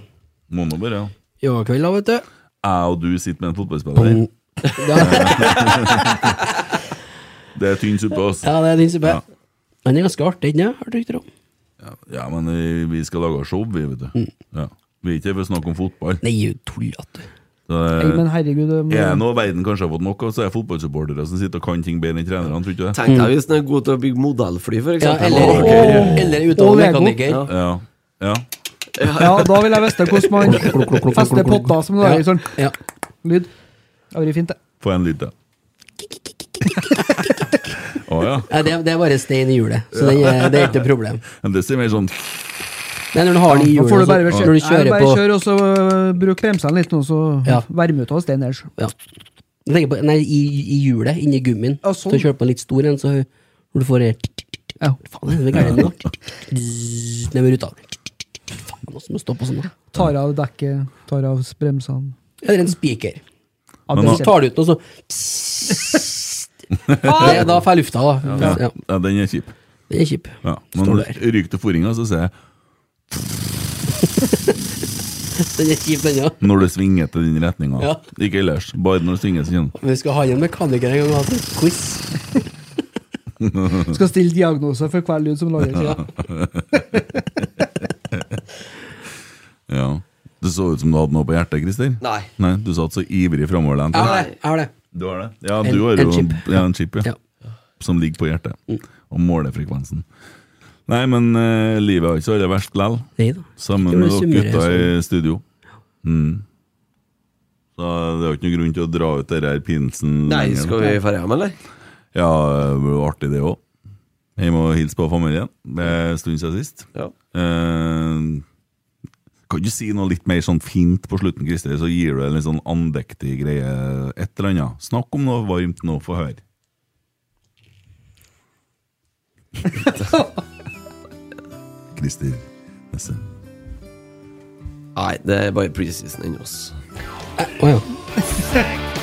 Må nå være I overkveld, kveld, da, vet du. Jeg og du sitter med en fotballspiller. det er tynn suppe, altså. Ja, det er tynn suppe. Ja. Den er ganske artig, den, har jeg rykter om. Ja, men eh, vi skal lage show, vi, vet du. Ja. Vi er ikke her for å snakke om fotball. Nei, tullete. At du men herregud det må- Er det noe verden kanskje har fått nok av, så er det fotballsupportere som sitter og kan ting bedre enn trenerne, tror du ikke det? Tenk deg hvis den er god til å bygge modellfly, for Ja, eller, eller, okay. eller utdannet mekaniker. Ja. Ja. ja. Ja, da vil jeg vite hvordan man fester potter som det lager sånn Ja. lyd. Det hadde vært fint, det. Få en lyd da. Å ja. ja det, er- det er bare stein i hjulet, så det, er, det er ikke et problem. Men det ser mer sånn Nei, når du har den i hjulet, får du hjulet, bare så, når du Nei, kjører bare på kjør, og så øh, bruk bremsene litt, og så Ja. varme ut av steinen der. ja. Jeg på, Nei, i, i hjulet, inni gummien. Ja, sånn. Så kjører på en litt stor en, så du får det Ja. Faen, det er gærent nå. Ned med ruta. Faen, nå må sånn. Tar av dekket, tar av bremsene. Eller en spiker. Ja, Men Så tar du ut noe, så det, Da får lufta, da. Ja, Ja. ja den er kjip. Den er kjip. Ja. Men når du ryker til foringa, så sier jeg Den er kjip, den, ja. når du svinger til den retninga. Ja. Ikke ellers. Bare når du svinger, sånn. Vi skal ha en mekaniker en gang og ha en quiz. Skal stille diagnoser for hver lyd som lages. Ja. Ja. Det så ut som du hadde noe på hjertet, Christer. Nei. Nei, Du satt så ivrig framoverlent. Jeg har det. Jeg har det. Du har det? Ja, En- du har en jo chip. Ja, en chip, ja. Ja. Som ligger på hjertet. Og måler frekvensen. Nei, men uh, livet har ikke så veldig verst likevel. Sammen med dere gutta i studio. Mm. Så det er jo ikke noen grunn til å dra ut denne pinsen Nei, skal vi dra hjem, eller? Ja, det blir jo artig det òg. Jeg må hilse på familien. Det er en stund siden sist. Ja. Eh, kan du si noe litt mer sånn fint på slutten, Christer, så gir du en litt sånn andektig greie? Et eller annet. Snakk om noe varmt nå, få høre. Christer Nesse. Nei, det er bare preseason ennå. ass. Å ja.